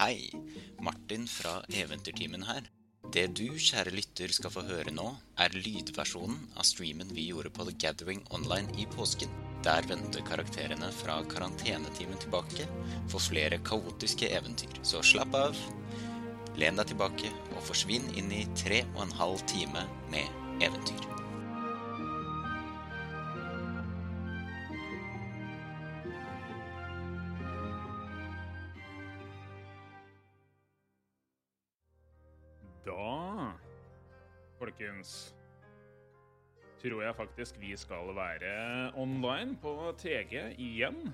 Hei, Martin fra Eventyrtimen her. Det du, kjære lytter, skal få høre nå, er lydversjonen av streamen vi gjorde på The Gathering Online i påsken. Der vendte karakterene fra karantenetimen tilbake for flere kaotiske eventyr. Så slapp av, len deg tilbake og forsvinn inn i tre og en halv time med eventyr. Faktisk vi skal være online på TG igjen.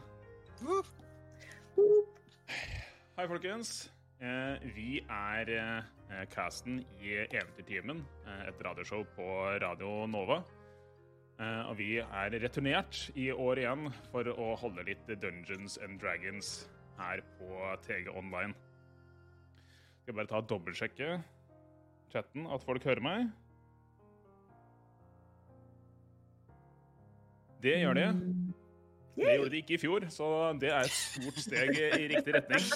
Hei, folkens. Eh, Vi er eh, casten i Eventyrtimen, eh, et radioshow på Radio Nova. Og vi er returnert i år igjen for å holde litt Dungeons and Dragons her på TG Online. Skal bare ta og dobbeltsjekke chatten at folk hører meg. Det gjør de. Det gjorde de ikke i fjor, så det er et stort steg i riktig retning.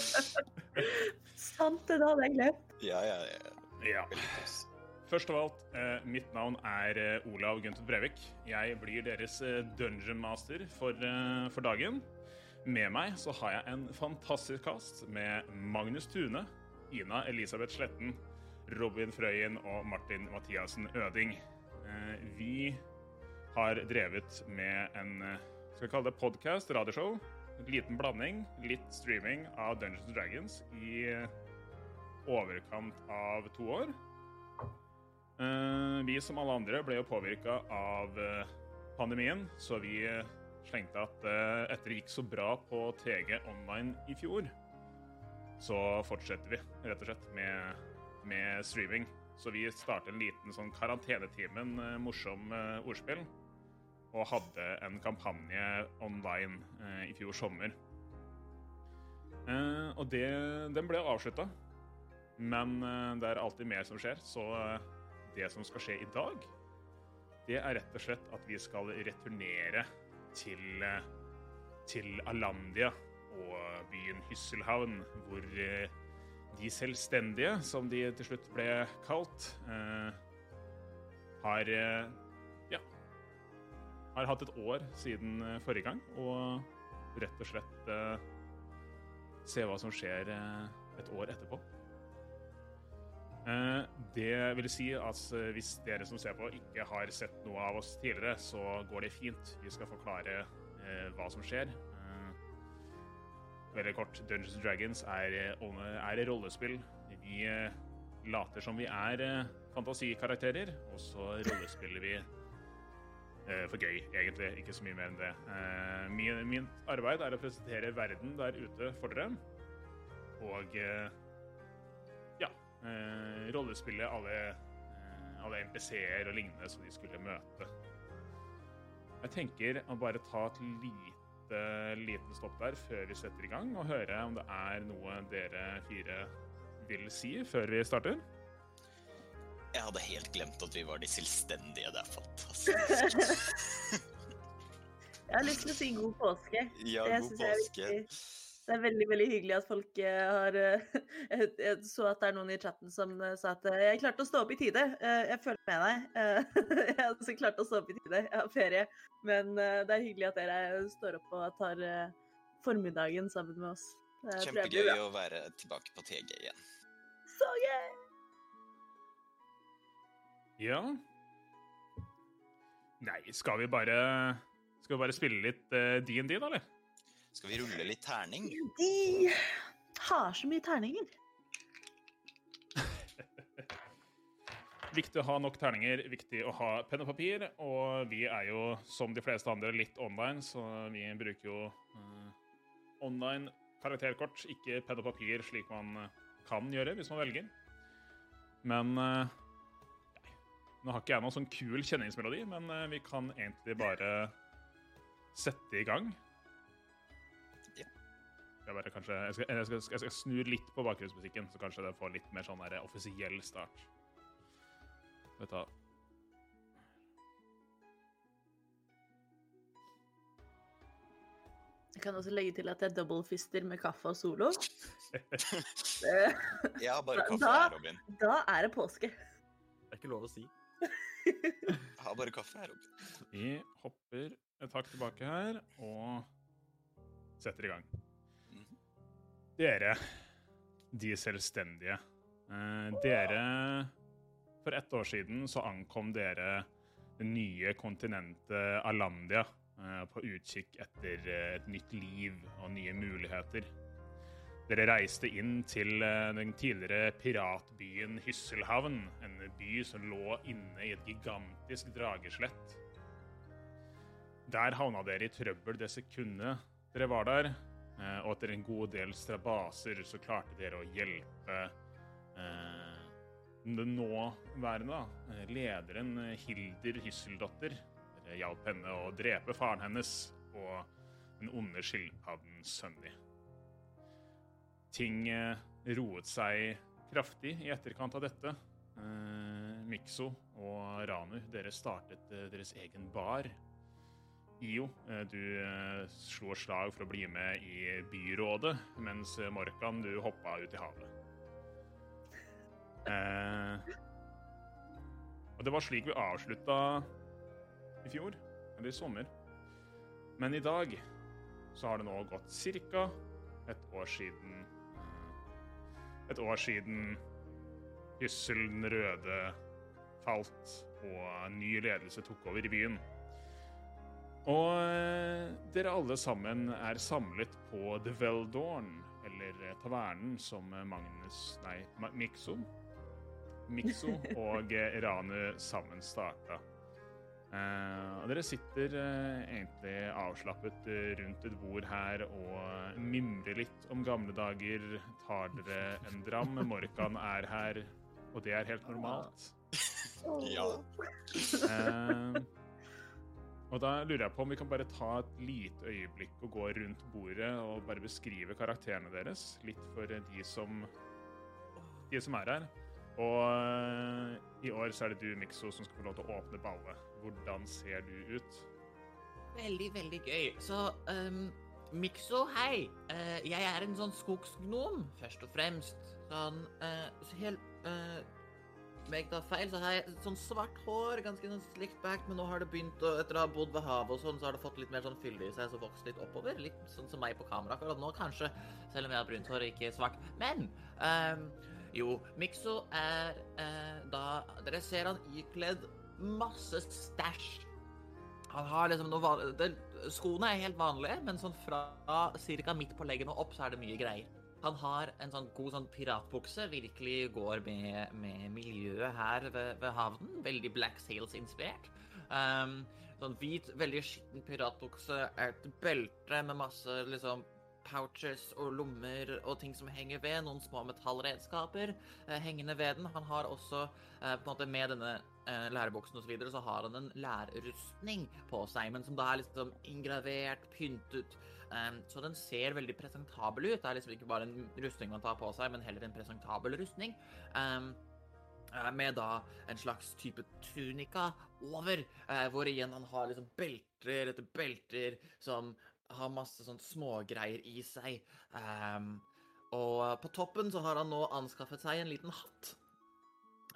Sant, det hadde jeg glemt. Ja, ja, ja. Ja. Først av alt, eh, mitt navn er eh, Olav Gunther Brevik. Jeg blir deres eh, dungeon master for, for dagen. Med meg så har jeg en fantastisk cast med Magnus Tune, Ina Elisabeth Sletten, Robin Frøyen og Martin Mathiassen Øding. Vi har drevet med en eh, skal vi kalle det podkast, radioshow. En liten blanding, litt streaming av Dungeons and Dragons i eh, overkant av to år. Eh, vi som alle andre ble jo påvirka av pandemien, så vi slengte at etter det gikk så bra på TG online i fjor, så fortsetter vi rett og slett med, med streaming. Så vi startet en liten sånn karantenetimen, morsom ordspill, og hadde en kampanje online eh, i fjor sommer. Eh, og det, den ble avslutta. Men eh, det er alltid mer som skjer, så eh, det som skal skje i dag, det er rett og slett at vi skal returnere til, eh, til Alandia og byen Hysselhavn, hvor eh, de selvstendige, som de til slutt ble kalt, har har hatt et år siden eh, forrige gang, og rett og slett eh, se hva som skjer eh, et år etterpå. Eh, Det vil si at hvis dere som ser på ikke har sett noe av oss tidligere, så går det fint. Vi skal forklare eh, hva som skjer. Eh, Veldig kort, Dungeons Dragons er, er rollespill. Vi later som vi er fantasikarakterer, og så rollespiller vi for gøy, egentlig. Ikke så mye mer enn det. Eh, min, min arbeid er å presentere verden der ute for dere. Og eh, ja eh, Rollespille alle, eh, alle NPC-er og lignende som de skulle møte. Jeg tenker å bare ta et lite liten stopp der før vi setter i gang, og høre om det er noe dere fire vil si før vi starter. Jeg hadde helt glemt at vi var de selvstendige. Det er fantastisk. Jeg har lyst til å si god påske. Ja, Det god er påske. Det er veldig veldig hyggelig at folk eh, har eh, Jeg så at det er noen i chatten som eh, sa at jeg klarte å stå opp i tide. Jeg føler med deg. Jeg har også klart å stå opp i tide. Jeg har ferie. Men det er hyggelig at dere står opp og tar formiddagen sammen med oss. Kjempegøy å være tilbake på TG igjen. Så gøy! Ja Nei, skal vi bare Skal vi bare spille litt DND, D&D, da, eller? Skal vi rulle litt terning? De har så mye terninger. Viktig å ha nok terninger, viktig å ha penn og papir. Og vi er jo, som de fleste andre, litt online, så vi bruker jo uh, online karakterkort, ikke penn og papir, slik man eh, kan gjøre hvis man velger. Men eh, nei, Nå har ikke jeg noen sånn kul kjenningsmelodi, men eh, vi kan egentlig bare sette i gang. Ja. Jeg, bare kanskje, jeg, skal, jeg, skal, jeg skal snu litt på bakgrunnsmusikken, så kanskje det får litt mer sånn der offisiell start. Vi Jeg kan også legge til at jeg doublefister med kaffe og solo. ja, bare kaffe da- Robin. da er det påske. Det er ikke lov å si. Jeg har bare kaffe her, oppe. Vi hopper et hakk tilbake her og setter i gang. Mhm. Dere, de selvstendige. Eh, dere For ett år siden så ankom dere det nye kontinentet Alandia eh, på utkikk etter eh, et nytt liv og nye muligheter. Dere reiste inn til eh, den tidligere piratbyen Hysselhavn, en by som lå inne i et gigantisk drageslett. Der havna dere i trøbbel det sekundet dere var der, eh, og etter en god del strabaser så klarte dere å hjelpe eh, den nåværende da, eh, lederen Hilder Hysseldotter. Dere hjalp henne å drepe faren hennes og den onde skilpadden Sunny. Ting roet seg kraftig i etterkant av dette. Eh, Mikso og Ranu, dere startet eh, deres egen bar. Io, eh, du slår slag for å bli med i byrådet, mens Morkan, du hoppa ut i havet. Eh, og det var slik vi avslutta i fjor, eller i sommer. Men i dag så har det nå gått ca. et år siden Et år siden Hyssel den røde falt, og ny ledelse tok over i byen. Og eh, dere alle sammen er samlet på The Veldorn, eller eh, tavernen som eh, Magnus Nei, Mikso. Mikso og Ranu sammen starta. Og dere sitter eh, egentlig avslappet eh, rundt et bord her og mimrer litt om gamle dager. Tar dere en dram. Morkan er her, og det er helt normalt. Ja. Og da lurer jeg på om vi kan bare ta et lite øyeblikk og gå rundt bordet og bare beskrive karakterene deres. Litt for de som, de som er her. Og i år så er det du, Mikso, som skal få lov til å åpne ballet. Hvordan ser du ut? Veldig, veldig gøy. Så um, Mikso, hei. Uh, jeg er en sånn skogsgnom, først og fremst. Sånn uh, så helt uh, Meg tar feil, så har jeg sånn svart hår, ganske sånn slikt back, men nå har det begynt å Etter å ha bodd ved havet og sånn, så har det fått litt mer sånn fylde i seg, så vokst litt oppover. Litt sånn som meg på kamera akkurat nå, kanskje. Selv om jeg har brunt hår og ikke svart. Men um, jo, Mikso er eh, da Dere ser han ikledd masse stæsj. Han har liksom noe van- det, Skoene er helt vanlige, men sånn fra ca. midt på leggen og opp, så er det mye greier. Han har en sånn god sånn piratbukse, virkelig går med, med miljøet her ved, ved havnen. Veldig Black Sails-inspirert. Um, sånn hvit, veldig skitten piratbukse, et belte med masse liksom pouches og lommer og ting som henger ved. Noen små metallredskaper eh, hengende ved den. Han har også, eh, på en måte med denne eh, lærebuksen og så videre, så har han en lærrustning på seg, men som da er liksom ingravert, pyntet. Så den ser veldig presentabel ut. Det er liksom ikke bare en rustning man tar på seg, men heller en presentabel rustning. Med da en slags type tunika over, hvor igjen han har liksom belter etter belter som har masse sånn smågreier i seg. Um, og på toppen så har han nå anskaffet seg en liten hatt.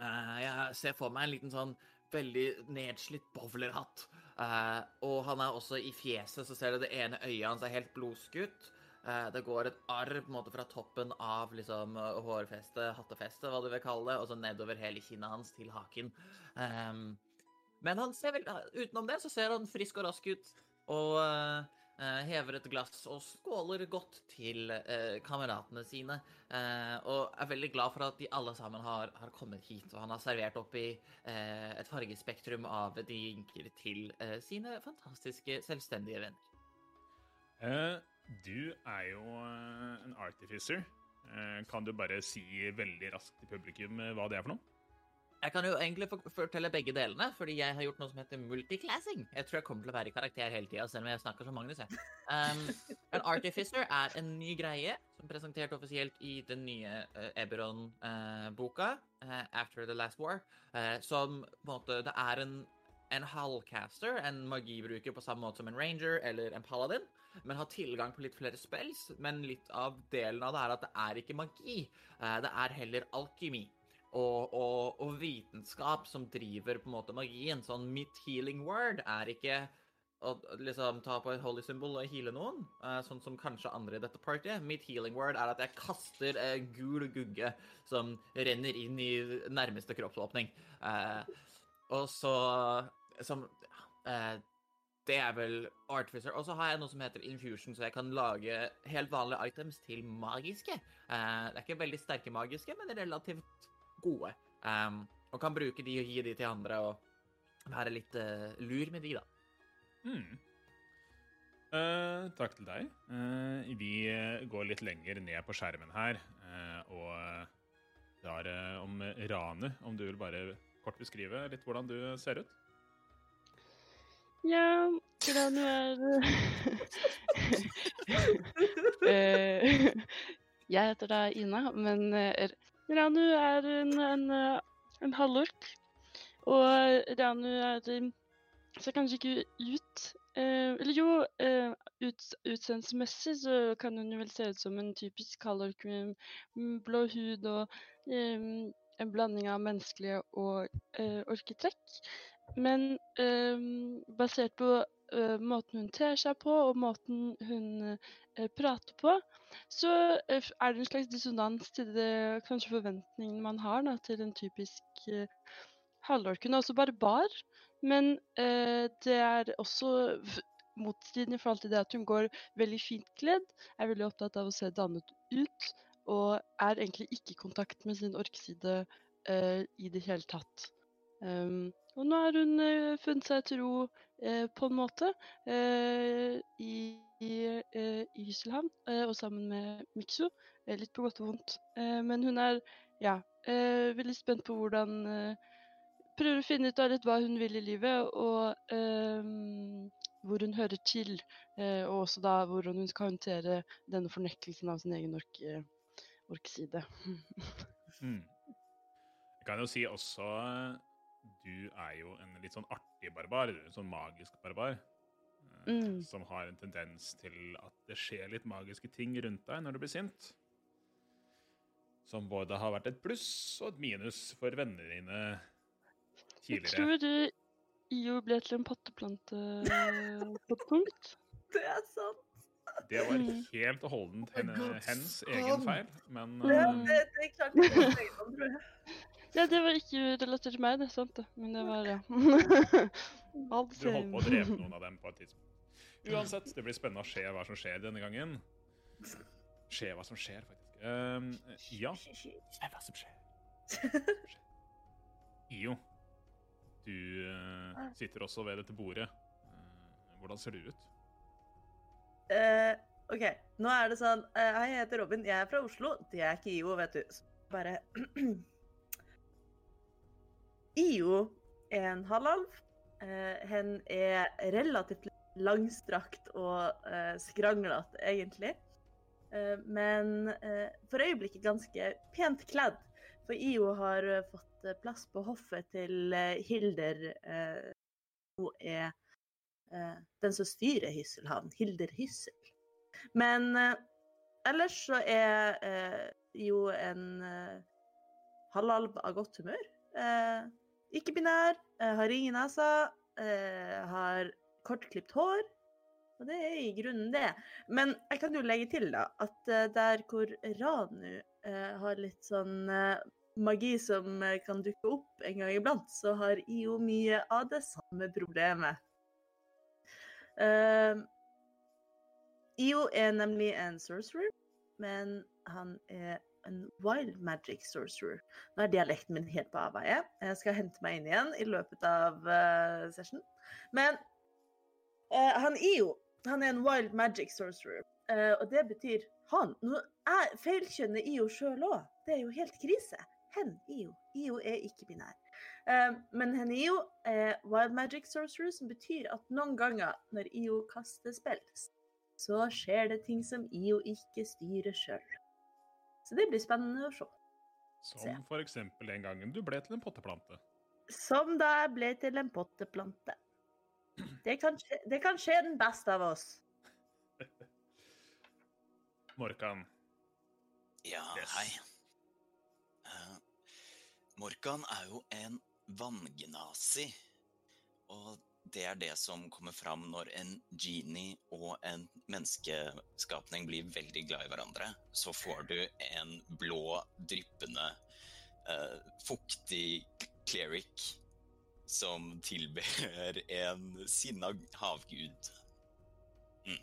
Uh, jeg ser for meg en liten sånn veldig nedslitt bowlerhatt. Uh, og han er også i fjeset, så ser du det ene øyet hans er helt blodskutt. Eh, det går et arr på en måte fra toppen av liksom hårfestet, hattefestet, hva du vil kalle det, og så nedover hele kinnet hans til haken. Um, men han ser vel, utenom det så ser han frisk og rask ut, og eh, hever et glass og skåler godt til eh, kameratene sine. eh, og er veldig glad for at de alle sammen har, har kommet hit, og han har servert opp i eh, et fargespektrum av drinker til eh, sine fantastiske selvstendige venner. Eh, du er jo eh, en artificer. Eh, kan du bare si veldig raskt til publikum eh, hva det er for noe? Jeg kan jo egentlig fortelle begge delene, fordi jeg har gjort noe som heter multiclassing. Jeg tror jeg kommer til å være i karakter hele tida, selv om jeg snakker som Magnus. Jeg. Um, en artificer er en ny greie som er presentert offisielt i den nye uh, Eberron-boka, After the Last War, eh, som på en måte Det er en en halvcaster, en magibruker på samme måte som en ranger eller en paladin, men har tilgang på litt flere spells. Men litt av delen av det er at det er ikke magi. Eh, det er heller alkymi. Og, og, og vitenskap som driver på en måte magien. Sånn mitt healing word er ikke å liksom ta på et holy symbol og heale noen, eh, sånn som kanskje andre i dette partyet. Mitt healing word er at jeg kaster eh, gul gugge som renner inn i nærmeste kroppsåpning. Eh, og så som eh, Det er vel Artificer. Og så har jeg noe som heter Infusion, så jeg kan lage helt vanlige items til magiske. Eh, det er ikke veldig sterke magiske, men relativt gode. Um, og kan bruke de og gi de til andre og være litt uh, lur med de, da. Mm. Uh, takk til deg. Uh, vi går litt lenger ned på skjermen her eh, og det drar om Ranu, om du vil bare kort beskrive litt hvordan du ser ut? Ja, Ranu er Eh, Jeg heter da Ina, men Ranu er en, en, en halvork. Og Ranu er eh, ser kanskje ikke ut eh, Eller jo, eh, ut, utseendsmessig så kan hun vel se ut som en typisk halvork med blå hud og eh, en blanding av menneskelige og eh, orketrekk. Men eh, basert på måten hun ter seg på, og måten hun prater på, så eh, er det en slags dissonans til det kanskje forventningene man har da, til en typisk eh, halvorken. Også barbar, men eh, det er også motstridende i forhold til det at hun går veldig fint kledd, er veldig opptatt av å se dannet ut, og er egentlig ikke i kontakt med sin orkside eh, i det hele tatt. Um, og nå har hun eh, funnet seg til ro eh, på en måte eh, i, i, eh, i Hyselhamn, eh, og sammen med Mikso. Eh, litt på godt og vondt. Eh, men hun er ja, eh, veldig spent på hvordan Prøver å finne ut av litt hva hun vil i livet, og hvor hun hører til. og også da hvordan hun skal håndtere denne fornektelsen av sin egen ork, orkside. mm. Jeg kan jo si også Du er jo en litt sånn artig barbar, en sånn magisk barbar. Mm. Som har en tendens til at det skjer litt magiske ting rundt deg når du blir sint. Som både har vært et pluss og et minus for vennene dine Jeg tror du IO ble til en potteplante eh, på et punkt. Det er sant. Det var Mm. helt og holdent Oh my henne, God, hens egen feil, men Det, eh, Mm. det, det klarte ikke å tror. Ja, det var ikke relatert til meg, det er sant det. Men det var, ja. Du holdt på å drepe noen av dem på et tidspunkt. Uansett, det blir spennende å se hva som skjer denne gangen. Se hva som skjer, faktisk. Um, ja, se hva som skjer. Io, du uh, sitter også ved dette bordet. Uh, hvordan ser du ut? Uh, OK, nå er det sånn Hei, jeg heter Robin. Jeg er fra Oslo. Det er ikke IO, vet du. Så bare IO er en halvalv. Hen er relativt langstrakt og eh, skranglete, egentlig. Eh, men eh, for øyeblikket ganske pent kledd. For IO har eh, fått eh, plass på hoffet til eh, Hilder. Hun er den som styrer Hysselhavn, Hilder Hyssel. Men ellers så er jo en halvalv av godt humør. Ikke binær, har ingen nesa, eh, har kortklipt hår. Og det er i grunnen det. Men jeg kan jo legge til da, at eh, der hvor Ranu eh, har litt sånn eh, magi som eh, kan dukke opp en gang iblant, så har IO mye av det samme problemet. Eh, IO er nemlig en sorcerer, men han er en wild magic sorcerer. Nå er dialekten min helt på avveie. Jeg skal hente meg inn igjen i løpet av uh, session. Men eh, han jo, han er en wild magic sorcerer, eh, og det betyr han. Nå jeg feilkjønner IO sjøl òg. Det er jo helt krise. Hen IO. IO er ikke binær. Eh, men hen IO er wild magic sorcerer, som betyr at noen ganger når IO kaster spill, så skjer det ting som IO ikke styrer sjøl. Så det blir spennende å se. Se. Som for eksempel den gangen du ble til en potteplante. Som da jeg ble til en potteplante. Det kan, skje, det kan skje den beste av oss. Morkan. Ja, Yes. hei. Uh, Morkan er jo en vanngnasi. Og det er det som kommer fram når en genie og en menneskeskapning blir veldig glad i hverandre. Så får du en blå, dryppende, uh, fuktig cleric som tilber en sinna havgud. Mm.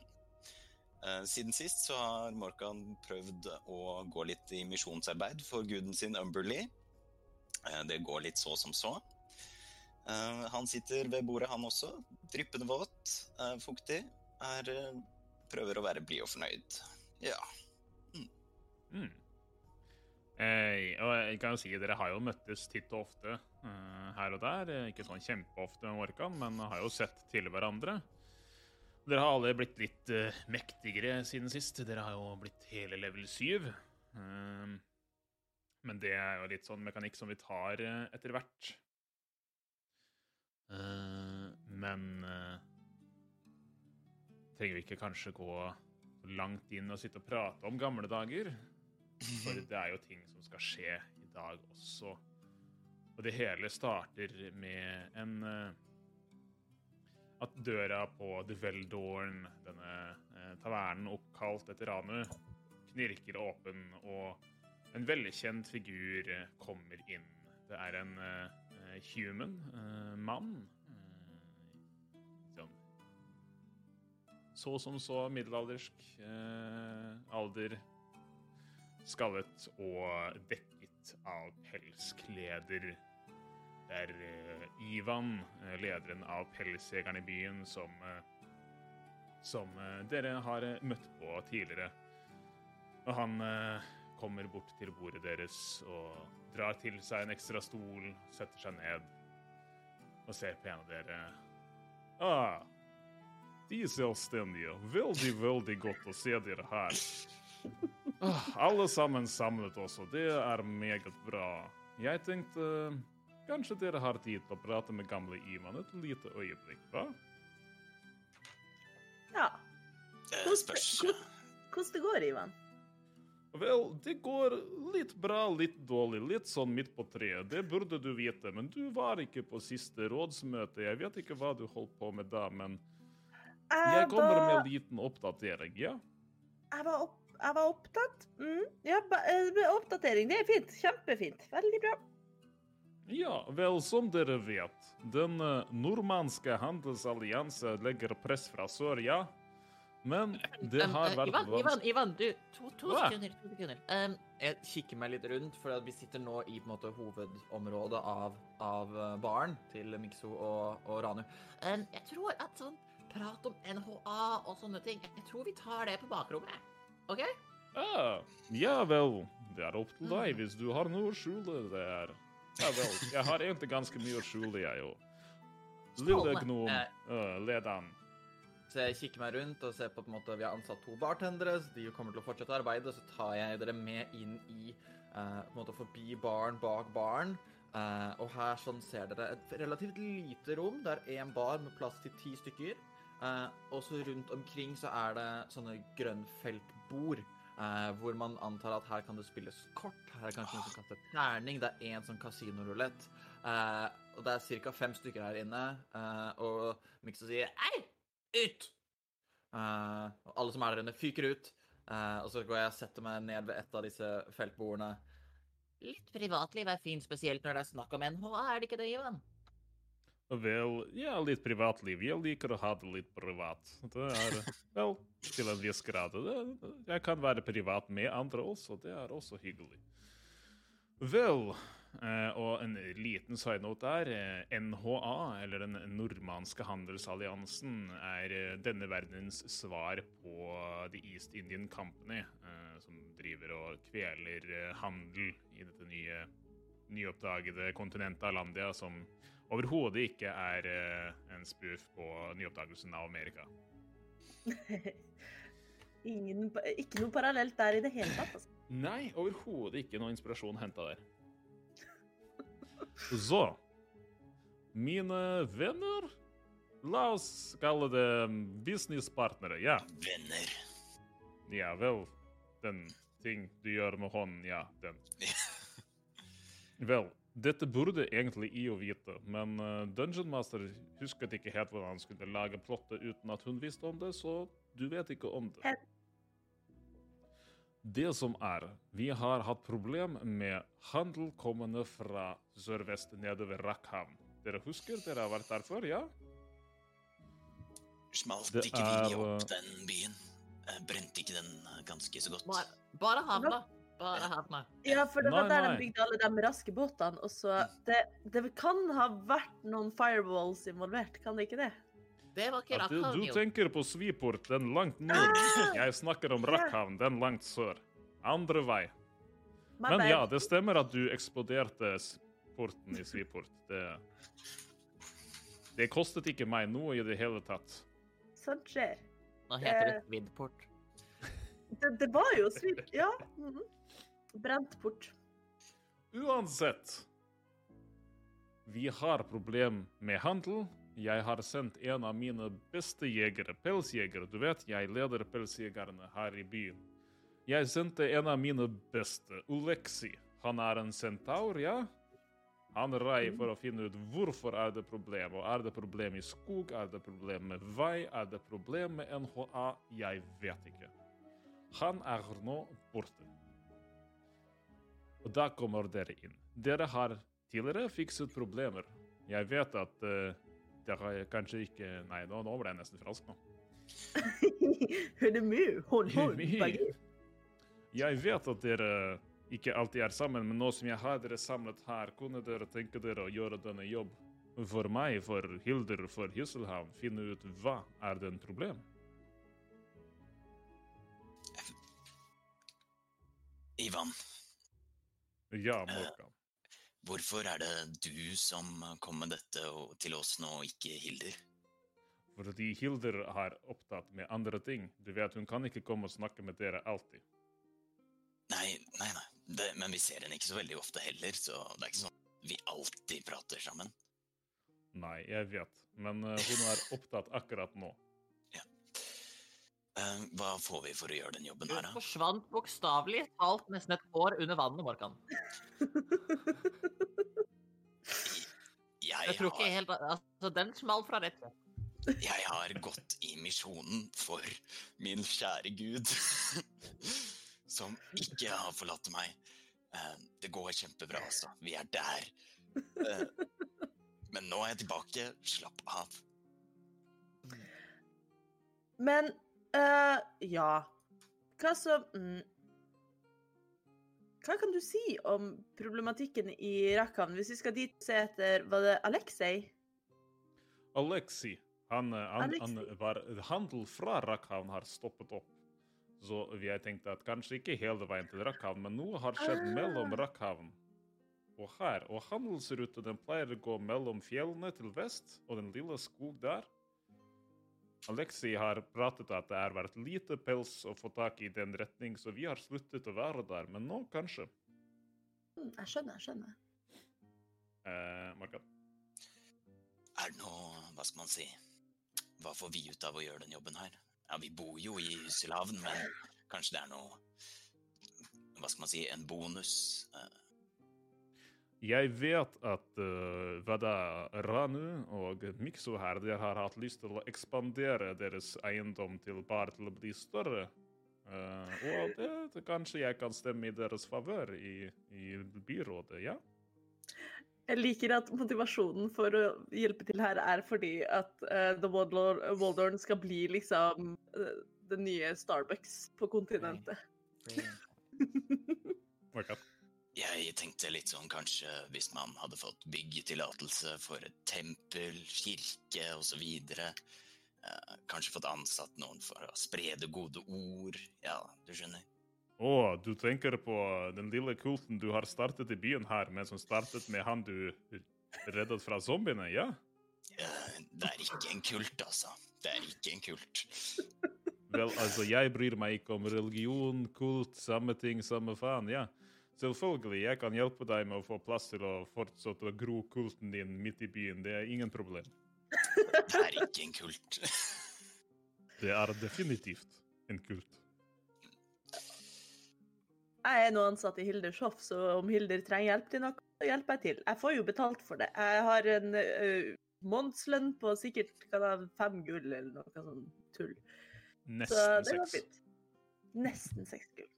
Eh, Siden sist så har Morkan prøvd å gå litt i misjonsarbeid for guden sin Umberly. Eh, Det går litt så som så. Eh, Han sitter ved bordet, han også. Dryppende våt, fuktig. Er, prøver å være blid og fornøyd. Ja. Mm. Eh, og jeg kan si Dere har jo møttes titt og ofte her og der. Eh, Ikke sånn kjempeofte med Morkan, men har jo sett til hverandre. Dere har alle blitt litt uh, mektigere siden sist. Dere har jo blitt hele level 7. Uh, men det er jo litt sånn mekanikk som vi tar uh, etter hvert. Eh, men eh, trenger vi ikke kanskje gå langt inn og sitte og prate om gamle dager? For det er jo ting som skal skje i dag også. Og det hele starter med en eh, At døra på The Veldorn, denne eh, tavernen oppkalt etter Ranu, knirker åpen, og en velkjent figur eh, kommer inn. Det er en human mann. sånn så som så middelaldersk alder skallet og dekket av pelskleder. Det er uh, Ivan, eh, lederen av pelsjegerne i byen, som, uh, som uh, dere har møtt på tidligere. Og han kommer bort til bordet deres og drar til seg en ekstra stol, setter seg ned og ser på en av dere. Ah, de selvstendige. Veldig, veldig godt å se dere her. Ah, Alle sammen samlet også. Det er meget bra. Jeg tenkte eh, kanskje dere har tid til å prate med gamle Ivan et lite øyeblikk, hva? Ja. Hvordan- Hvordan det går, Ivan? Vel, det går litt bra, litt dårlig, litt sånn midt på treet. Det burde du vite, men du var ikke på siste rådsmøte. Jeg vet ikke hva du holdt på med da, men jeg kommer med en liten oppdatering, ja? jeg var, opp, jeg var opptatt. Mm. Ja, eh, oppdatering, det er fint. Kjempefint. Veldig bra. Ja, vel, som dere vet, den eh, nordmannske handelsallianse legger press fra sør, ja? Men det Um, har eh, vært Ivan, Ivan, Ivan, du, to, to sekunder. to sekunder. Um, jeg kikker meg litt rundt, for vi sitter nå i på måte, hovedområdet av, av baren til Mikso og, og Ranu. Um, jeg tror at sånn prat om NHA og sånne ting Jeg tror vi tar det på bakrommet. OK? Ah, ja vel, det er opp til deg Mhm. hvis du har noe å skjule der. Ja vel, jeg har egentlig ganske mye å skjule, jeg òg. Lille gnom, Uh, led lederen. Så jeg kikker meg rundt og ser på, på en måte, vi har ansatt to bartendere, så de kommer til å fortsette å arbeide. Så tar jeg dere med inn i uh, på en måte forbi baren bak baren. Uh, og her sånn ser dere et relativt lite rom. Det er én bar med plass til ti stykker. Uh, og så rundt omkring så er det sånne grønnfeltbord. Uh, hvor man antar at her kan det spilles kort. Her er kanskje noen som kaster terning. Det er én sånn kasinorulett. Uh, og det er ca. fem stykker her inne. uh, og Mikso sier Ei! Ut! Eh, og alle som er der inne, fyker ut. Eh, og så går jeg og setter meg ned ved et av disse feltbordene. Litt privatliv er fint, spesielt når det er snakk om NHA, er det ikke det, Ivan? Vel, ja, litt privatliv. Jeg liker å ha det litt privat. Det er, vel, til en viss grad. Det, jeg kan være privat med andre også, det er også hyggelig. Vel, eh, og en liten side note der. eh, NHA, eller Den nordmanske handelsalliansen, er eh, denne verdens svar på The East Indian Company, eh, som driver og kveler handel i dette nye, nyoppdagede kontinentet Alandia, som overhodet ikke er uh, en spoof på nyoppdagelsen av Amerika. Ingen, ikke noe parallelt der i det hele tatt. Altså. Nei, overhodet ikke noe inspirasjon henta der. Så Mine venner? La oss kalle det businesspartnere, ja. Venner. Ja vel. Den ting du gjør med hånden, ja, den. Vel, dette burde egentlig IO vite, men eh, Dungeon Master husket ikke helt hvordan han skulle lage plottet uten at hun visste om det, så du vet ikke om det. Det som er, vi har hatt problem med handel kommende fra sørvest nedover Rakhavn. Dere husker dere har vært der før, ja? Smalt ikke vi opp eh, den byen? Brente ikke den ganske så godt? Bare, bare havna. Bare havna. Ja, for det var Nei, der nei. de bygde alle de raske båtene. Og så det, det kan ha vært noen firewalls involvert, kan det ikke det? Det var ikke At du, du tenker på Sviport, den langt nord. Jeg snakker om Rakkhavn, den langt sør. Andre vei. Men ja, det stemmer at du eksploderte porten i Sviport. Det, det kostet ikke meg noe i det hele tatt. Sånt skjer. Nå heter det Eh. Svidport. Det, det var jo svip... Ja. mhm. Brent bort. Uansett. Vi har problem med handel. Jeg har sendt en av mine beste jegere, pelsjegere. Du vet, jeg leder pelsjegerne her i byen. Jeg sendte en av mine beste, Oleksi. Han er en centaur, ja? Han rei for å finne ut hvorfor er det problem. Og er det problem i skog, er det problem med vei, er det problem med NHA? Jeg vet ikke. Han er nå borte. Og da kommer dere inn. Dere har tidligere fikset problemer. Jeg vet at uh, dere kanskje ikke Nei, nå, nå ble jeg nesten fransk nå. Mye. baggy. Jeg vet at dere ikke alltid er sammen, men nå som jeg har dere samlet her, kunne dere tenke dere å gjøre denne jobb for meg, for Hilder, for Hysselhavn, finne ut hva er den en problem? Ivan, Ja, Morkan. hvorfor er det du som kom med dette til oss nå, ikke Hilder? Fordi Hilder har opptatt med andre ting. Du vet, hun kan ikke komme og snakke med dere alltid. Nei, nei, nei. Det, men vi ser henne ikke så veldig ofte heller, så det er ikke sånn vi alltid prater sammen. Nei, jeg vet, men eh, hun er opptatt akkurat nå. Eh, hva får vi for å gjøre den jobben her, da? Du forsvant bokstavelig talt nesten et år under vannet, Morkan. Jeg Jeg tror ikke har, helt Altså, den smalt fra rett ved. jeg har gått i misjonen for min kjære gud, som ikke har forlatt meg. Uh, det går kjempebra, altså. Vi er der. Uh, men nå er jeg tilbake. Slapp av. Men eh, ja Hva så mm, Hva kan du si om problematikken i Rakhavn? hvis vi skal dit og se etter Var det Aleksej? Aleksej. han, eh, han, han var Handel fra Rakhavn, har stoppet opp. Så jeg tenkte at kanskje ikke hele veien til Rakhavn, men noe har skjedd Ah. mellom Rakhavn og her. Og handelsruten pleier å gå mellom fjellene til vest og den lille skog der. Alexi har pratet at det har vært lite pels å få tak i den retning, så vi har sluttet å være der. Men nå kanskje. Mm, jeg skjønner, jeg skjønner. Eh, Morgan? Er det noe Hva skal man si? Hva får vi ut av å gjøre den jobben her? Ja, vi bor jo i Hysselhavn, men kanskje det er noe Hva skal man si? En bonus? Eh, Jeg vet at uh, Vada Ranu og Mikso her de har hatt lyst til å ekspandere deres eiendom til bare til å bli større. Uh, og det, det kanskje jeg kan stemme i deres favør i, i byrådet, ja? Jeg liker at motivasjonen for å hjelpe til her er fordi at uh, The Waldor- Waldorn skal bli liksom uh, det nye Starbucks på kontinentet. Morgan? Jeg tenkte litt sånn kanskje hvis man hadde fått byggetillatelse for et tempel, kirke osv. Eh, kanskje fått ansatt noen for å spre det gode ord. Ja, du skjønner. Å, du tenker på den lille kulten du har startet i byen her, men som startet med han du reddet fra zombiene, ja? Eh, det er ikke en kult, altså. Det er ikke en kult. Vel, altså, jeg bryr meg ikke om religion, kult, samme ting, samme faen, ja. Selvfølgelig, jeg kan hjelpe deg med å få plass til å fortsette å gro kulten din midt i byen. Det er ingen problem. Det er ikke en kult. Det er definitivt en kult. Jeg er nå ansatt i Hilders hoff, så om Hilder trenger hjelp til noe, så hjelper jeg til. Jeg får jo betalt for det. Jeg har en uh, månedslønn på sikkert fem gull eller noe sånt tull. Så det går fint. Nesten seks gull.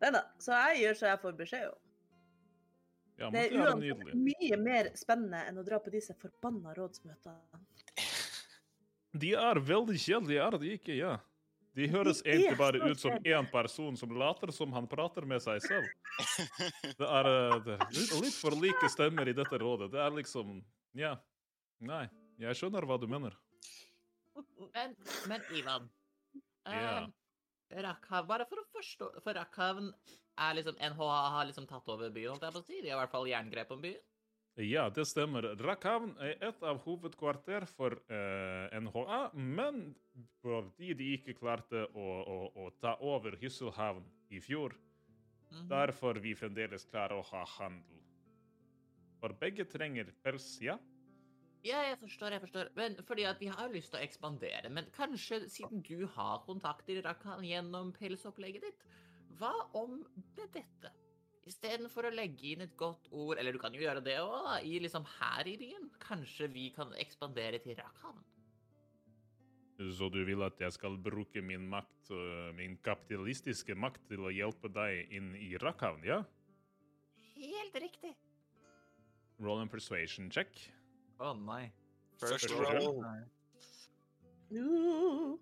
Nei da, så jeg gjør så jeg får beskjed om. Ja, Det det er uansett mye mer spennende enn å dra på disse forbanna rådsmøtene. De er veldig kjedelige, er de ikke? Ja. De høres De egentlig bare ut som én person som later som han prater med seg selv. Det er, eh, det er litt, for like stemmer i dette rådet. Det er liksom Ja. Nei. Jeg skjønner hva du mener. Men, men Ivan Ja. ehm, Rakhav, bare for å forstå For Rakhavn er liksom NHA har liksom tatt over byen, holdt jeg på å si. De har i hvert fall jerngrep om byen. Ja, det stemmer. Rakhavn er et av hovedkvarter for eh, NHA, men fordi de ikke klarte å, å, å ta over Hysselhavn i fjor, Mhm. derfor vi fremdeles klarer å ha handel. For begge trenger pels, ja? Jeg forstår, jeg forstår. Men fordi at vi har lyst til å ekspandere. Men kanskje, siden du har kontakter i Rakan gjennom pelsopplegget ditt, hva om med dette? Istedenfor å legge inn et godt ord, eller du kan jo gjøre det òg, i liksom her i byen, kanskje vi kan ekspandere til Rakan? Så du vil at jeg skal bruke min makt, øh, min kapitalistiske makt, til å hjelpe deg inn i Rakhavn, ja? Helt riktig. Roll and persuasion check. Å nei. First roll. No.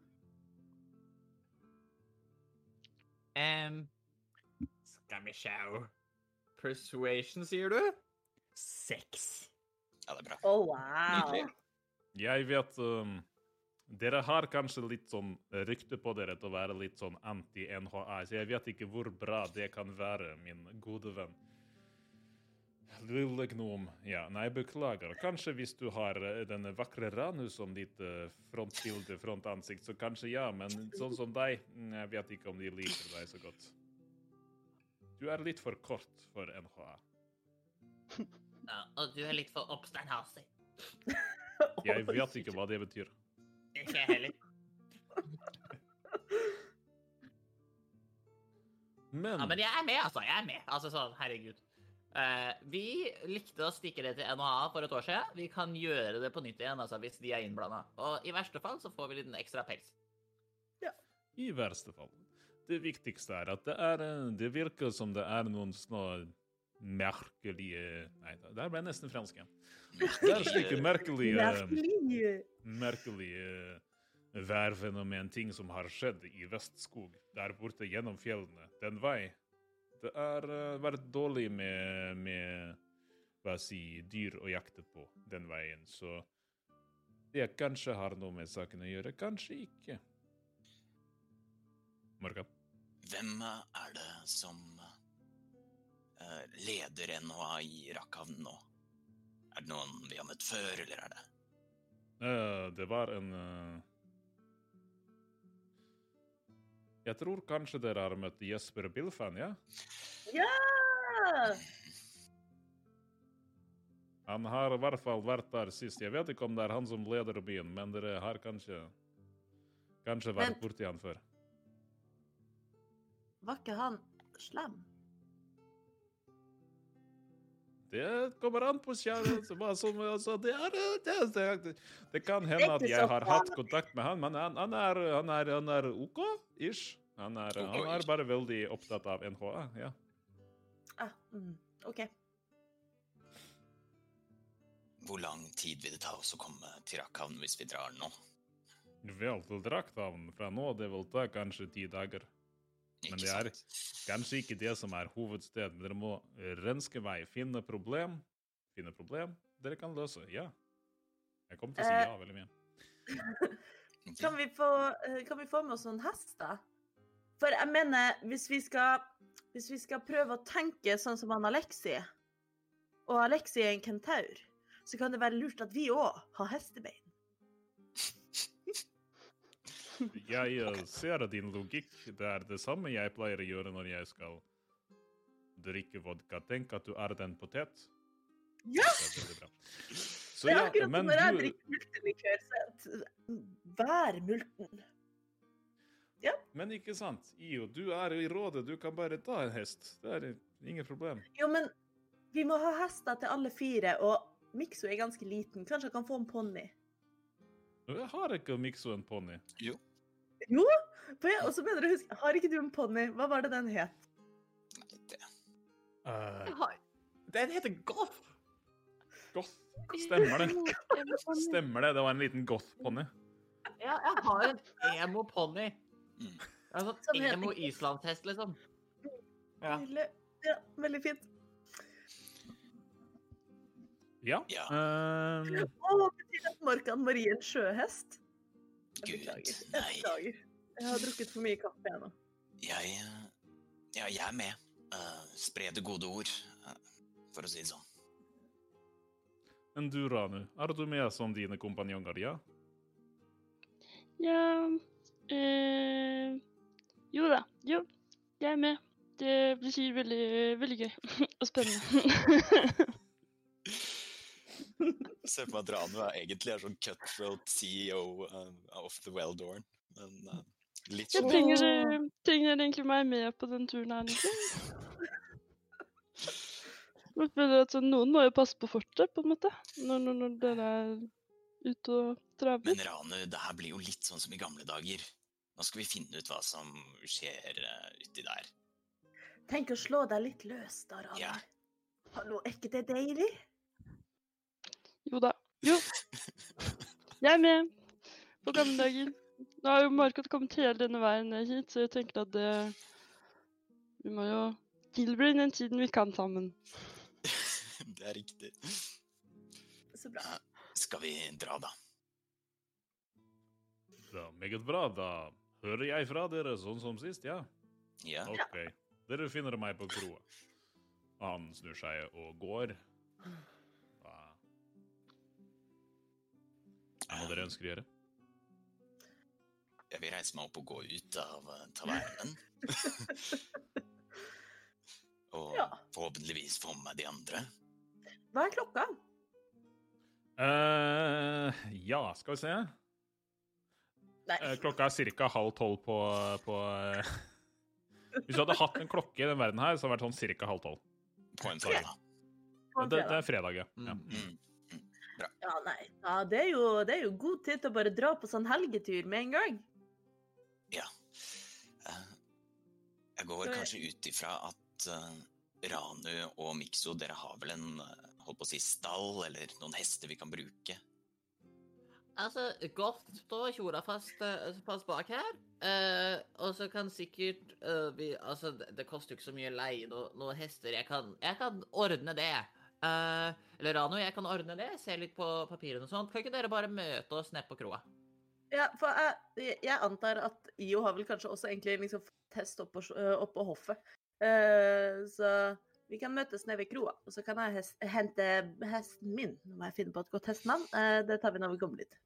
Um, skal vi sjå Persuasion, sier du? Seks. Ja, det er bra. Oh, wow. Nydelig. Jeg vet um, Dere har kanskje litt sånn rykte på dere til å være litt sånn anti-NHA, så jeg vet ikke hvor bra det kan være, min gode venn. Lille gnom. Ja, nei, beklager. Kanskje hvis du har eh, denne vakre Ranu som ditt eh, frontbilde, frontansikt, så kanskje ja, men sånn som deg, mm, jeg vet ikke om de liker deg så godt. Du er litt for kort for NHA. Ja, og du er litt for oppsteinhasig. Jeg vet ikke hva det betyr. Ikke jeg heller. Men, Ja, men jeg er med, altså. Jeg er med. Altså sånn, herregud. Eh, vi likte å stikke det til NHA for et år siden. Vi kan gjøre det på nytt igjen altså, hvis de er innblanda. Og i verste fall så får vi litt ekstra pels. Ja. I verste fall. Det viktigste er at det, er, eh, det virker som det er noen små merkelige Nei, der ble jeg nesten fransk igjen. Det er slike merkelige, Merkelig. merkelige værfenomen, ting som har skjedd i Vestskog, der borte gjennom fjellene, den vei. Det har eh, vært dårlig med, med hva si, dyr å jakte på den veien, så det kanskje har noe med saken å gjøre, kanskje ikke. Morgan? Hvem er det som eh, leder NHA i Rakhavn nå? Er det noen vi har møtt før, eller er det uh, det var en eh, Jeg tror kanskje dere har møtt Jesper Bilfan, ja? Ja! Han har i hvert fall vært der sist. Jeg vet ikke om det er han som leder byen, men dere har kanskje Kanskje vært borti han før. Var ikke han slem? Det kommer an på som- altså, det, er, det, det, det kan hende at jeg har hatt kontakt med han, men han, han, er, han, er, han er OK, ish. Han er, han er bare veldig opptatt av NHA. ja. Ah, mm, OK. Hvor lang tid vil det ta oss å komme til Rakhavn hvis vi drar nå? Vel, til Rakhavn fra nå, det vil ta kanskje ti dager. Men det er kanskje ikke det som er hovedsted. Dere må renske vei, finne problem. Finne problem dere kan løse. Ja. Jeg kommer til å si Eh, ja veldig mye. Kan vi få, eh, kan vi få med oss noen hester? For jeg mener, hvis vi skal, hvis vi skal prøve å tenke sånn som han Aleksi, og Aleksi er en kentaur, så kan det være lurt at vi òg har hestebein. Jeg eh, ser din logikk. Det er det samme jeg pleier å gjøre når jeg skal drikke vodka. Tenk at du er den potet. Ja! Det er. Så det er ja, akkurat men som når jeg du, drikker multelikør, så er Vær multen. men ikke sant, Io, du er i rådet. Du kan bare ta en hest. Det er ingen problem. Jo, men vi må ha hester til alle fire, og Mikso er ganske liten. Kanskje han kan få en ponni? Jeg har ikke Mikso en ponni. Jo! For jeg også mener å huske, Har ikke du en ponni? Hva var det den het? Det. Uh, Den heter Goth. goth. Stemmer det. Stemmer det. Det var en liten goth-ponni. Ja, jeg har en emo-ponni. Mm. Som heter emo-islandshest, liksom. Ja. Ja, veldig fint. Ja. Ja. Uh, Å, betyr det at Markan Marie er en sjøhest? Gud, beklager. Jeg nei. beklager. Jeg har drukket for mye kaffe ennå. nå. Jeg eh, Ja, jeg er med. Uh, spre det gode ord, uh, for å si det sånn. men du, Ranu, er du med som dine kompanjonger, ja? Ja eh, Jo da. Jo, jeg er med. Det blir veldig, veldig gøy og spennende. Se for meg at Ranu er egentlig er sånn cutthroat CEO uh, of the Well-Dorn. Men uh, litt sånn trenger, eh, trenger egentlig meg med på den turen her, liksom. Noen må jo passe på fortet, på en måte. Når, når, når dere er ute og traver. Men Ranu, det her blir jo litt sånn som i gamle dager. Nå skal vi finne ut hva som skjer uh, uti der. Tenk å slå deg litt løs, da, Ranu. Ja. Hallo, er ikke det deilig? Jo da. Jo. Jeg er med. På gamle dager. Nå har jo Margot kommet hele denne veien ned hit, så jeg tenker at det Vi må jo tilbringe den tiden vi kan sammen. det er riktig. Så bra. Skal vi dra, da? Ja, meget bra. Da hører jeg fra dere sånn som sist, ja? Ja. OK. Dere finner meg på kroa. Han snur seg og går. Hva dere ønsker å gjøre? Jeg vil reise meg opp og gå ut av eh, tavernen. og Ja. forhåpentligvis få med meg de andre. Hva er klokka? Uh, ja, skal vi se. Nei. Eh, klokka er ca. halv tolv på, på uh, Hvis du hadde hatt en klokke i den verden her, så hadde det vært sånn ca. halv tolv. På en fredag. Det, det er fredag, ja. ja. Mm. Mm. Ja, nei. Ja, det, er jo, det er jo god tid til å bare dra på sånn helgetur med en gang. Ja. Jeg går kanskje ut ifra at eh, Ranu og Mikso, dere har vel en eh, holdt på å si stall, eller noen hester vi kan bruke? Altså, Goth står kjola fast, eh, fast bak her. Eh, og så kan sikkert eh, vi Altså, det, det koster jo ikke så mye leie noen noe hester. Jeg kan, jeg kan ordne det. Eh, eller Rano, jeg kan ordne det. Se litt på papirene og sånt. Kan ikke dere bare møte oss nede på kroa? Ja, for jeg, jeg antar at IO har vel kanskje også egentlig liksom test oppå på, opp på hoffet. Uh, så vi kan møtes nede ved kroa, og så kan jeg hest, hente hesten min. Nå må jeg finne på et godt hestenavn. Uh, det tar vi når vi kommer dit.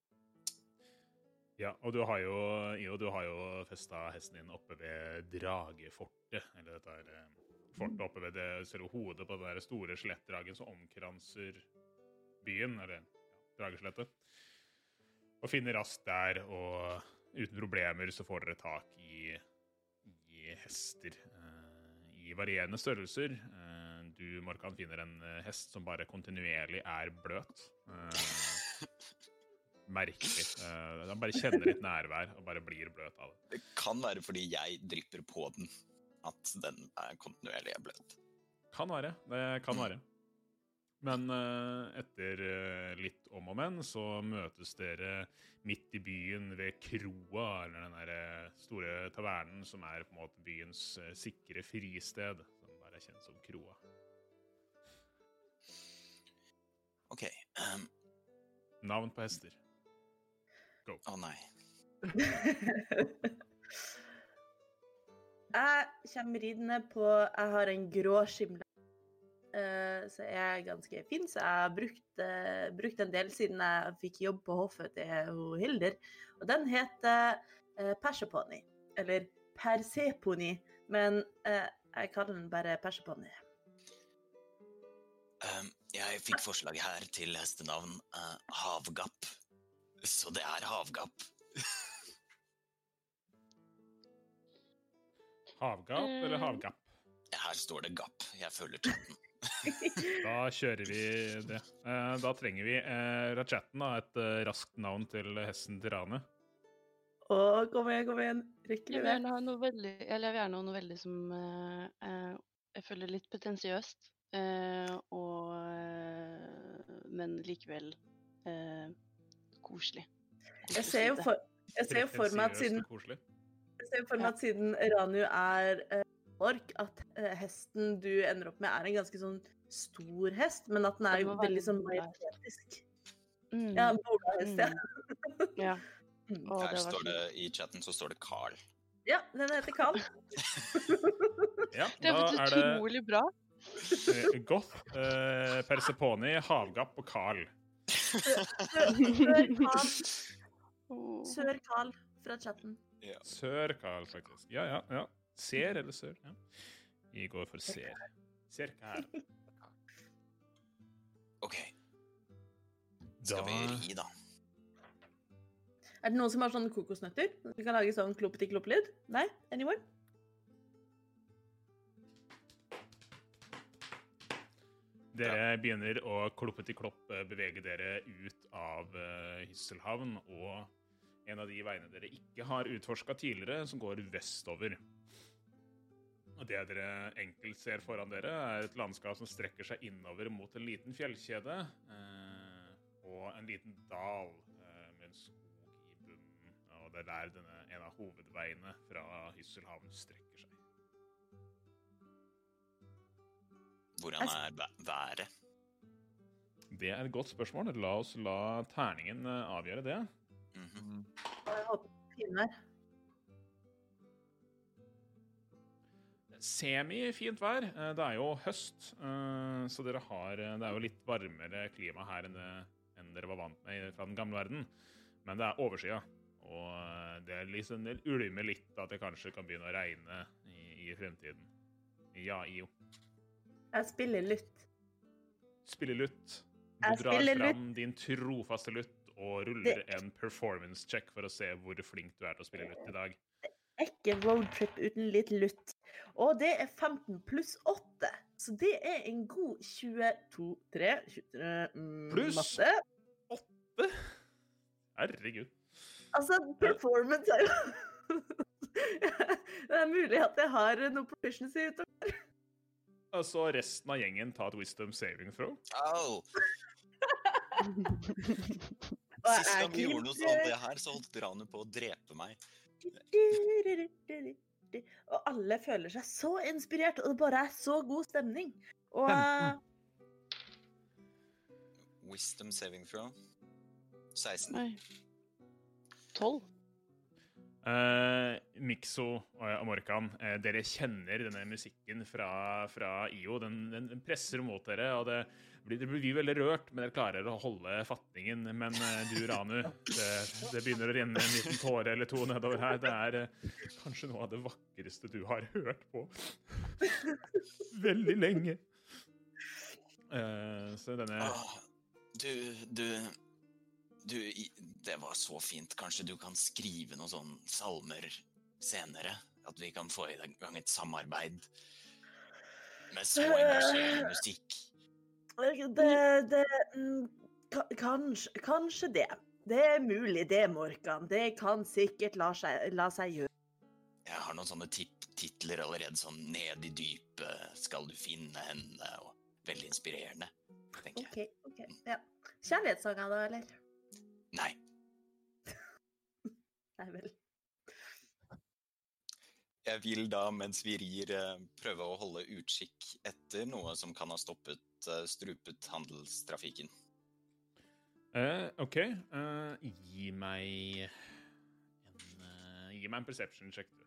Ja, og du har jo, Io, du har jo festa hesten din oppe ved Dragefortet. Eller dette er eh, fortet oppe ved det du hodet på den store skjelettdragen som omkranser byen, eller ja, Drageslettet. Og finner raskt der, og uten problemer så får dere tak i, i hester eh, i varierende størrelser. Eh, du, Morkan, finner en eh, hest som bare kontinuerlig er bløt. Eh, merkelig. Eh, han bare kjenner litt nærvær og bare blir bløt av det. Det kan være fordi jeg drypper på den, at den er kontinuerlig blødd. Kan være. Det kan være. Men eh, etter eh, litt om og men så møtes dere midt i byen ved kroa, eller den der store tavernen som er på en måte byens eh, sikre fristed, som bare er kjent som kroa. OK. um... Navn på hester. Å nei. Jeg kommer ridende på Jeg har en grå skimle. Eh, så jeg er ganske fin, så jeg har brukt, eh, brukt en del siden jeg fikk jobb på hoffet til Hilder. Og den heter uh, Perseponni. Eller Perseponi. Men eh, jeg kaller den bare Persepony. Ehm, jeg fikk forslag her til hestenavn eh, Havgapp. Så det er Havgapp. Havgap eller Eh. havgap? Her står det Gapp. Jeg følger chatten. Da kjører vi det. Eh, Da trenger vi eh, fra da, et eh, raskt navn til hesten til Rane. Å, kom igjen, kom igjen. Rekker Jeg vil gjerne ha noe veldig Eller jeg vil gjerne ha noe veldig som jeg føler litt pretensiøst. eh, og Men likevel eh, koselig. Jeg ser jo for, jeg ser for meg at siden, og koselig. jeg ser jo for meg at siden Ranu er uh, ork, at uh, hesten du ender opp med, er en ganske sånn stor hest, men at den er jo veldig sånn majestetisk. Mm, Ja, bolahest, ja. ja. Mm. Å, Her det står det. I chatten så står det Carl. Ja, den heter Carl. Ja, Det er faktisk er utrolig bra. eh, Goth, eh, Perseponi, Havgapp og Carl. Sør Carl, Sør Carl fra chatten. Sør Carl, faktisk. Ja, ja. ja. Ser eller sør? Ja. Vi går for ser. Ser her. OK, skal vi ri, da? Er det noen som har sånne kokosnøtter? Vi kan lage sånn kloppeti-klopp-lyd? Nei? Anyone? Dere begynner å kloppeti-klopp eh, bevege dere ut av eh, Hysselhavn og en av de veiene dere ikke har utforska tidligere, som går vestover. Og Det dere enkelt ser foran dere, er et landskap som strekker seg innover mot en liten fjellkjede eh, og en liten dal eh, med en skog i bunnen. Og det er der denne, en av hovedveiene fra Hysselhavn strekker seg. Hvordan er været? Det er et godt spørsmål. La oss la terningen eh, avgjøre det. Mhm. Og Jeg håper fin vær. Semi-fint vær. Eh, Det er jo høst, eh, så dere har, eh, det er jo litt varmere klima her enn, det, enn dere var vant med fra den gamle verden. Men det er overskya, og det er liksom, det ulmer litt at det kanskje kan begynne å regne i, i fremtiden. Ja, IO. Jeg spiller lutt. Spiller lutt. Du Jeg drar fram lutt. din trofaste lutt og ruller Det- en performance check for å se hvor flink du er til å spille lutt i dag. Ikke roadtrip uten litt lutt. Og det er 15 pluss 8. Så det er en god 22 3 23 mm, Pluss 8? Herregud. Altså, performance er jo Det er mulig at jeg har noe proficiency utover. Altså resten av gjengen tar et wisdom saving throw. Au! Sist gang vi gjorde noe sånt det her, så holdt Ranu på å drepe meg. Og alle føler seg så inspirert, og det bare er så god stemning. Og uh... Wisdom saving throw. 16. Oi. Tolv. Eh, Mikso og Amorkan, Morkan, eh, dere kjenner denne musikken fra, fra IO. Den, den, den presser mot dere, og det blir, blir veldig rørt, men dere klarer å holde fatningen. Men eh, du, Ranu, det, det begynner å renne en liten tåre eller to nedover her. Det er eh, kanskje noe av det vakreste du har hørt på veldig lenge. Uh, så denne ah, du, du Du, det var så fint. Kanskje du kan skrive noen sånne salmer senere? At vi kan få i gang et samarbeid med så engasjerende musikk? Det, det mm, kanskje, kanskje det. Det er mulig, det, Morkan. Det kan sikkert la seg, la seg gjøre. Jeg har noen sånne tit titler allerede, sånn 'Ned i dypet skal du finne henne', og veldig inspirerende, tenker jeg. OK. ok, ja. Kjærlighetssanger, da, eller? Nei, Nei vel. jeg vil da, mens vi rir, eh, prøve å holde utkikk etter noe som kan ha stoppet, eh, strupet handelstrafikken. Eh, OK. Uh, gi meg en uh, Gi meg en perception check, du.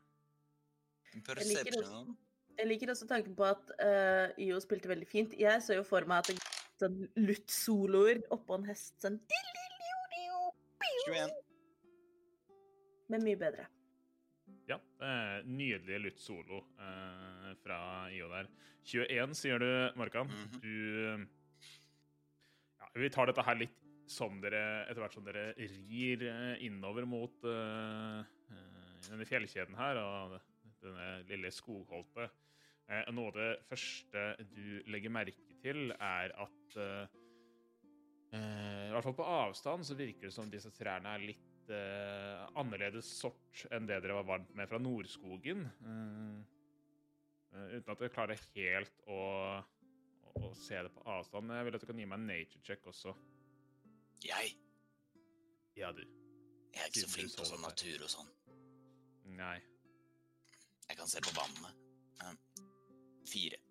Perception. Jeg liker også tanken på at uh, IO spilte veldig fint. Jeg så jo for meg at det gikk sånn lutt-soloer oppå en hest sånn 21. Men mye bedre. Ja, Uh, nydelig lutt solo eh, fra IO der. 21, sier du, Markan. Du ja, vi tar dette her litt som dere etter hvert som dere rir eh, innover mot eh, denne fjellkjeden her og denne lille skogholtet. Uh, noe av det første du legger merke til, er at eh, I hvert fall på avstand så virker det som disse trærne er litt annerledes sort enn det dere var vant med fra Nordskogen. Eh, uten at jeg klarer helt å, å, å se det på avstand. Jeg vil at du kan gi meg en nature check også. Jeg? Ja, du. Jeg er ikke så Siden så flink på sånn natur og sånn. Nei. Jeg kan se på vannet. Eh, Fire.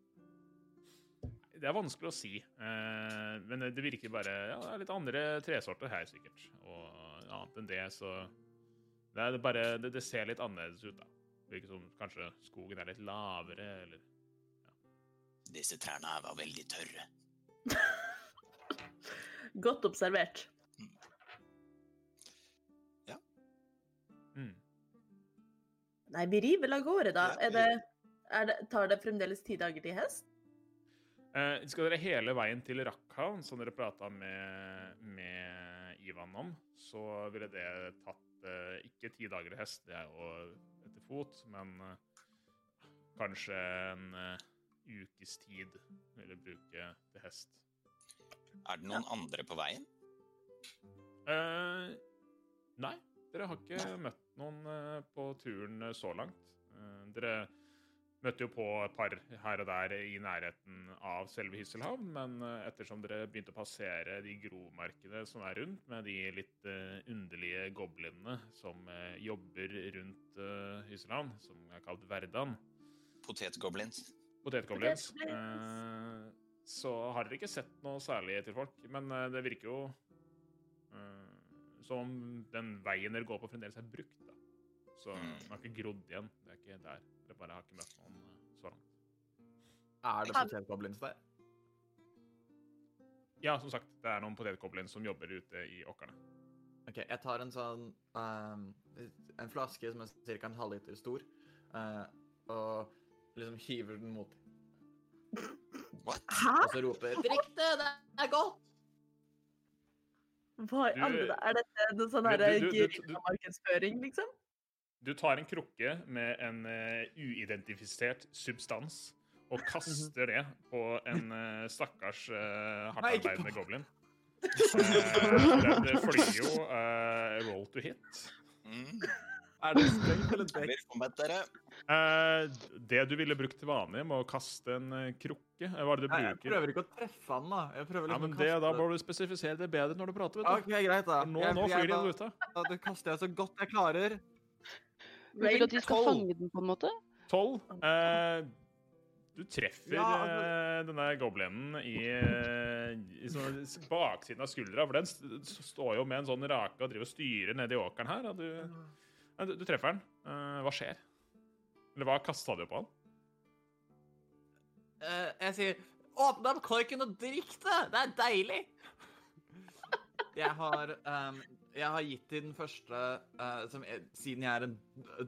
Det er vanskelig å si. Eh, men det virker bare Ja, det er litt andre tresorter her, sikkert. Og annet enn det, så Det, er bare, det, det ser litt annerledes ut, da. Det virker som kanskje skogen er litt lavere, eller Disse trærne her var veldig tørre. Godt observert. mm. Nei, vi river vel av gårde, da. Ja, Er det, er det, tar det fremdeles ti dager til hest? Eh, skal dere hele veien til Rakhavn, som dere prata med, med Ivan om, så ville det tatt ikke ti dager til hest, det er jo etter fot, men eh, kanskje en eh, ukes tid vil jeg bruke til hest. Er det noen andre på veien? Uh, nei, dere har ikke møtt noen på turen så langt. Uh, dere møtte jo på et par her og der i nærheten av selve Hysselhavn, men eh, ettersom dere begynte å passere de gromarkene som er rundt, med de litt eh, underlige goblinene som eh, jobber rundt Hysselhavn, som er kalt Verdan, Potetgoblins. potetgoblins, Potetgoblins. eh, så har dere ikke sett noe særlig til folk. Men det virker jo som om den veien dere går på, fremdeles er brukt. Så Mm. den har ikke grodd igjen. Det er ikke der. Dere bare jeg har ikke møtt noen eh, så langt. Er det potetgoblins der? Ja, som sagt, det er noen potetgoblins som jobber ute i åkrene. Ok, jeg tar en sånn um, En flaske som er ca. en halvliter stor, uh, og liksom hiver den mot What? Hæ? Og så roper Drikk det, det er godt! Hva alle da- Er dette noe sånn her markedsføring, liksom? Du tar en krukke med en uh, uidentifisert substans og kaster det på en uh, stakkars uh, hardtarbeidende goblin. Uh, det, flyr jo eh, roll to hit. Mm. Er det strengt eller dere. Eh, det du ville brukt til vanlig med å kaste en krukke Hva er det du Nei, jeg prøver ikke å treffe han, da. Jeg prøver Ja, liksom men å det, Da må du spesifisere det bedre når du prater. vet OK, du. greit, da. Nå, Jeg- nå flyr de ut av. Da kaster jeg så godt jeg klarer. Du vil at de skal Tolv. fange den, på en måte? Tolv. Eh, du treffer Ja, altså- eh, denne goblinen i, eh, i sånn, baksiden av skuldra. For den st står jo med en sånn rake og driver og styrer nedi åkeren her. Og du, Nei, du, du treffer den. Eh, hva skjer? Eller hva kasta du på han? Eh, jeg sier åpne opp korken og drikk det! Det er deilig! Jeg har, ehm, jeg har gitt til den første uh, som er, Siden jeg er en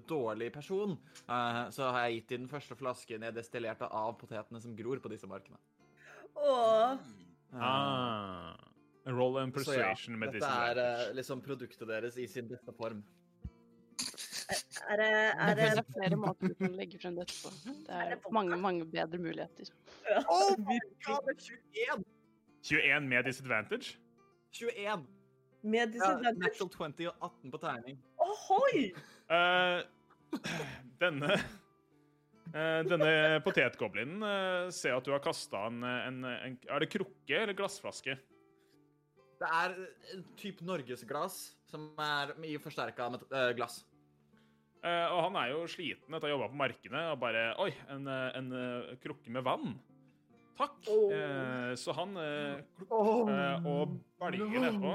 dårlig person, uh, så har jeg gitt til den første flasken jeg destillerte av potetene som gror på disse markene. Åh. Eh, Ah, roll and så ja, persuasion med dette disse er advantage. eh, liksom produktet deres i sin beste form. er det, er Det det er flere måter du kan legge frem dette på. Det Er er mange, mange bedre muligheter. Oh my god, det er 21! 21 med disadvantage? 21! Med Ja, disadvantage? natural 20 og 18 på terning. Ohoi! Uh, denne uh, Denne potetgoblinen uh, ser at du har kasta en, en, en Er det krukke eller glassflaske? Det er en type norgesglass som er i forsterka med eh, glass. Uh, og han er jo sliten etter å ha jobba på markene og bare Oi, en, eh, en eh, krukke med vann. Takk. Oh. Uh, så han eh, eh, Og belger nedpå.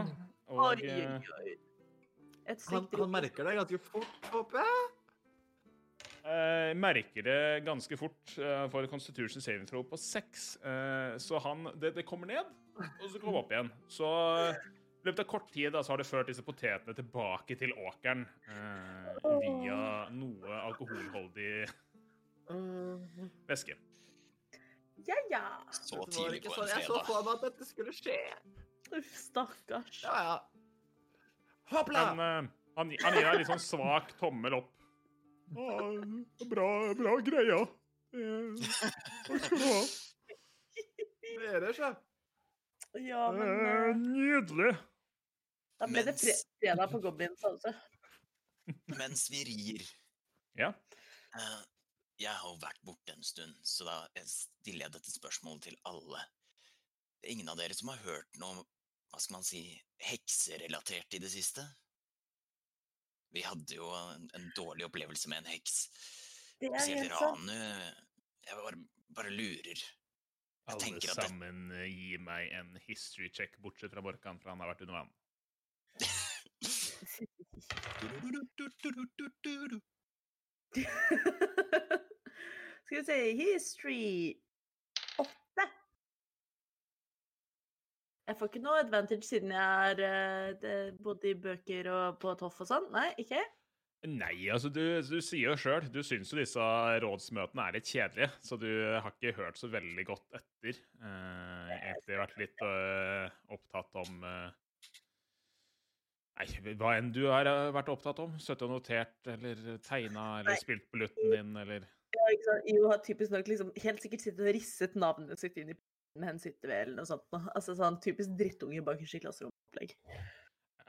Oi, Og oi, eh, oi. Et Han, han merker det ganske fort, håper jeg. eh, merker det ganske fort Han for Constitution saving throw på seks. Eh, så han det, det kommer ned, og så kommer det opp igjen. Så eh, i løpet av kort tid da, så har det ført disse potetene tilbake til åkeren eh, via noe alkoholholdig væske. Ja, ja. Så tidlig på en fredag. jeg så for meg at dette skulle skje. Uff, stakkars. Ja, ja. Hoppla! Han, uh, han, han gir deg litt sånn svak tommel opp. Ah, bra, bra greia. Det- Takk skal du ha. Dere, sjø. Ja, men Eh, eh, Nydelig. da ble det fre fredag på Goblins, altså. Mens vi rir Ja. Uh, Jeg har jo vært borte en stund, så da stiller jeg dette spørsmålet til alle. Det er ingen av dere som har hørt noe hva skal man si, hekserelatert i det siste? Vi hadde jo en, en dårlig opplevelse med en heks. Det er Spesielt helt sant. Ranu. Jeg bare, bare lurer. Jeg Alle tenker at det- sammen eh, gi meg en history check, bortsett fra Borkan, for han har vært under vann. Skal vi se History åtte. Jeg får ikke noe advantage siden jeg har bodd i bøker og på Toff og sånn. Nei, ikke? Nei, altså du, du sier jo sjøl, du syns jo disse rådsmøtene er litt kjedelige, så du har ikke hørt så veldig godt etter. Eh, egentlig vært litt uh, opptatt om uh, Nei, hva enn du har vært opptatt om. Sittet og notert, eller tegna, eller Nei. spilt på lutten din, eller Ja? Jo har typisk nok liksom helt sikkert sittet og risset navnet sitt inn i p***en en sitter ved, eller noe sånt. Altså sånn typisk drittunge bakerst i klasserommet-opplegg.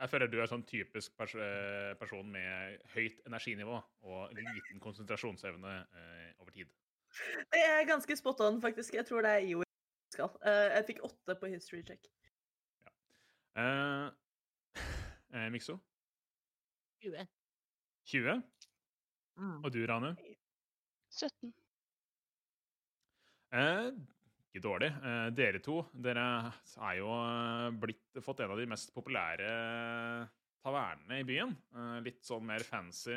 Jeg føler du er sånn typisk pers eh, person med høyt energinivå og liten konsentrasjonsevne eh, over tid. Det er ganske spot on, faktisk. Jeg tror det er IO jeg skal. Uh, jeg fikk åtte på history check. Ja. Uh, uh, Mikso? 20. 20? Mm. Og du, Rane? 17. Eh, ikke dårlig. Eh, dere to dere er jo eh, blitt, fått en av de mest populære tavernene i byen. Eh, litt sånn mer fancy.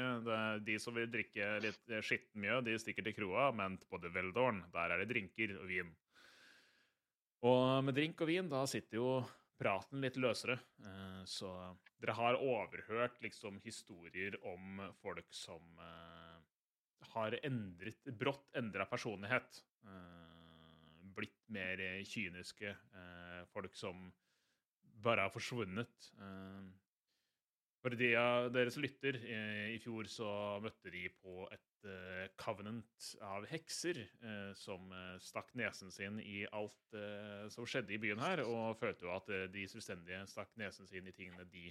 De som vil drikke litt skitten mye, de stikker til kroa, men på The Veldorn der er det drinker og vin. Og med drink og vin, da sitter jo praten litt løsere. Eh, så dere har overhørt liksom historier om folk som eh, har endret, brått endra personlighet. Blitt mer eh, kyniske. Eh, folk som bare har forsvunnet. Eh, for de av dere som lytter, i fjor så møtte de på et covenant av hekser som stakk nesen sin i alt som skjedde i byen her, og følte jo at de selvstendige stakk nesen sin i tingene de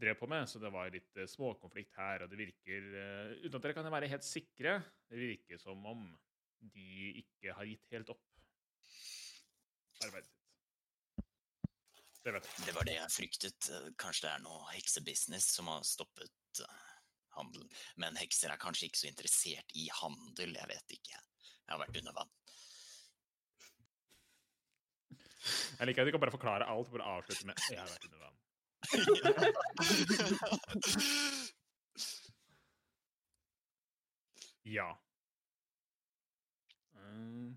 drev på med, så det var litt småkonflikt her, og det virker, uten at dere kan være helt sikre, det virker som om de ikke har gitt helt opp arbeidet sitt. Det. Det var det jeg fryktet. Kanskje det er noe heksebusiness som har stoppet eh, handelen. Men hekser er kanskje ikke så interessert i handel, jeg vet ikke. Jeg har vært under vann. Jeg liker at du kan bare forklare alt, bare avslutte med «Jeg har vært under vann». Ja. Eh,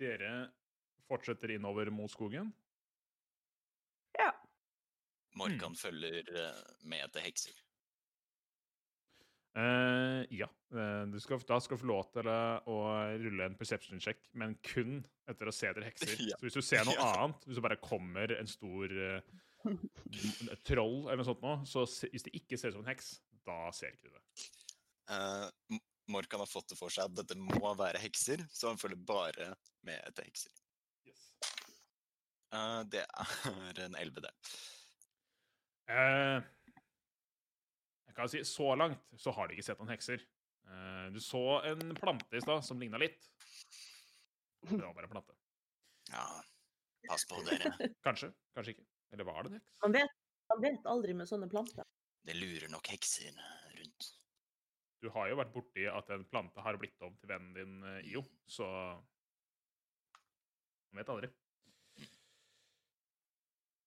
dere fortsetter innover mot skogen. Ja. Morkan følger eh, med etter hekser. Uh, ja. Eh, du skal, da skal du få lov til å, rulle en perception check, men kun etter å se etter hekser. Ja. Så hvis du ser noe Ja. annet, hvis det bare kommer en stor uh, troll eller noe sånt nå, så se, hvis det ikke ser ut som en heks, da ser ikke du det. Uh, Morkan har fått det for seg at dette må være hekser, så han følger bare med etter hekser. Eh, det er en 11, det. Eh, jeg kan si så langt så har de ikke sett noen hekser. Eh, du så en plante i stad som ligna litt. Det var bare en plante. Ja, pass på dere. Kanskje, kanskje ikke. Eller var det en heks? Man vet, man vet aldri med sånne planter. Det lurer nok hekser rundt. Du har jo vært borti at en plante har blitt om til vennen din Io, så Man vet aldri.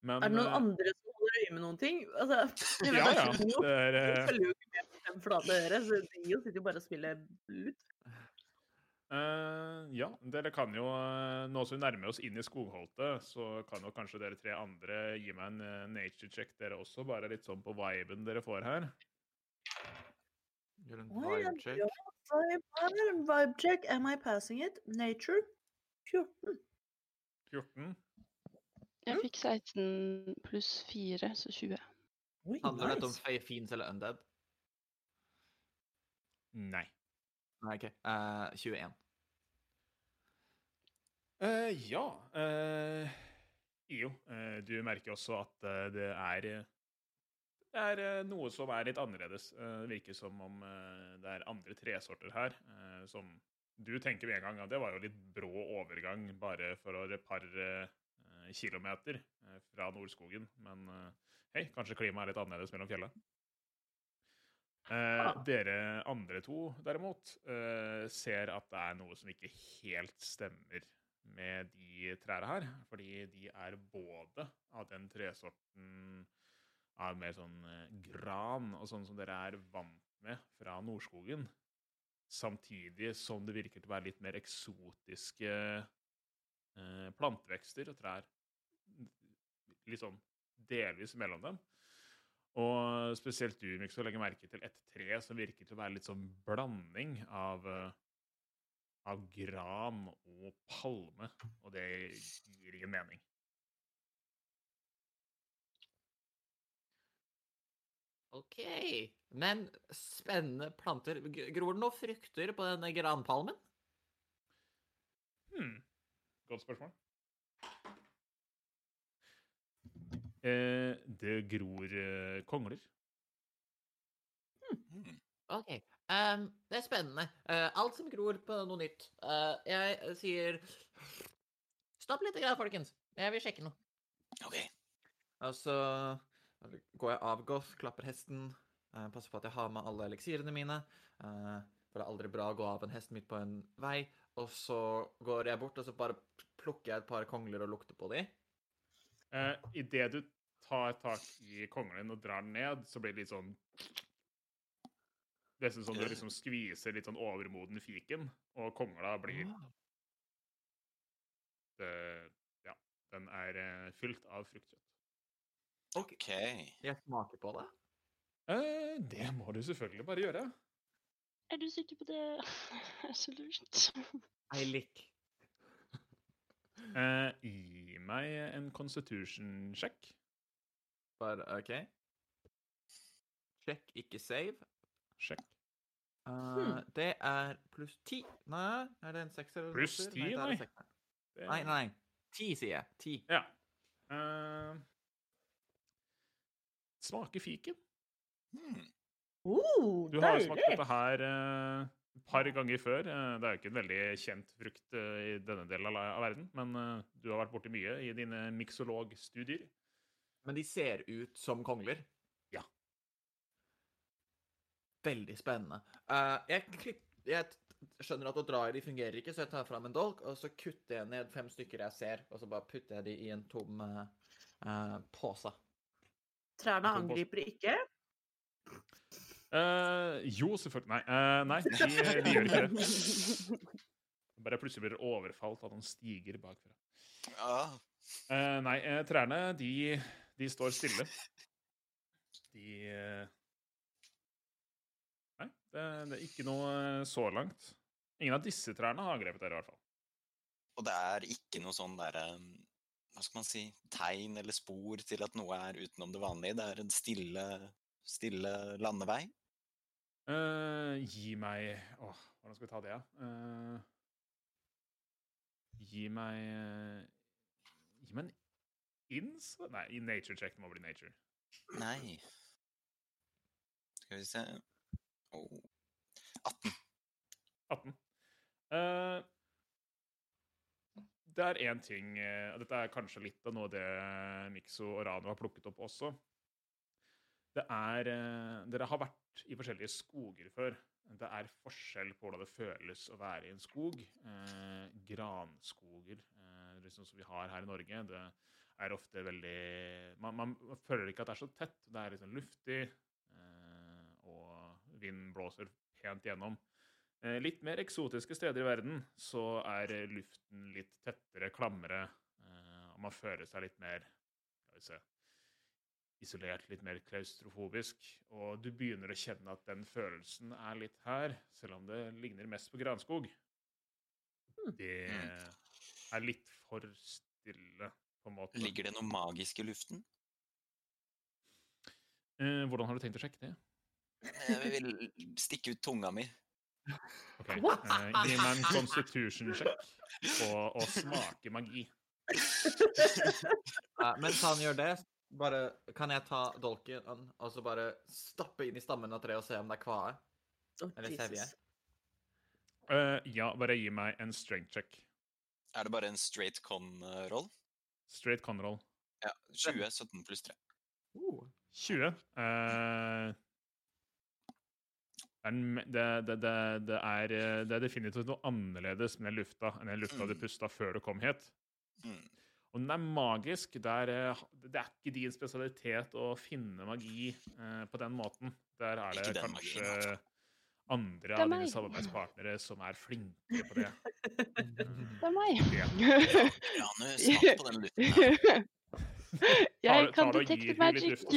Men Er det noen eh, andre som holder øye med noen ting? Altså, jeg vet Ja, ja. Det er, eh, følger jo ikke med på fem flate øre, så de sitter jo bare og spiller lut. Uh, ja, dere kan jo Nå som vi nærmer oss inn i skogholtet, så kan jo kanskje dere tre andre gi meg en nature check, dere også. Bare litt sånn på viben dere får her. Gjør en vibe check. Vibe, vibe check. Am I passing it? Nature? 14. 14. Jeg fikk 16 pluss 4, så 20. Oi, Handler dette om nice. Faye Fiends eller Undead? Nei. Nei, OK. Uh, 21. Uh, ja uh, Jo, eh, du merker også at eh, det er Det er noe som er litt annerledes. Det virker som om det er andre tresorter her som du tenker med en gang at det var jo litt brå overgang bare for et par eh, kilometer eh, fra Nordskogen. Men eh, hei, kanskje klimaet er litt annerledes mellom fjellene. Eh, Ah. dere andre to, derimot, eh, ser at det er noe som ikke helt stemmer med de trærne her. Fordi de er både av den tresorten av mer sånn eh, gran og sånn som dere er vant med fra Nordskogen. Samtidig som det virker til å være litt mer eksotiske eh, plantevekster og trær. Litt sånn delvis mellom dem. Og spesielt du, å legge merke til et tre som virker til å være litt sånn blanding av, eh, av gran og palme. Og det gir ingen mening. OK. Men spennende planter. Gror det noen frukter på denne granpalmen? Hmm. Godt spørsmål. Eh, det gror eh, kongler. OK. Um, det er spennende. Uh, alt som gror på noe nytt. Uh, jeg sier Stopp litt, grann, folkens. Jeg vil sjekke noe. OK. Og så går jeg av Goth, klapper hesten, uh, passer på at jeg har med alle eliksirene mine. eh, for det er aldri bra å gå av en hest midt på en vei. Og så går jeg bort og så bare plukker jeg et par kongler og lukter på de. Eh, Idet du tar tak i konglen og drar den ned, så blir det litt sånn Nesten som du liksom skviser litt sånn overmoden fiken, og kongla blir det, Ja, den er eh, fylt av fruktkjøtt. OK. Jeg smaker på det. Eh, det må du selvfølgelig bare gjøre. Er du sikker på det? så lurt. I lick. Eh, meg en constitution-sjekk. Bare OK. Sjekk, ikke save. Sjekk. Eh, Det er pluss ti. Nei, er det en sekser? Pluss åtter? 10, det er nei. Det- Nei, nei. nei. Ti, sier jeg. Ti. Ja. Uh, smaker fiken. Hmm. Uh, Du har smakt dette her eh, et par ganger før. Eh, det er jo ikke en veldig kjent frukt eh, i denne delen av, verden, men eh, du har vært borti mye i dine miksologstudier. Men de ser ut som kongler. Ja. Veldig spennende. Eh, jeg, klipp, jeg skjønner at å dra i de fungerer ikke, så jeg tar fram en dolk, og så kutter jeg ned fem stykker jeg ser, og så bare putter jeg de i en tom eh, eh, pose. Trærne angriper ikke. Eh, jo, selvfølgelig Nei, uh, nei de, de gjør ikke det. Bare plutselig blir overfalt av noen stiger bakfra. Ja. Eh, nei, trærne, de, de står stille. De Nei, det, det er ikke noe så langt. Ingen av disse trærne har angrepet dere, i hvert fall. Og det er ikke noe sånn derre Hva skal man si Tegn eller spor til at noe er utenom det vanlige. Det er en stille, stille landevei. Uh, gi meg Åh, hvordan skal vi ta det, da? Uh, gi meg uh, Gi meg en ins... Nei, i nature check. Det må bli nature. Nei Skal vi se oh. 18. 18. Eh, det er én ting eh, Dette er kanskje litt av noe det Mikso og Rano har plukket opp også. Det er eh, Dere har vært i forskjellige skoger før. Det er forskjell på hvordan det føles å være i en skog. Eh, granskoger, eh, liksom som vi har her i Norge, det er ofte veldig man, man føler ikke at det er så tett. Det er liksom luftig, eh, og vinden blåser pent gjennom. Eh, Litt mer eksotiske steder i verden så er luften litt tettere, klammere, eh, og man føler seg litt mer skal vi se, isolert, litt mer klaustrofobisk. Og du begynner å kjenne at den følelsen er litt her, selv om det ligner mest på granskog. Det er litt for stille. på en måte. Ligger det noe magisk i luften? Eh, hvordan har du tenkt å sjekke det? Jeg vil stikke ut tunga mi. Ok, eh, Gi meg en constitution-sjekk på å smake magi. Eh, mens han gjør det, bare kan jeg ta dolken og så bare stappe inn i stammen av treet og se om det er kvae? Oh, Eller sevje? Jesus. Eh, ja, bare gi meg en strength check. Er det bare en straight con-roll? Straight con roll. Ja. 20, 17 pluss 3. Uh. 20. Eh, er den me- det, det, det, det, er, eh, det er definitivt noe annerledes med lufta enn den lufta du Mm. pusta før du kom hit. Og den er magisk. Det er, eh, det er ikke din spesialitet å finne magi eh, på den måten. Der er det Ikke kanskje magien, altså. andre Det av dine samarbeidspartnere som er flinke på det. Det er meg. Ja, nå smak på den luften her. Jeg kan detekte magic.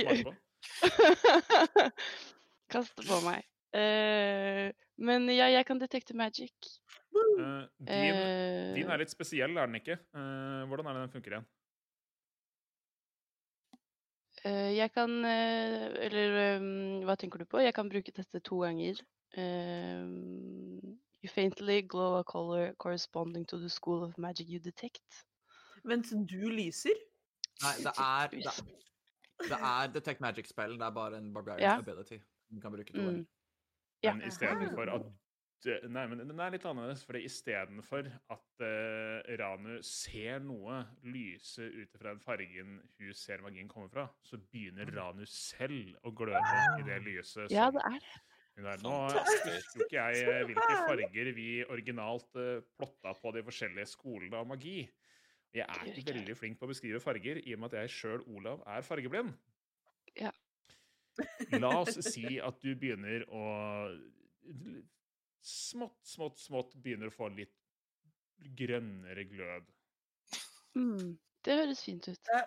Kaste på meg. Uh, men ja, jeg kan detekte magic. Eh, din, Eh, din er litt spesiell, er den ikke? Uh, hvordan er det den funker igjen? Uh, jeg kan eh, Eller um, hva tenker du på? Jeg kan bruke dette to ganger. You faintly glow a color corresponding to the school of magic you detect. Vent, du lyser? Nei, det er, det, det er Detect Magic-spillen. Det er bare en barbarian yeah. ability. Du kan bruke to Mm. Men istedenfor at det- Nei, men den er litt annerledes. For istedenfor at uh, Ranu ser noe lyse ut fra den fargen hun ser magien komme fra, så begynner Ranu selv å gløde i det lyset. Ja, det er det. er. Nå Fantastisk. ikke jeg eh, hvilke farger vi originalt uh, plotta på de forskjellige skolene av magi. Jeg er ikke veldig flink på å beskrive farger, i og med at jeg sjøl, Olav, er fargeblind. Ja. La oss si at du begynner å Smått, smått, smått begynner å få litt grønnere glød. Mm, det høres fint ut. Da,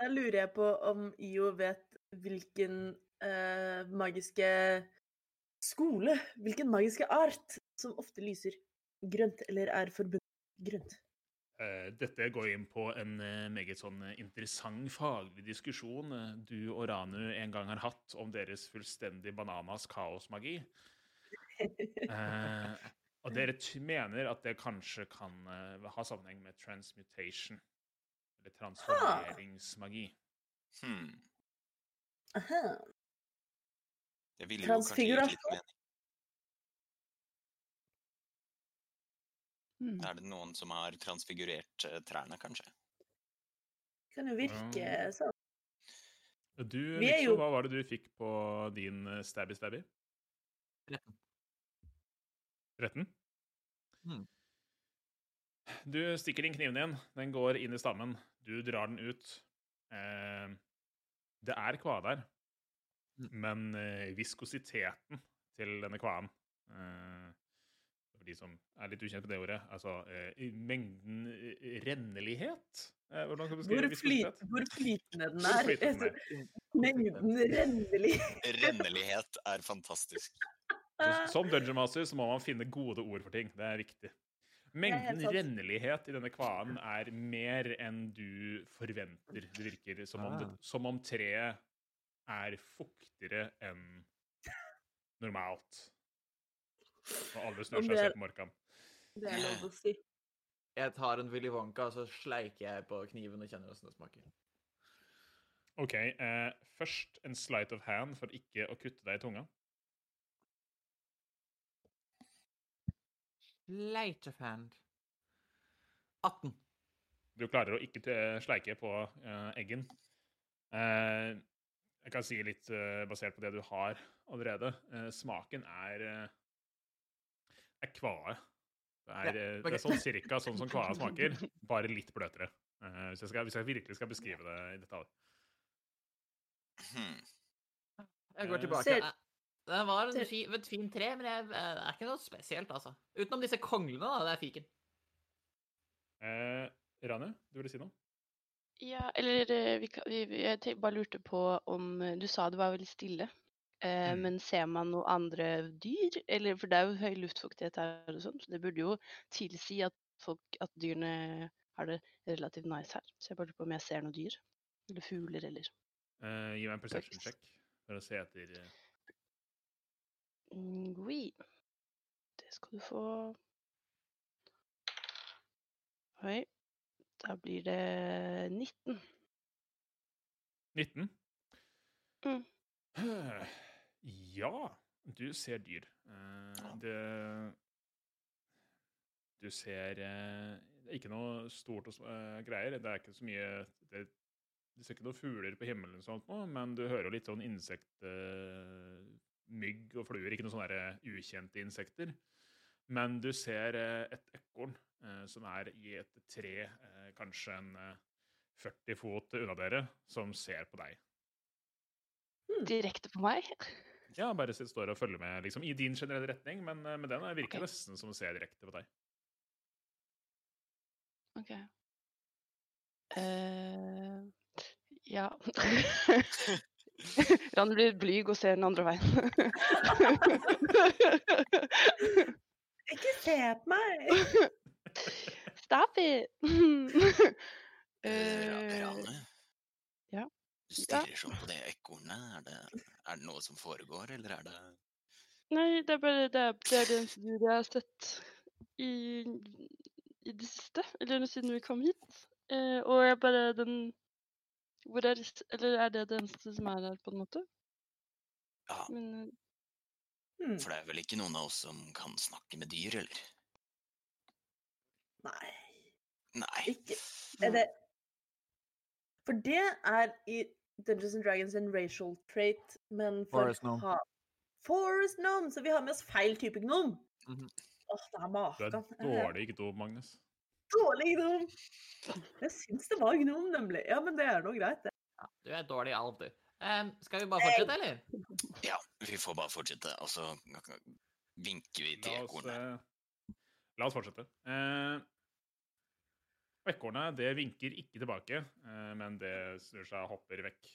da lurer jeg på om IO vet hvilken eh, magiske skole, hvilken magiske art, som ofte lyser grønt, eller er forbundet grønt. Eh, Dette går inn på en eh, meget sånn eh, interessant faglig diskusjon du og Ranu en gang har hatt om deres fullstendig bananas kaosmagi. Eh, og dere t mener at det kanskje kan eh, ha sammenheng med transmutation. Eller transformeringsmagi. Hmm. Aha. Det ville jo kanskje gitt litt mening. Mm. Er det noen som har transfigurert eh, trærne, kanskje? Kan jo virke sånn. Du, Vi er jo- hva var det du fikk på din eh, stabby stabby? 13. 13? Mm. Du stikker inn kniven din. Den går inn i stammen. Du drar den ut. Eh, det er kva der, Mm. men eh, viskositeten til denne kvaen eh, For de som er litt ukjent med det ordet, altså eh, mengden eh, rennelighet eh, Hvordan skal du Hvor, beskrive flyt, hvor flytende den er. flytende den er. Mengden rennelighet. Rennelighet er fantastisk. Så, som Dungeon Master så må man finne gode ord for ting. Det er viktig. Mengden rennelighet i denne kvaen er mer enn du forventer. Det virker som om, det, Ah. som om treet er fuktigere enn normalt. Og alle snur seg og ser er- på Morkan. Det er lov å si. Jeg tar en Willy Wonka, og så sleiker jeg på kniven og kjenner åssen det smaker. OK. Eh, først en slight of hand for ikke å kutte deg i tunga. Light of hand. 18. Du klarer å ikke sleike på uh, eggen. Uh, jeg kan si litt uh, basert på det du har allerede. Smaken er er kvae. Det er, Ja, okay. det er sånn cirka sånn som kvae smaker, bare litt bløtere. Eh, hvis, jeg skal, hvis jeg virkelig skal beskrive det i detalj. Hmm. Jeg går tilbake. Ser- Det var en fi, et fint tre, men jeg, det er ikke noe spesielt, altså. Utenom disse konglene, da. Det er fiken. Eh, Rane, du ville si noe? Ja, eller eh, vi, vi, jeg bare lurte på om eh, Du sa det var veldig stille. Eh, Mm. Men ser man noen andre dyr? Eller, for det er jo høy luftfuktighet her, og sånt, så det burde jo tilsi at, folk, at dyrene har det relativt nice her. Så jeg bare lurer på om jeg ser noen dyr. Eller fugler, eller Eh, gi meg en perception check for å se etter eh, Oui. Det skal du få. Oi. Da blir det 19. 19. Mm. Ja, du ser dyr. Eh, det Du ser eh, Det er ikke noe stort og, eh, greier. Det er ikke så mye det, Du ser ikke noen fugler på himmelen, og sånt nå, men du hører litt sånn insekt... eh, mygg og fluer. Ikke noen sånne ukjente insekter. Men du ser eh, et ekorn eh, som er i et tre, eh, kanskje en eh, 40 fot unna dere, som ser på deg. Direkte på meg. Ja, bare står og følger med liksom, i din generelle retning, men, eh, men den er- virker okay. nesten som å se direkte på deg. OK. Uh, ja Ran blir blyg og ser den andre veien. Ikke se på meg! Stop it! Eh, Eh, Rane? ja. Du stirrer sånn på det ekornet. Er det, er det noe som foregår, eller er det Nei, det er bare det det er den dyret jeg har sett i, i det siste. Eller siden vi kom hit. Eh, og jeg bare den Hvor er det Eller er det det eneste som er her, på en måte? Ja, Men eh, Hmm, for det er vel ikke noen av oss som kan snakke med dyr, eller? nei, Nei. ikke Er det For det er i Dungeons and Dragons en racial trait, men for Forest gnome. ha- Forest gnome! Så vi har med oss feil type gnom. Mhm. Åh, det er Du maken. er dårlig ikke gnom, Magnus. Dårlig gnom! Jeg syns det var gnom, nemlig. Ja, men det er nå greit, det. Ja, du er dårlig alv, du. Um, skal vi bare fortsette, eller? Ja, vi får bare fortsette, og så vinker vi til ekornet. eh, la oss fortsette. Eh, ekornet det vinker ikke tilbake, eh, men det snur seg og hopper vekk.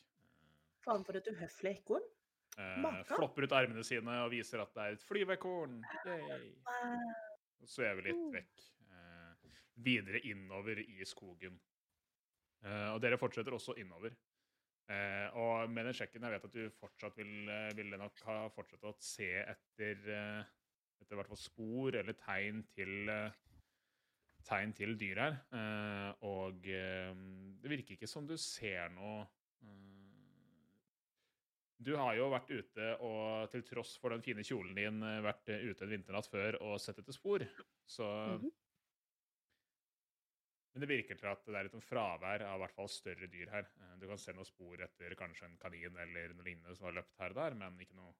Faen for et uhøflig ekorn. Eh, flopper ut armene sine og viser at det er et flyveekorn. Yay. Og svever litt Mm. vekk. Videre innover i skogen. Eh, og dere fortsetter også innover. Eh, og med den sjekken jeg vet at du fortsatt vil, eh, ville nok ha fortsatt å se etter etter hvert fall spor eller tegn til tegn til dyr her. Og det virker ikke som du ser noe Du har jo vært ute og til tross for den fine kjolen din vært ute en vinternatt før og sett etter spor. Så Mhm. Men det virker til at det er litt fravær av hvert fall større dyr her. Eh, Du kan se noen spor etter kanskje en kanin eller noe lignende som har løpt her og der, men ikke noe,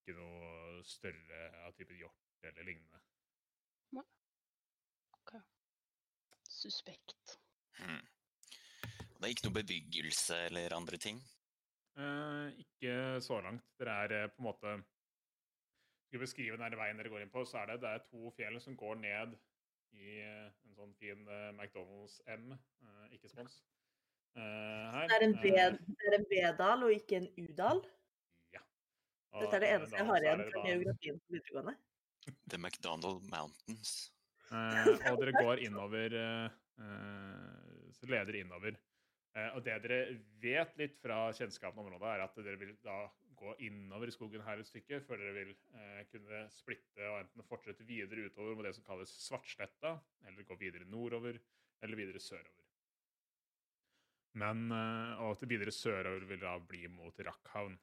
ikke noe større av typen hjort eller lignende. suspekt. Hmm. Det er ikke noe bebyggelse eller andre ting? Eh, ikke så langt. Dere er eh, på en måte Skal vi beskrive den veien dere går inn på, så er det, det er to fjell som går ned i en sånn fin eh, McDonald's M, eh, ikke spons. eh, her. Det er en ved- det en V-dal og ikke en U-dal. ja. Og, Dette er det eneste jeg har igjen fra geografien på videregående. The McDonald Mountains. Eh, og dere går innover Så leder innover. Eh, og det dere vet litt fra kjennskapen av området, er at dere vil da gå innover i skogen her et stykke før dere vil eh, kunne splitte og enten fortsette videre utover med det som kalles Svartsletta, eller gå videre nordover, eller videre sørover. Men eh, Og til videre sørover vil da bli mot Rakkhavn.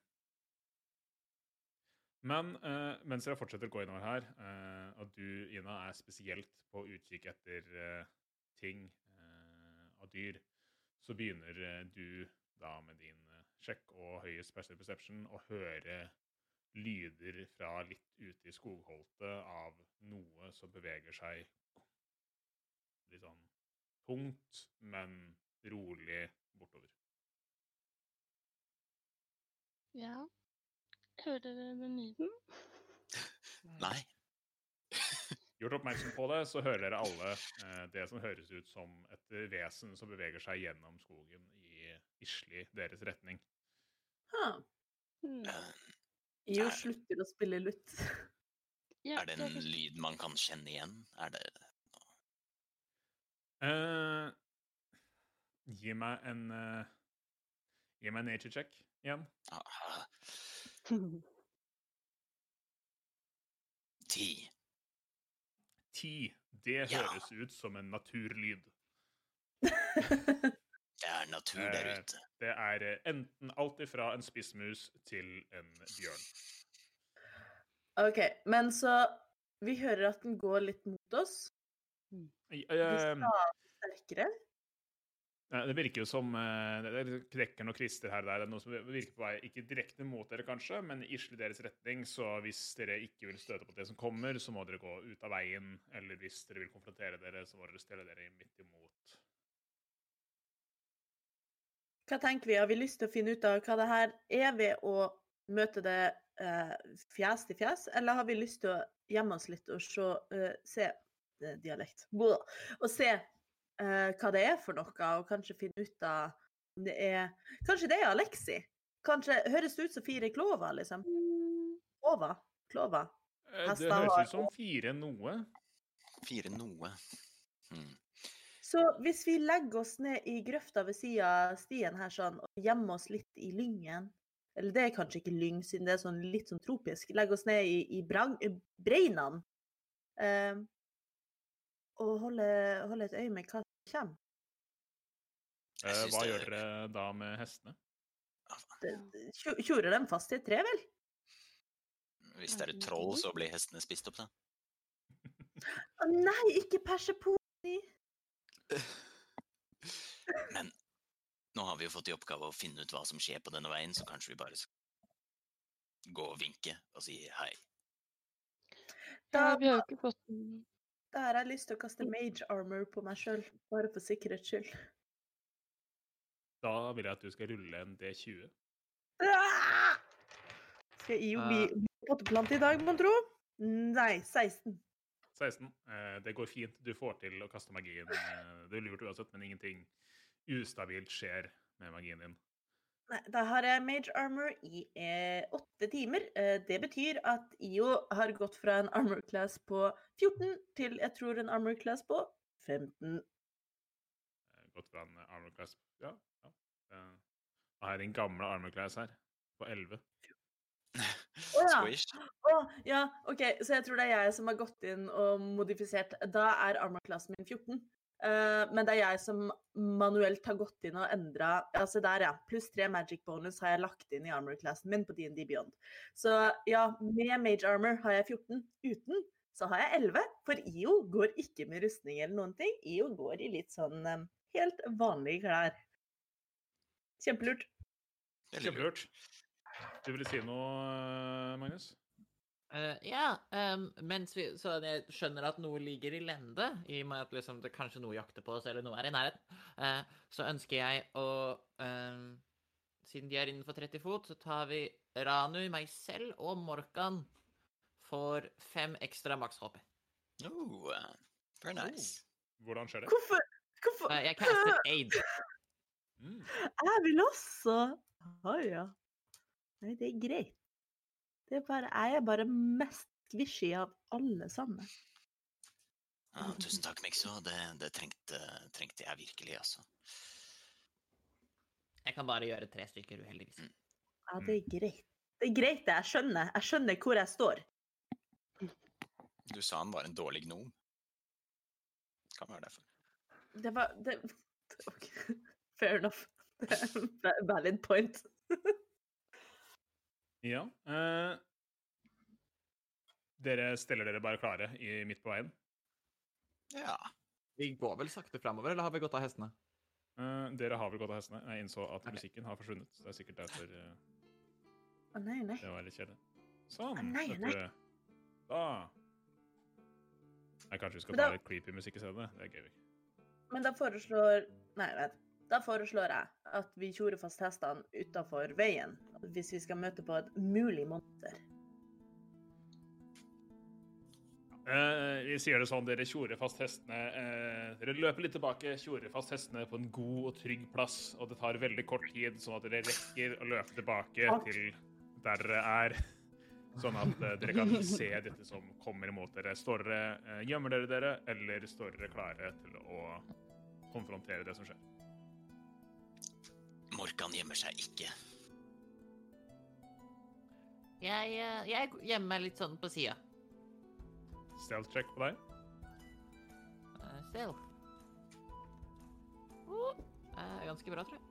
Men eh, mens dere fortsetter å gå innover her, eh, og du, Ina, er spesielt på utkikk etter eh, ting eh, av dyr, så begynner eh, du da med din eh, sjekk og høyest passive perception og høre lyder fra litt ute i skogholtet av noe som beveger seg litt sånn tungt, men rolig bortover. Ja. Hører dere den lyden? Nei. Gjort oppmerksom på det, så hører dere alle eh, det som høres ut som et vesen som beveger seg gjennom skogen i Isli, deres retning. Ha. Hmm. Jo Er- slutter å spille lutt. Er det en lyd man kan kjenne igjen? Er det uh, gi meg en uh, Gi meg en nature check igjen. Ah, Ti. Ti. Det Ja. høres ut som en naturlyd. Det er natur der Eh, ute. Det er eh, enten alt ifra en spissmus til en bjørn. OK, men så Vi hører at den går litt mot oss. Eh, Sterkere. eh, det virker jo som det er knekker noen krister her og der. Det er noe som virker på vei ikke direkte mot dere, kanskje, men i Isle deres retning. Så hvis dere ikke vil støte på det som kommer, så må dere gå ut av veien. Eller hvis dere vil konfrontere dere, så må dere stelle dere midt imot. Hva tenker vi? Har vi lyst til å finne ut av hva det her er ved å møte det eh, fjes til fjes, eller har vi lyst til å gjemme oss litt og se, eh, se eh, dialekt Blah. og se eh, hva det er for noe, og kanskje finne ut av om det er Kanskje det er Alexi? Kanskje Høres det ut som fire klover, liksom? Klova? Klova? Eh, Det høres ut som fire noe. Fire noe. Hmm. Så hvis vi legger oss ned i grøfta ved sida av stien her sånn, og gjemmer oss litt i lyngen Eller det er kanskje ikke lyng, siden det er sånn litt sånn tropisk. Legger oss ned i, i brang, eh, breinene. Eh, og holder holde et øye med hva som kommer. Eh, Hva det- gjør dere da med hestene? Tjorer dem fast i et tre, vel? Hvis det er et troll, så blir hestene spist opp, da. Å nei, ikke perseponi! Men nå har vi jo fått i oppgave å finne ut hva som skjer på denne veien, så kanskje vi bare skal gå og vinke og si hei. Da, vi har jo ikke fått da har jeg lyst til å kaste mage armor på meg sjøl, bare for sikkerhets skyld. Da vil jeg at du skal rulle en D20. Ah! Skal jeg gi Eh. bli potteplante i dag, mon tro? Nei, 16. 16. Eh, det går fint. Du får til å kaste magien. Eh, det er lurt uansett, men ingenting ustabilt skjer med magien din. Nei, da har jeg mage armor i eh, åtte timer. Eh, det betyr at IO har gått fra en armor class på 14 til jeg tror en armor class på 15. Eh, Gått fra en armor class Ja. ja. Jeg har en gamle armor class her, på 11. Å ja. Squish. Å, ja, OK, så jeg tror det er jeg som har gått inn og modifisert. Da er armor-klassen min 14. Uh, men det er jeg som manuelt har gått inn og endra Altså der, ja. Pluss tre magic bonus har jeg lagt inn i armor-klassen min på DND Beyond. Så ja, med mage armor har jeg 14. Uten så har jeg 11. For IO går ikke med rustning eller noen ting. IO går i litt sånn um, helt vanlige klær. Kjempelurt. Kjempelurt. Du ville si noe, eh, Magnus? Uh, ja, um, mens vi, så jeg skjønner at noe ligger i lende, i og med at liksom, det kanskje noe jakter på oss, eller noe er i nærheten, uh, så ønsker jeg å ehm, Siden de er innenfor 30 fot, så tar vi Ranu, meg selv og Morkan for fem ekstra maks HP. Oh, very nice. Hvordan skjer det? Hvorfor, hvorfor Uh, jeg caster aid. Mm. Jeg vil også Å ja. Nei, det er greit. Det er bare, jeg er bare mest squishy av alle sammen. Ja, tusen takk, Mikso. Det, det trengte, trengte jeg virkelig, altså. Jeg kan bare gjøre tre stykker, uheldigvis. Ja, det er greit. Det er greit, det. Jeg skjønner. Jeg skjønner hvor jeg står. Du sa han var en dårlig gnom. Kan være derfor. Det var det, ok, Fair enough. Det er valid point. Ja. eh, dere steller dere bare klare i, midt på veien. Ja. Vi går vel sakte framover, eller har vi gått av hestene? Eh, dere har vel gått av hestene? Jeg innså at okay. musikken har forsvunnet. Det er sikkert derfor eh, oh, nei, nei. det var litt kjedelig. Sånn. Oh, nei, vet nei. Da Nei, Kanskje vi skal ta litt creepy musikk i stedet? Det er gøy. Men da foreslår Nei, vet Da foreslår jeg at vi tjorer fast hestene utafor veien. Hvis vi skal møte på et mulig monster. Eh, vi sier det sånn, dere tjorer fast hestene eh, Dere løper litt tilbake, tjorer fast hestene på en god og trygg plass, og det tar veldig kort tid, sånn at dere rekker å løpe tilbake Takk. til der dere er. Sånn at eh, dere kan se dette som kommer imot dere. Står dere, eh, Gjemmer dere dere, eller står dere klare til å konfrontere det som skjer. Morkan gjemmer seg ikke. Jeg, eh, jeg gjemmer meg litt sånn på sida. Stealth check på deg. Uh, Stealth. Uh, uh, ganske bra, tror jeg.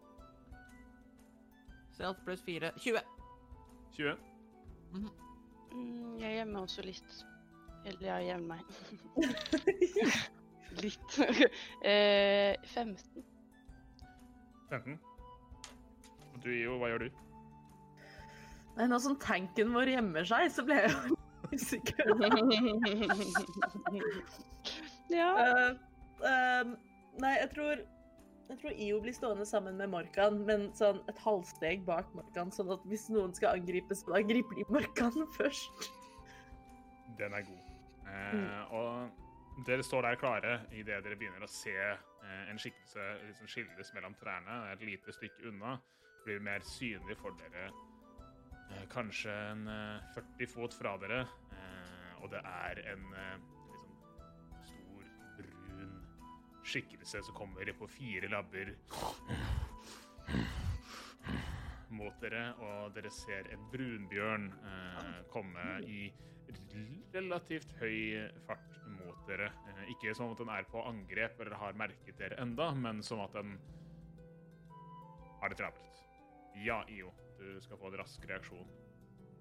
Stealth pluss fire 20. 20. Mm, jeg gjemmer også litt. Eller jeg gjemmer meg. litt. uh, 15. 15. Og du, Io, hva gjør du? Nei, nå som tanken vår gjemmer seg, så ble jeg jo usikker. ja. Uh, uh, nei, jeg tror jeg tror IO blir stående sammen med Morkan, men sånn et halvsteg bak Morkan, sånn at hvis noen skal angripes, så da griper de Morkan først. Den er god. Eh, og dere står der klare idet dere begynner å se eh, en skikkelse liksom skilles mellom trærne. Er et lite stykke unna. Blir mer synlig for dere kanskje en eh, 40 fot fra dere. Eh, og det er en eh, liksom stor, brun skikkelse som kommer på fire labber mot dere, og dere ser en brunbjørn eh, komme i relativt høy fart mot dere. Eh, ikke som at den er på angrep eller har merket dere enda, men som at den har det travelt. Ja, IO, du skal få en rask reaksjon.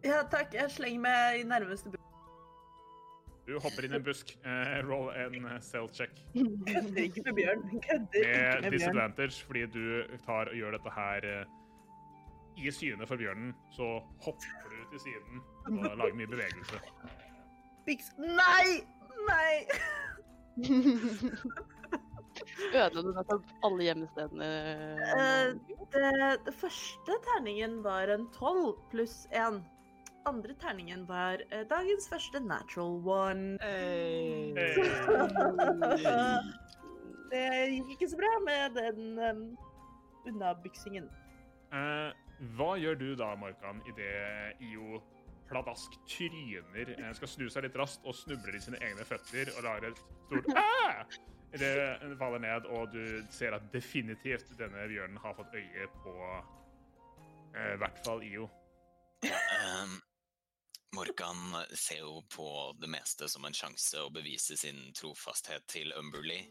Ja, takk. Jeg slenger meg i nærmeste busk. Du hopper inn i en busk. Uh, roll en cell stealth check Kødder ikke med bjørn. Kødder ikke med med bjørn. disadvantage fordi du tar og gjør dette her uh, i syne for bjørnen. Så hopper du til siden og lager mye bevegelse. Nei! Nei! Ødela du nettopp alle gjemmestedene? Uh, det, det første terningen var en 12 pluss én. Andre terningen var uh, dagens første natural one. Hey. det gikk ikke så bra med den um, unnabyksingen. Uh, hva gjør du da, Morkan, idet IO pladask tryner, skal snu seg litt raskt og snubler i sine egne føtter og lar et stort æ idet den faller ned, og du ser at definitivt denne bjørnen har fått øye på eh, i hvert fall IO. Um, Morkan ser jo på det meste som en sjanse å bevise sin trofasthet til Umberly,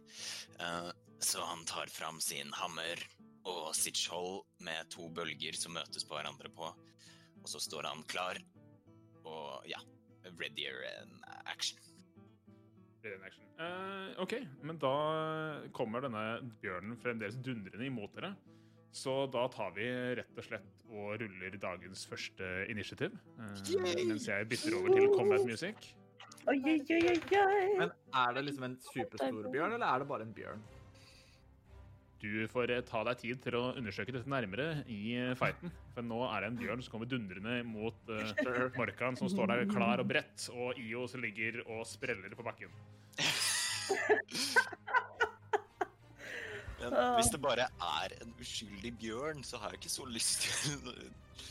uh, så han tar fram sin hammer og sitt skjold med to bølger som møtes på hverandre på, og så står han klar og ja, readier in action. Ready en action. Uh, OK, men da kommer denne bjørnen fremdeles dundrende imot dere. Så da tar vi rett og slett og ruller dagens første initiativ. Uh, mens jeg bytter over til combat music. Oi, oi, oi. Men er det liksom en superstor bjørn, eller er det bare en bjørn? Du får eh, ta deg tid til å undersøke dette nærmere i eh, fighten. For nå er det en bjørn som kommer dundrende mot uh, Morkan, som står der klar og bredt, og IO som ligger og spreller på bakken. Men hvis det bare er en uskyldig bjørn, så har jeg ikke så lyst til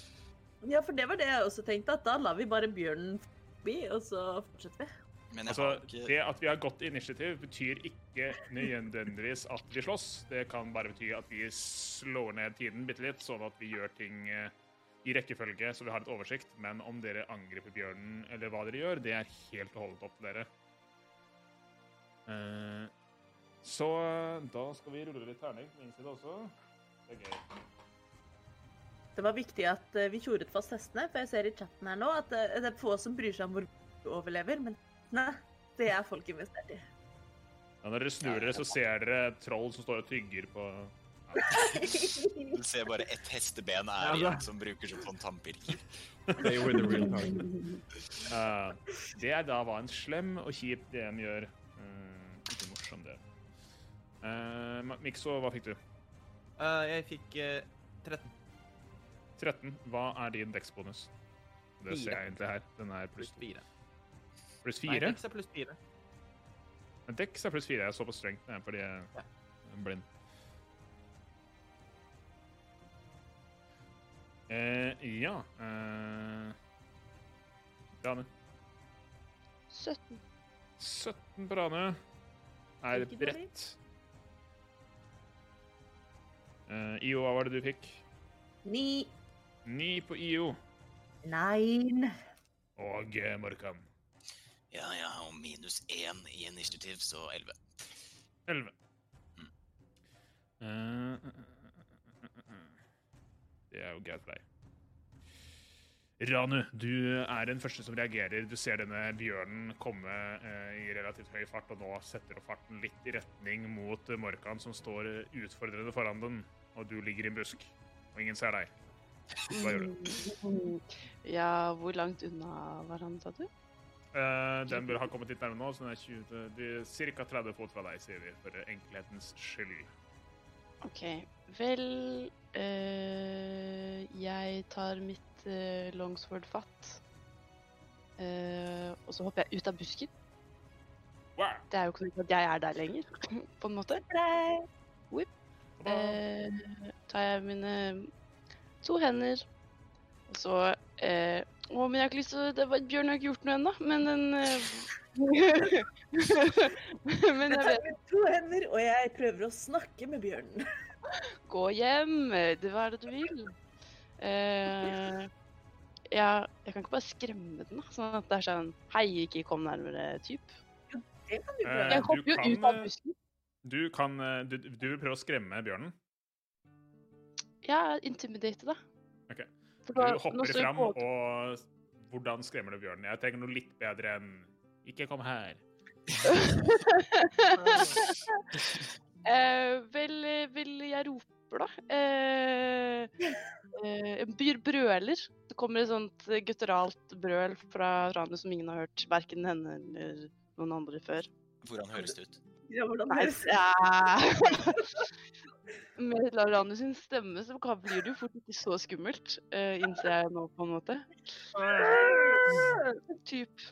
Ja, for det var det jeg også tenkte, at da lar vi bare bjørnen forbi, og så fortsetter vi. Men jeg Altså, har ikke det at vi har godt initiativ, betyr ikke nødvendigvis at vi slåss. Det kan bare bety at vi slår ned tiden bitte litt, sånn at vi gjør ting eh, i rekkefølge, så vi har et oversikt. Men om dere angriper bjørnen, eller hva dere gjør, det er helt og holdent opp til dere. Eh, så da skal vi rulle litt terning på min side også. Det er gøy. Det var viktig at eh, vi tjoret fast hestene, for jeg ser i chatten her nå at det er få som bryr seg om hvor vi overlever, men hestene, det er folk investert i. Ja, når dere snur dere, så ser dere et troll som står og tygger på Du ser bare ett hesteben er igjen som bruker som sånn tannpirker. They were the real time. Eh, det er da hva en slem og kjip DM gjør. Uh, ikke morsom, det. Uh, Mikso, hva fikk du? Uh, jeg fikk eh, 13. 13. Hva er din deksbonus? Det ser jeg egentlig her. Den er pluss 4. pluss Nei, Dex er pluss fire. Men Dex er pluss fire. Jeg så på strengt nei, fordi jeg er blind. Eh, ja uh, Rane. 17. 17 på Rane. Er bredt. Eh, IO, hva var det du fikk? Ni. Ni på IO. Nine. Og Morkan. Ja, jeg har minus én i initiativ, så elleve. Elleve. Mm. Eh, det er jo greit for deg. Ranu, du er den første som reagerer. Du ser denne bjørnen komme eh, i relativt høy fart, og nå setter opp farten litt i retning mot Morkan, som står utfordrende foran den, og du ligger i en busk, og ingen ser deg. Hva gjør du? Ja, hvor langt unna var han, sa du? Eh, den bør ha kommet litt nærmere nå, så den er 20, de er ca. 30 fot fra deg, sier vi, for enkelhetens skyld. OK. Vel uh, Jeg tar mitt uh, longsword fatt. Eh, og så hopper jeg ut av busken. Wow! Det er jo ikke sånn at jeg er der lenger, på en måte. Eh, tar jeg mine to hender, og så eh, Å, men jeg har ikke lyst til å det var, Bjørn har ikke gjort noe ennå, men den eh, Men Jeg tar med to hender, og jeg prøver å snakke med bjørnen. Gå hjem, det hva er det du vil? Uh, ja, jeg kan ikke bare skremme den, da. Sånn at det er sånn Hei, ikke kom nærmere, typ. Det kan du Eh, prøve. Jeg hopper jo ut av eh, busken. Du kan eh, du, du vil prøve å skremme bjørnen? Ja, intimidate, da. Ok. Du hopper fram, og hvordan skremmer du bjørnen? Jeg trenger noe litt bedre enn Ikke kom her. Eh, vel, vel, jeg roper, da. Eh, eh, brøler. Det kommer et sånt gutteralt gutturalt brøl fra Ranu som ingen har hørt, verken henne eller noen andre før. Hvordan høres det ut? Ja, hvordan høres det? ja. Med Laurane sin stemme så blir det jo fort ikke så skummelt, uh, innser jeg nå, på en måte. Typ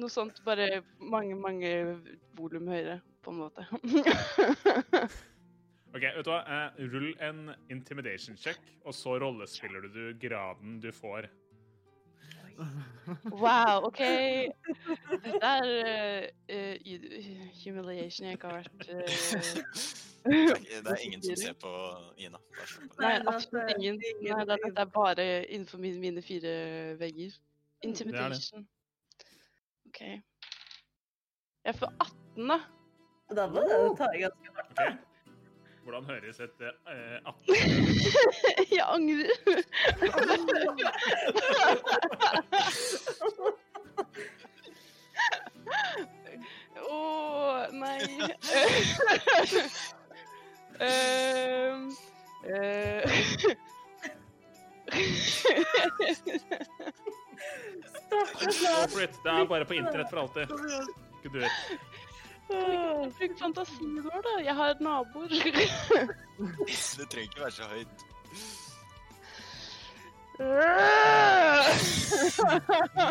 noe sånt, bare mange, mange volum høyere, på en måte. OK, vet du hva? Uh, rull en intimidation check, og så rollespiller du graden du får. Wow, OK. Dette er eh, eh, humiliation jeg ikke har vært uh... Det er, det er ingen som ser på Ina. Nei, absolutt ingen. Nei, det- er bare innenfor mine, mine fire vegger. Intimidation. OK. Jeg får 18, da. Da må du ta i ganske hardt. OK? Hvordan høres et eh, 18 Jeg angrer. Å, nei. Eh, Stakkars Go Lars. for it. Det er bare på internett for alltid. Ikke du. Bruk fantasien vår, da. Jeg har naboer. Det trenger ikke være så høyt.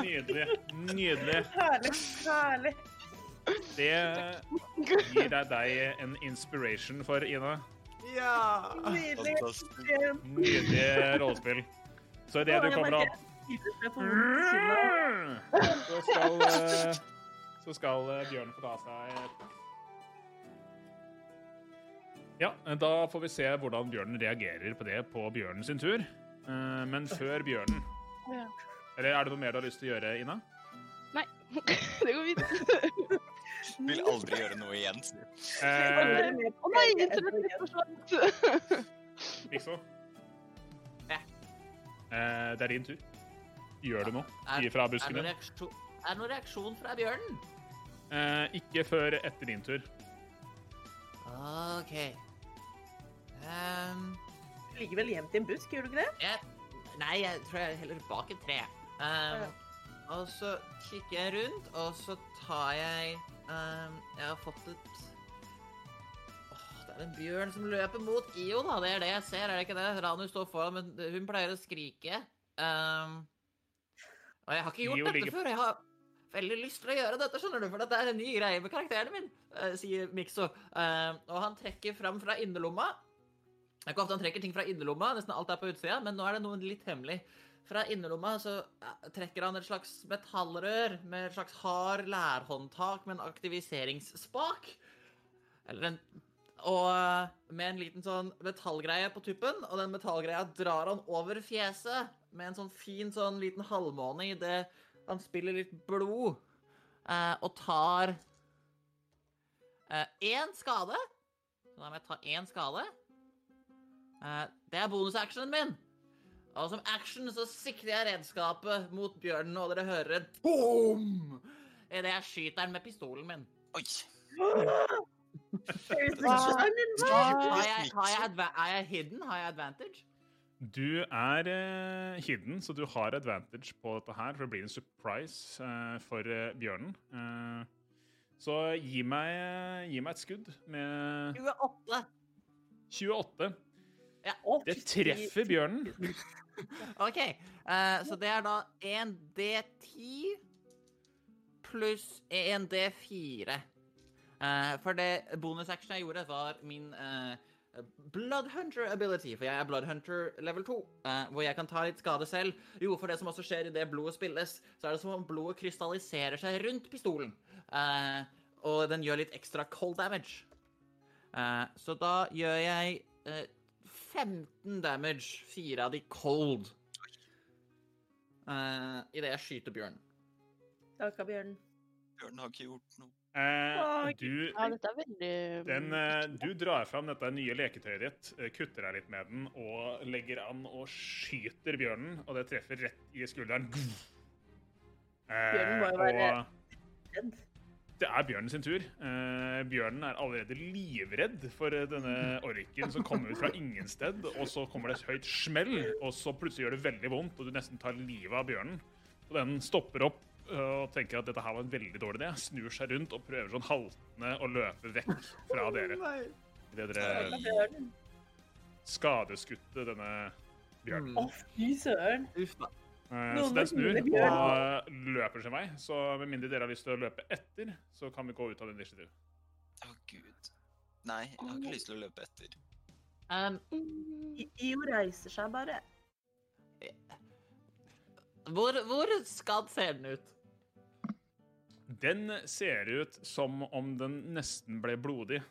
Nydelig. Nydelig. Herlig. Herlig. Det gir deg, deg en inspiration for Ina. Ja! Nydelig. Nydelig rollespill. Så idet du kommer opp så skal, eh, så skal eh, bjørnen få ta seg Ja, da får vi se hvordan bjørnen reagerer på det på bjørnen sin tur. Eh, Men før bjørnen Ja. Eller er det noe mer du har lyst til å gjøre, Ina? Nei. Det går fint. Vil aldri gjøre noe igjen. sier du. Eh, Å nei, internettet forsvant. Ikso? Ja. Eh, det er din tur. Gjør du noe Gi ifra Er buskene? Er det noen reaksjon fra bjørnen? Eh, ikke før etter din tur. OK. Um, Du ligger vel gjemt i en busk, gjør du ikke det? jeg, nei, jeg tror jeg er heller bak et tre. Um, og så kikker jeg rundt, og så tar jeg um, Jeg har fått et Åh, Det er en bjørn som løper mot Io, da. Det er det jeg ser, er det ikke det? Ranu står foran, men hun pleier å skrike. Um, og jeg har ikke gjort Io dette ligger- før. Jeg har veldig lyst til å gjøre dette, skjønner du, for dette er en ny greie med karakteren min, eh, sier Mikso. Um, og han trekker fram fra innerlomma. Det er ikke ofte han trekker ting fra innerlomma, nesten alt er på utsida, men nå er det noe litt hemmelig. Fra innerlomma så eh, trekker han et slags metallrør med et slags hard lærhåndtak med en aktiviseringsspak. Eller en og eh, med en liten sånn metallgreie på tuppen, og den metallgreia drar han over fjeset med en sånn fin sånn liten halvmåne idet han spiller litt blod, eh, og tar én skade. Så da må jeg ta én skade. Eh, det er bonusactionen min. Og som action så sikter jeg redskapet mot bjørnen, og dere hører et boom idet jeg skyter den med pistolen min. Oi! Har jeg, har jeg, er jeg hidden? Har jeg advantage? Du er uh, hidden, så du har advantage på dette her, for det blir en surprise uh, for uh, bjørnen. Så gi meg, gi meg et skudd med 28. 28. Å, Det treffer bjørnen. OK. så det er da 1D10 pluss 1D4. Eh, for det bonusactionen jeg gjorde, var min uh, Bloodhunter ability. For jeg er Bloodhunter level 2, eh, hvor jeg kan ta litt skade selv. Jo, for det som også skjer idet blodet spilles, så er det som om blodet krystalliserer seg rundt pistolen. Eh, og den gjør litt ekstra cold damage. Eh, så da gjør jeg eh, 15 damage, fire av de cold, uh, idet jeg skyter bjørn. Takka, bjørnen. Bjørn har ikke gjort noe. Eh, du, Ja, dette er veldig den, eh, du drar fram dette nye leketøyet ditt, eh, kutter deg litt med den og legger an og skyter bjørnen, og det treffer rett i skulderen. Eh, Bjørnen må jo være- Redd. Det er bjørnen sin tur. Eh, bjørnen er allerede livredd for eh, denne orken som kommer ut fra ingen sted. Og så kommer det et høyt smell, og så plutselig gjør det veldig vondt, og du nesten tar livet av bjørnen. Og den stopper opp eh, og tenker at dette her var en veldig dårlig idé. Snur seg rundt og prøver sånn haltende å løpe vekk fra dere. Idet dere skadeskutte denne bjørnen. Å, fy søren. Uff da. Eh, Så den snur og løper sin vei. Så med mindre dere har lyst til å løpe etter, så kan vi gå ut av den initiativ. Å, gud. Nei, jeg har ikke lyst til å løpe etter. Um, Mm, IO reiser seg bare. Hvor, hvor skadd ser den ut? Den ser ut som om den nesten ble blodig.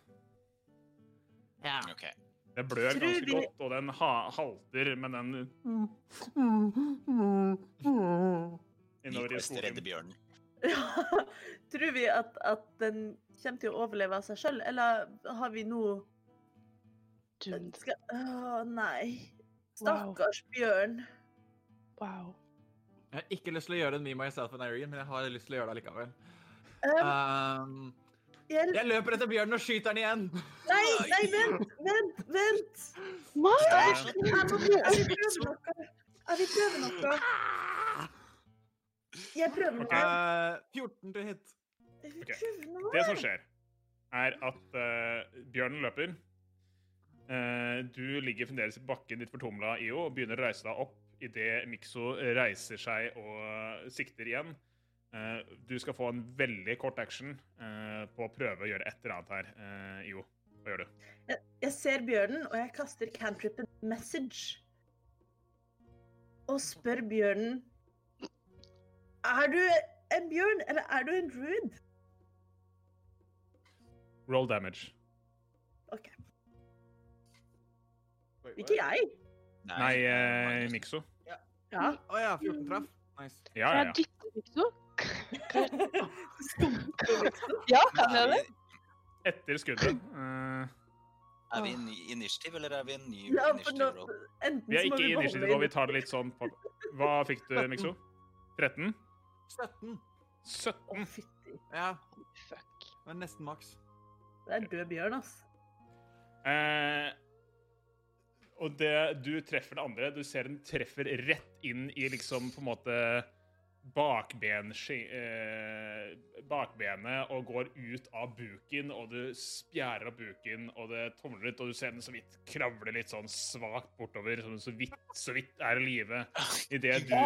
Ja. Okay. Det blør ganske vi- godt, og den ha halter, men den innover i skogen. Ja, Tror vi at, at den kommer til å overleve av seg sjøl, eller har vi nå. Å, nei. Stakkars bjørn. Wow. Jeg har ikke lyst til å gjøre en Me, Myself and Irene, men jeg har lyst til å gjøre det likevel. Um, Um, jeg løper etter bjørnen og skyter den igjen. Nei, nei, vent, vent, vent! Hva? Jeg, vil prøve noe. Jeg vil prøve noe. Jeg prøver noe. Uh, 14 til hit. Okay. Det som skjer, er at uh, bjørnen løper. Uh, du ligger fremdeles i bakken ditt fortumla, IO, og begynner å reise deg opp idet Mikso reiser seg og sikter igjen. Eh, du skal få en veldig kort action eh, på å prøve å gjøre et eller annet her, eh, IO. Hva gjør du? Jeg, jeg ser bjørnen, og jeg kaster cantripen message. Og spør bjørnen Er du en bjørn, eller er du en druid? Roll damage. OK. Ikke jeg. Nei, eh, Mikso. Ja. Å ja, 14 traff. Nice. Ja, ja, ja. dytter Mikso. Stumper liksom. Ja, kan jeg det? Etter skuddet. Uh... er vi i ny initiativ, eller er vi i en ny Ja, initiativ vi er ikke i initiativ og vi tar det litt sånn på Hva fikk du, Mikso? 13? 17. 17? Oh, fytti. Ja, Fuck. det er nesten maks. Det er død bjørn, ass. Eh, og det, du treffer det andre. Du ser den treffer rett inn i liksom på en måte bakben, eh, bakbenet og går ut av buken, og du spjærer av buken, og det tomler litt, og du ser den så vidt kravle litt sånn svakt bortover, som så vidt, så vidt er i live. Idet du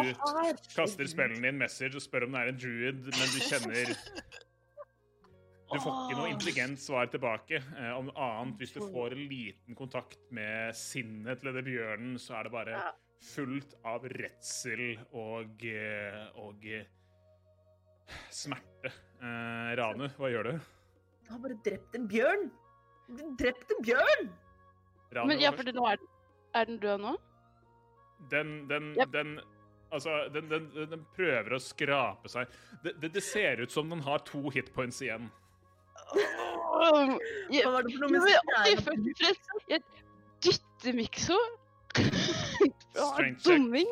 kaster spellen din message og spør om det er en druid, men du kjenner Du får ikke noe intelligent svar tilbake. Eh, om annet, hvis du får en liten kontakt med sinnet til denne bjørnen, så er det bare fullt av redsel og, eh, og eh, smerte. Eh, Ranu, hva gjør du? Jeg har bare drept en bjørn. Drept en bjørn! Ranu Men ja, for nå er den, er den død nå? Den, den, Yep. den Altså, den, den, den, den prøver å skrape seg det, det, det ser ut som den har to hitpoints igjen. Hva var det for noe med jeg, jeg, dytter Mikso. Strength dumming.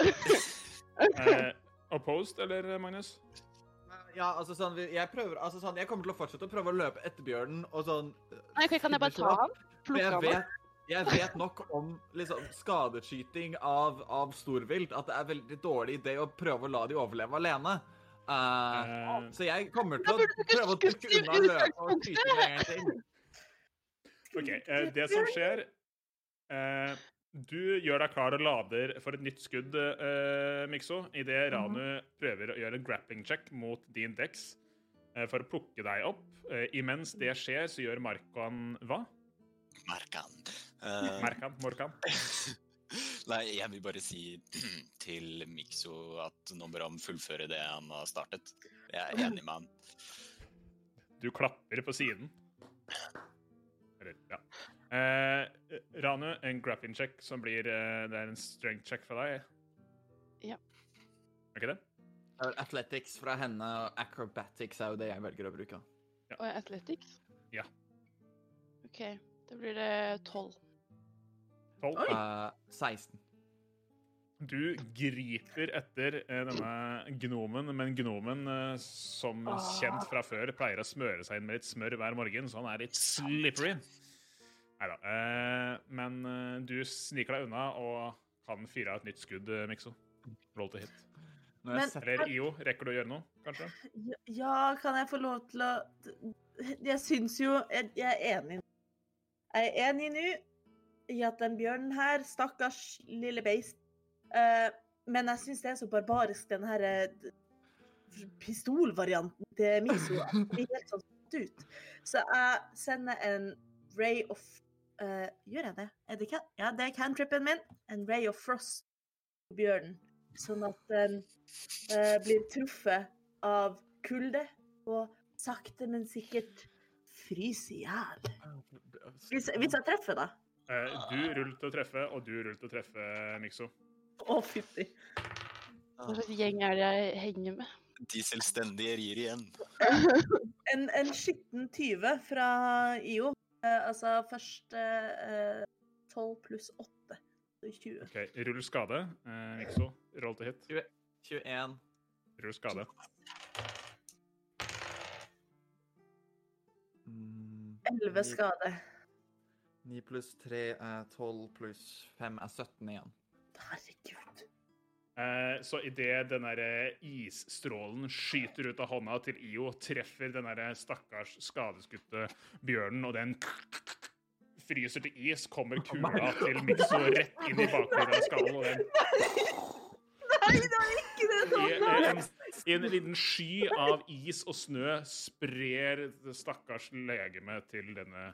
Eh, opposed, eller, Magnus? Ja, altså sånn, jeg prøver, altså sånn, jeg kommer til å fortsette å prøve å løpe etter bjørnen, og sånn... Nei, okay, kan jeg bare ta han? Plukke ham han opp? jeg vet nok om liksom, skadeskyting av, av storvilt, at det er veldig dårlig idé å prøve å la de overleve alene. Eh, Eh, så jeg kommer til å prøve å dukke unna, løpe og skyte med en gang til. OK. Uh, det som skjer uh, Du gjør deg klar og lader for et nytt skudd, uh, Mikso, idet Ranu prøver å gjøre en grappling check mot din dex for å plukke deg opp. Imens det skjer, så gjør Markan hva? Markan. Markan, Markan. Morkan? Nei, jeg vil bare si til Mikso at nå bør han fullføre det han har startet. Jeg er enig med han. Du klapper på siden. Eller, ja. Eh, Ranu, en grappling check som blir eh, Det er en strength check fra deg? Ja. Er ikke det? Athletics fra henne og acrobatics er jo det jeg velger å bruke. Og athletics? Ja. OK, da blir det tolv. 12. Oi. Eh, 16. Du griper etter eh, denne gnomen, men gnomen, eh, som kjent fra før, pleier å smøre seg inn med litt smør hver morgen, så han er litt slippery. Nei da. men du sniker deg unna og kan fyre av et nytt skudd, Mikso. Roll to hit. Men- Eller IO, rekker du å gjøre noe, kanskje? Ja, Ja, kan jeg få lov til å Jeg syns jo Jeg, jeg er enig. Jeg er enig nå i at den bjørnen her, stakkars lille beist uh, Men jeg syns det er så barbarisk, den her eh, pistolvarianten til Miso. det er helt sånn ut. Så jeg sender en ray of uh, Gjør jeg det? Er det ja, det er cantripen min. En ray of frost på bjørnen. Sånn at den blir truffet av kulde og sakte, men sikkert fryser i hjel. Hvis, hvis jeg treffer, da. Eh, du rull til å treffe, og du rull til å treffe, Mikso. Å, fytti. Hva slags gjeng er det jeg henger med? De selvstendige rir igjen. En, en skitten 20 fra IO. Eh, altså først eh, 12 pluss 8. 20. OK, rull skade. Eh, Mikso, roll til hit. 21. Rull skade. Mm, 11 skade. 9 pluss 3 er 12 pluss 5 er 17 igjen. Herregud. Eh, så idet den derre eh, isstrålen skyter ut av hånda til IO, treffer den derre stakkars skadeskutte bjørnen, og den fryser til is, kommer kula til Mikso rett inn i bakgrunnen av skallen, og den Nei, det er ikke det sånn! i en, en liten sky av is og snø sprer det stakkars legeme til denne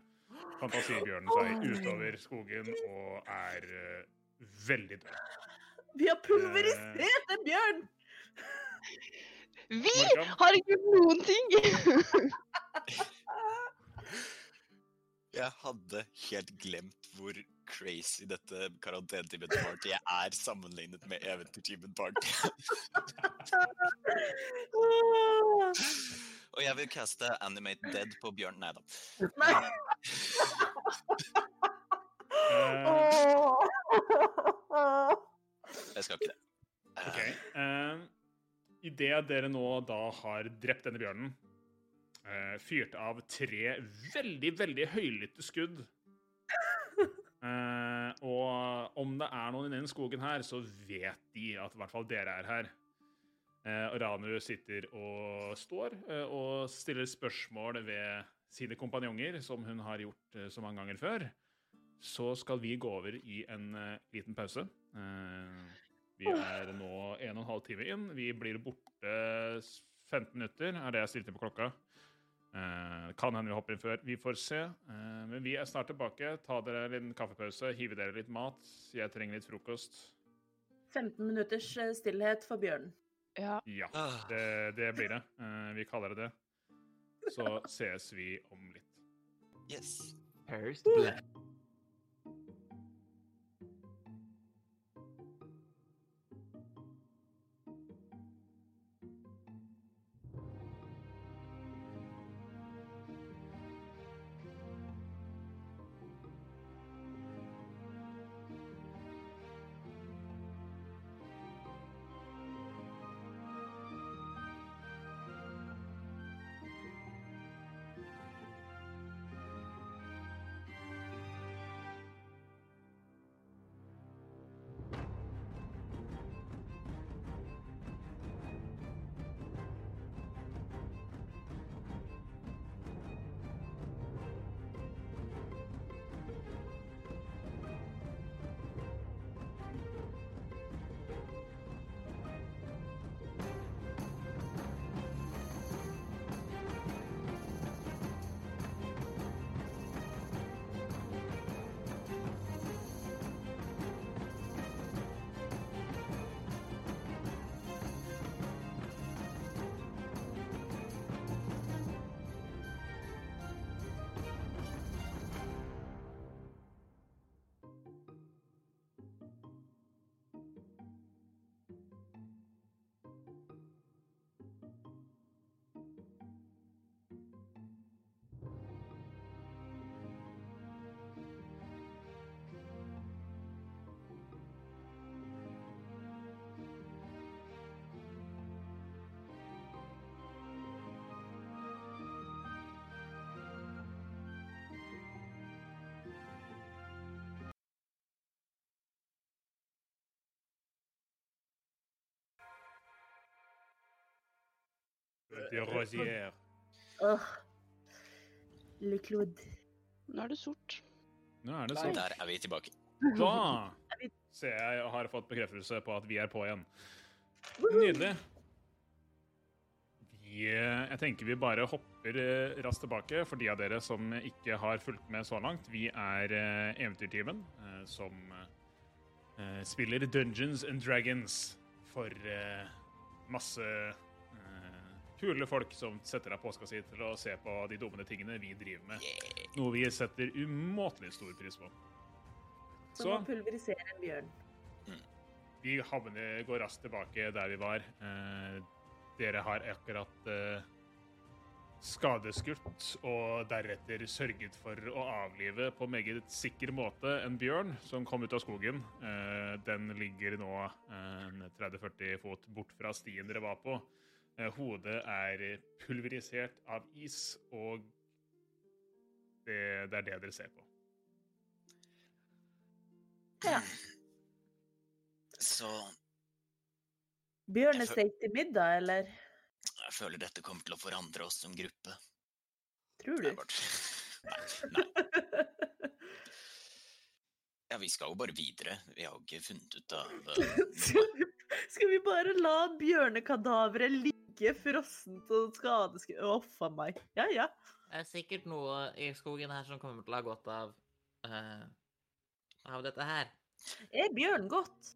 fantasibjørnen seg utover skogen og er uh, veldig død. Vi har pulverisert en bjørn! Vi Morgan? har ikke gjort noen ting! Jeg hadde helt glemt hvor crazy dette karantenetimen-partyet er sammenlignet med eventyrtimen-party. Og jeg vil kaste Animate Dead på Bjørn. Nei da. Eh. Jeg skal ikke det. OK. Uh, Idet dere nå da har drept denne bjørnen, uh, fyrt av tre veldig, veldig høylytte skudd uh, Og om det er noen i den skogen her, så vet de at i hvert fall dere er her. Eh, og Ranu sitter og står eh, og stiller spørsmål ved sine kompanjonger, som hun har gjort eh, så mange ganger før. Så skal vi gå over i en liten pause. Vi er nå en og en halv time inn. Vi blir borte 15 minutter, er det jeg stilte på klokka. Kan hende vi hopper inn før. Vi får se. Men vi er snart tilbake. Ta dere en liten kaffepause, hive dere litt mat. Jeg trenger litt frokost. 15 minutters stillhet for bjørnen. Ja. Ja, Ah. det, det blir det. Eh, vi kaller det det. Så ses vi om litt. Yes. First blood. De Rosière. Åh. Le Claude. Nå er det sort. Nå er det sånn. Der er vi tilbake. Da ser jeg og har fått bekreftelse på at vi er på igjen. Nydelig. Vi, eh, jeg tenker vi bare hopper eh, raskt tilbake for de av dere som ikke har fulgt med så langt. Vi er Eventyrtimen, Eventyrteamen eh, som eh, spiller Dungeons and Dragons for eh, masse eh, kule folk som setter av påska si til å se på de dummene tingene vi driver med. Noe vi setter umåtelig stor pris på. Som å pulverisere en bjørn. Vi havner, går raskt tilbake der vi var. Eh, dere har akkurat eh, skadeskutt og deretter sørget for å avlive på meget sikker måte en bjørn som kom ut av skogen. Eh, den ligger nå eh, 30-40 fot bort fra stien dere var på. Eh, hodet er pulverisert av is, og det, det er det dere ser på. Ja. Så Bjørnesteik til middag, eller? jeg føler dette kommer til å forandre oss som gruppe. Tror du? bare- Nei, nei. Ja, vi skal jo bare videre. Vi har jo ikke funnet ut av uh, Skal vi, skal vi bare la bjørnekadaveret ligge frossent og skadeskutt Å, faen meg. Ja, ja. Det er sikkert noe i skogen her som kommer til å ha godt av uh, av dette her. Er bjørn godt?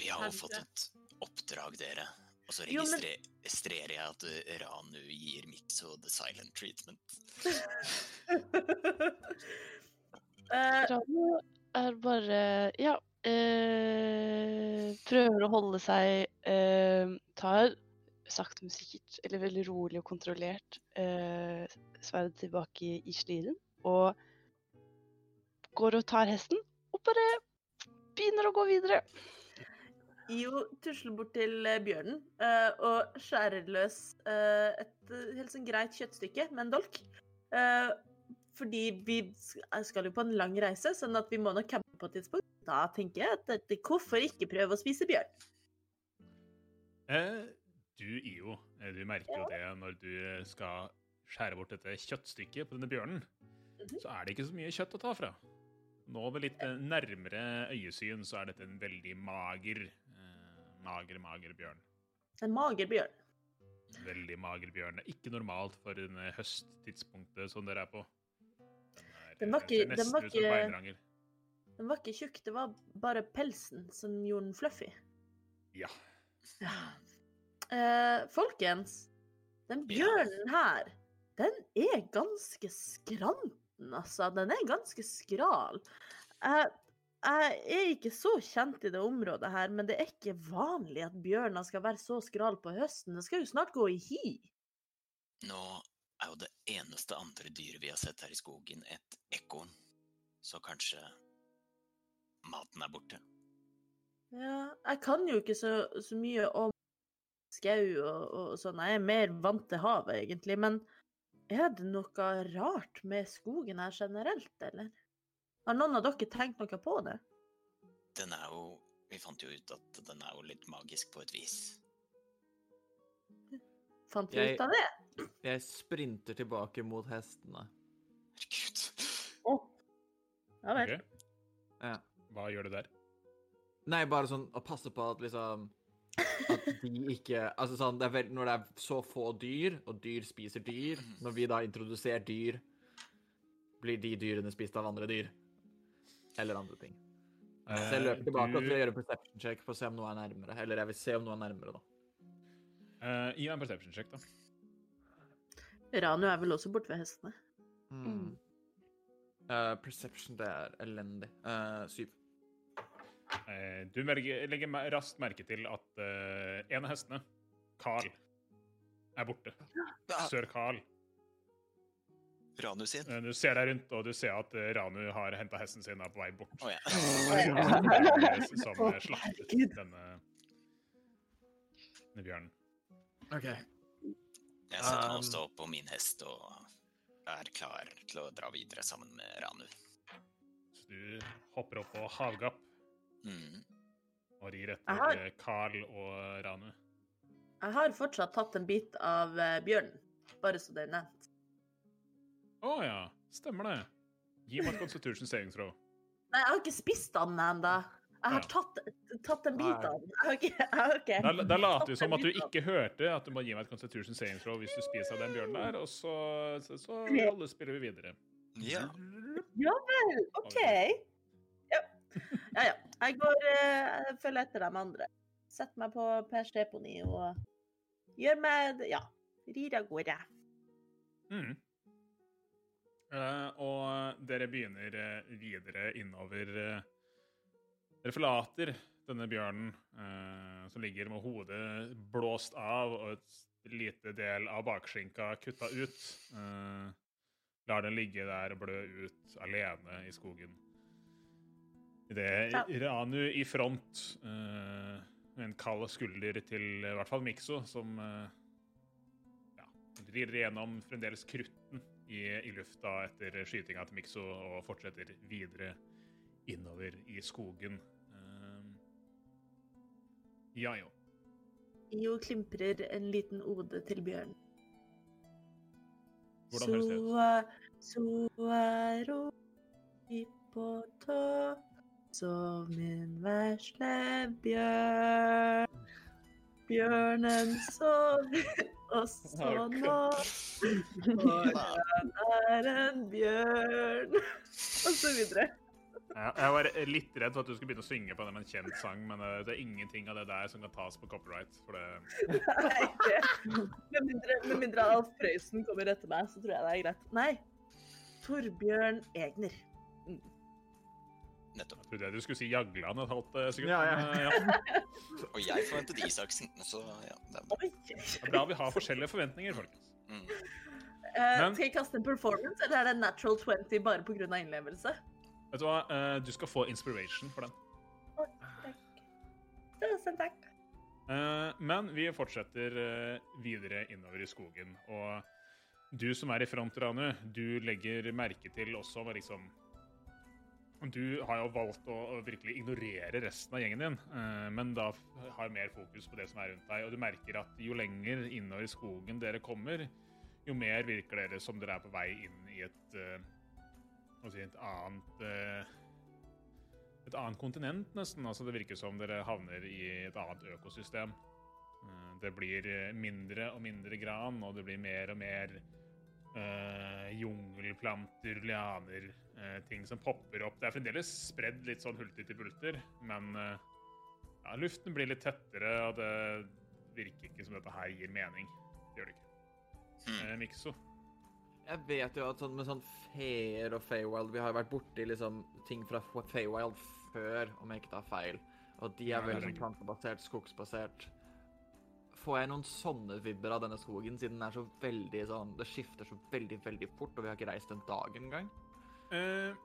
Vi har jo Kanskje. fått et oppdrag, dere. Og så registrerer jeg at Ranu gir Mixo the silent treatment. uh, Ranu er bare Ja. Eh, prøver å holde seg eh, Tar sakte, men sikkert, eller veldig rolig og kontrollert, eh, sverdet tilbake i, sliren. Og går og tar hesten, og bare begynner å gå videre. Io tusler bort til eh, bjørnen eh, og skjærer løs eh, et helt sånn greit kjøttstykke med en dolk. Eh, fordi vi skal jo på en lang reise, sånn at vi må nok campe på et tidspunkt. Da tenker jeg at dette, hvorfor ikke prøve å spise bjørn? Eh, du, IO, eh, du merker jo det når du eh, skal skjære bort dette kjøttstykket på denne bjørnen. Mhm. Så er det ikke så mye kjøtt å ta fra. Nå ved litt eh, nærmere øyesyn så er dette en veldig mager, eh, mager, mager bjørn. En mager bjørn. Veldig mager bjørn. Det er ikke normalt for en eh, høsttidspunktet som dere er på. Den, er, Den var ikke- den var ikke-. Den var ikke tjukk, det var bare pelsen som gjorde den fluffy. Ja. Eh, folkens, den bjørnen her, den er ganske skranten, altså. Den er ganske skral. Jeg, jeg er ikke så kjent i det området her, men det er ikke vanlig at bjørner skal være så skral på høsten. Det skal jo snart gå i hi. Nå er jo det eneste andre dyret vi har sett her i skogen, et ekorn. Så kanskje maten er borte. Ja, jeg kan jo ikke så, så mye om skau og, og sånn. Jeg er mer vant til havet, egentlig. Men er det noe rart med skogen her generelt, eller? Har noen av dere tenkt noe på det? Den er jo Vi fant jo ut at den er jo litt magisk på et vis. Fant vi Jeg- ut av det? Jeg sprinter tilbake mot hestene. Herregud. Å. Ja vel. Okay. Ja. Hva gjør du der? Nei, bare sånn å passe på at liksom At de ikke Altså sånn, det er vel, Når det er så få dyr, og dyr spiser dyr Når vi da introduserer dyr, blir de dyrene spist av andre dyr. Eller andre ting. Så jeg løper tilbake og du, skal gjøre perception check for å se om noe er nærmere. Eller jeg vil se om noe er nærmere, da. eh, Gi meg en perception check, da. Ranu er vel også borte ved hestene. Mm. Uh, perception, det er elendig. Uh, syv. Eh, du legger raskt merke til at eh, en av hestene, Carl, er borte. Sør Carl. Ranu sin. Eh, Du ser deg rundt, og du ser at Ranu har henta hesten sin og er på vei bort. Oh, ja. Som slaktet denne, denne bjørnen. OK. Jeg setter meg Um, og står på min hest og er klar til å dra videre sammen med Ranu. Så du hopper opp på havgap Mm. og rir etter har- eh, Carl og Ranu. Jeg har fortsatt tatt en bit av eh, bjørnen, bare så det er nevnt. Å ja, stemmer det. Gi meg et constitution saving throw. Nei, jeg har ikke spist den ennå. Jeg har Ja. tatt, tatt en bit av den. Jeg har ikke. Da, da later du som at du ikke hørte at du må gi meg et constitution saving throw hvis du spiser av den bjørnen der, og så, så, så alle spiller vi videre. Ja. Ja vel, OK. Ja. Ja, ja. Jeg går jeg følger etter de andre. Setter meg på Pers deponi og gjør meg Ja, rir av gårde. Mm. Eh, og dere begynner eh, videre innover Dere forlater denne bjørnen som ligger med hodet blåst av og et lite del av bakskinka kutta ut. Lar den ligge der og blø ut alene i skogen. Idet. Ranu i front, eh, med en kald skulder til i hvert fall Mikso, som eh, ja, rir gjennom fremdeles krutten i, i lufta etter skytinga til Mikso og fortsetter videre innover i skogen. Um, ja, jo. Jo klimprer en liten ode til bjørnen. Hvordan høres det ut? Så, er- ro, på topp som en vesle bjørn. Bjørnen sover, og så nå For han er en bjørn. Og så videre. Jeg, jeg var litt redd for at du skulle begynne å synge på den med en kjent sang, men eh, det er ingenting av det der som kan tas på copyright. For det Nei, det- Med mindre, med mindre Alf Prøysen kommer etter meg, så tror jeg det er greit. Nei. Torbjørn Egner. Nettopp. Jeg trodde du skulle si Jagland et halvt eh, sekund. Ja, ja. eh, ja. Og jeg forventet Isaksen, så ja, det er bra. Det er bra vi har forskjellige forventninger, folkens. Mm. Eh, Men- skal jeg kaste en performance, eller er det natural 20 bare pga. innlevelse? Vet du hva? uh, Du skal få inspiration for den. Tusen takk. Uh, Men vi fortsetter videre innover i skogen. Og du som er i front, Ranu, du legger merke til også liksom Du har jo valgt å, virkelig ignorere resten av gjengen din, eh, men da har mer fokus på det som er rundt deg. Og du merker at jo lenger innover i skogen dere kommer, jo mer virker dere som dere er på vei inn i et eh, si, et annet eh, et annet kontinent, nesten. Altså, det virker som dere havner i et annet økosystem. Det blir mindre og mindre gran, og det blir mer og mer eh, jungelplanter, lianer, uh, ting som popper opp. Det er fremdeles spredd litt sånn hulter til bulter, men uh, ja, luften blir litt tettere, og det virker ikke som dette her gir mening. Det gjør det ikke. Eh, Mikso, Jeg vet jo at sånn med sånn Fair og Feywild Vi har jo vært borti liksom ting fra Feywild før, om jeg ikke tar feil. Og de er veldig sånn plantebasert, skogsbasert. Får jeg noen sånne vibber av denne skogen, siden den er så veldig sånn Det skifter så veldig, veldig fort, og vi har ikke reist en dag engang? Eh,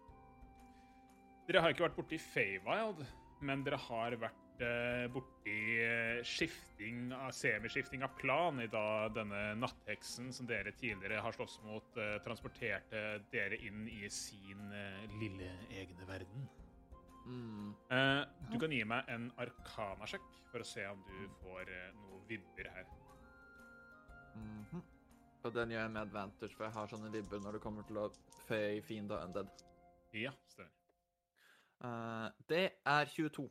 dere har ikke vært borti Feywild, men dere har vært eh, borti eh, skifting av, semiskifting av plan i da denne nattheksen som dere tidligere har slåss mot, eh, transporterte dere inn i sin eh, lille egne verden. Mm. Eh, du kan gi meg en arkana-sjekk for å se om du får uh, noe vibber her. Mhm. Og den gjør jeg med advantage, for jeg har sånne vibber når det kommer til å føye fiend og undead. Ja, stemmer. Uh, det er 22.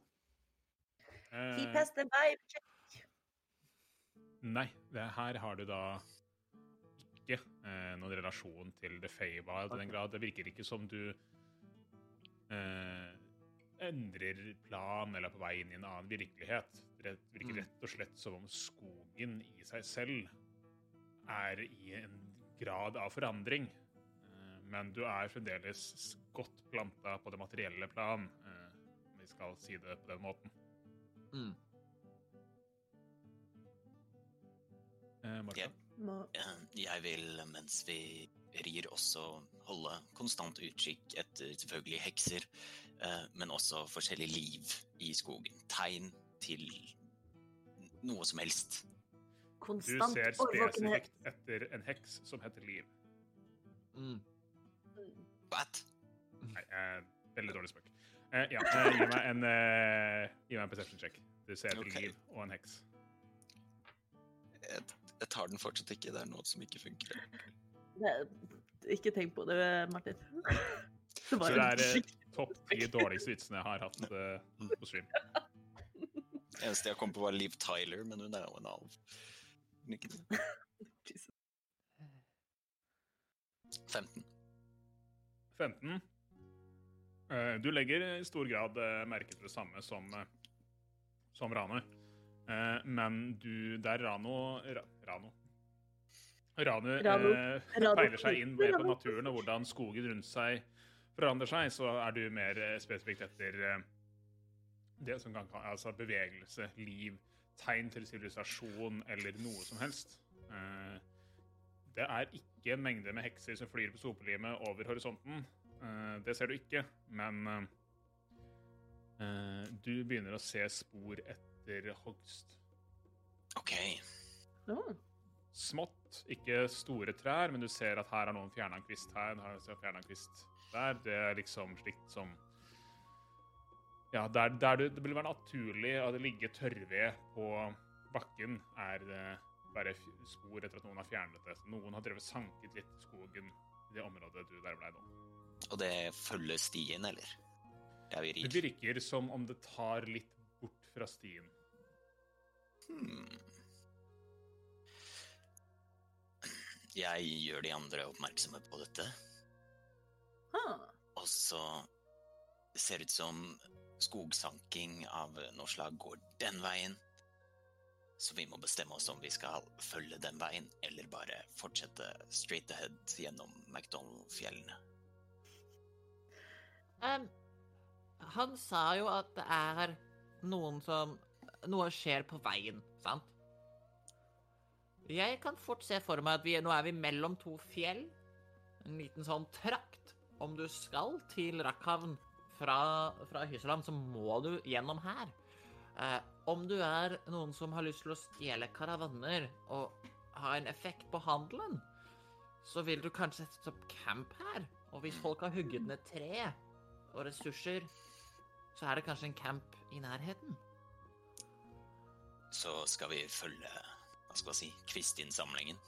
He passed the vibe check. Nei, det her har du da ikke eh, noen relasjon til The Feywild i den grad. Det virker ikke som du eh, endrer plan eller er på vei inn i en annen virkelighet. Det virker Mm. rett og slett som om skogen i seg selv er i en grad av forandring. Eh, men du er fremdeles godt planta på det materielle plan, eh, om vi skal si det på den måten. Mm. Eh. Eh, Jeg vil, mens vi rir, også holde konstant utkikk etter selvfølgelig hekser, men også forskjellig liv i skogen. Tegn til noe som helst. Du ser spesifikt etter en heks som heter Liv. Mm. What? Nei, eh, veldig dårlig spøk. Eh, ja, eh, gi meg en eh, Gi meg en perception check. Du ser etter okay. Liv og en heks. Jeg, jeg tar den fortsatt ikke. Det er noe som ikke funker. Ikke tenk på det, Martin. Det Så det er eh, topp de dårligste vitsene jeg har hatt eh, på stream. Eneste jeg kom på, var Liv Tyler, men hun er jo en alv. Er ikke det. 15. 15. Eh, du legger i stor grad eh, merke til det samme som, eh, som Rano. Eh, men du Der Rano Ra, Rano. Ranu Rano. eh, Rano. peiler seg inn mer på naturen og hvordan skogen rundt seg forandrer seg, så er du mer eh, spesifikt etter eh, det som kan altså bevegelse, liv, tegn til sivilisasjon eller noe som helst. Eh, det er ikke en mengde med hekser som flyr på sopelimet over horisonten. Eh, det ser du ikke, men du begynner å se spor etter hogst. OK. Oh. Smått, ikke store trær, men du ser at her har noen fjerna en kvist her, her har en kvist der. Det er liksom slikt som Ja, der, der du, det vil være naturlig å ligge tørrved på bakken, er det bare f- spor etter at noen har fjernet det. Så noen har drevet sanket litt i skogen i det området du der ble nå. Og det følger stien, eller? Det virker som om det tar litt bort fra stien. Hmm. Jeg gjør de andre oppmerksomme på dette, ah. og så ser det ut som skogsanking av noe slag går den veien. Så vi må bestemme oss om vi skal følge den veien, eller bare fortsette straight ahead gjennom McDonald-fjellene. Um, han sa jo at det er noen som Noe skjer på veien, sant? Jeg kan fort se for meg at vi, nå er vi mellom to fjell. En liten sånn trakt. Om du skal til Rakkhavn fra, fra Hysseland, så må du gjennom her. Eh, om du er noen som har lyst til å stjele karavaner og ha en effekt på handelen, så vil du kanskje sette opp camp her. Og hvis folk har hugget ned tre og ressurser, så er det kanskje en camp i nærheten. Så skal vi følge hva skal jeg si, kvistinnsamlingen.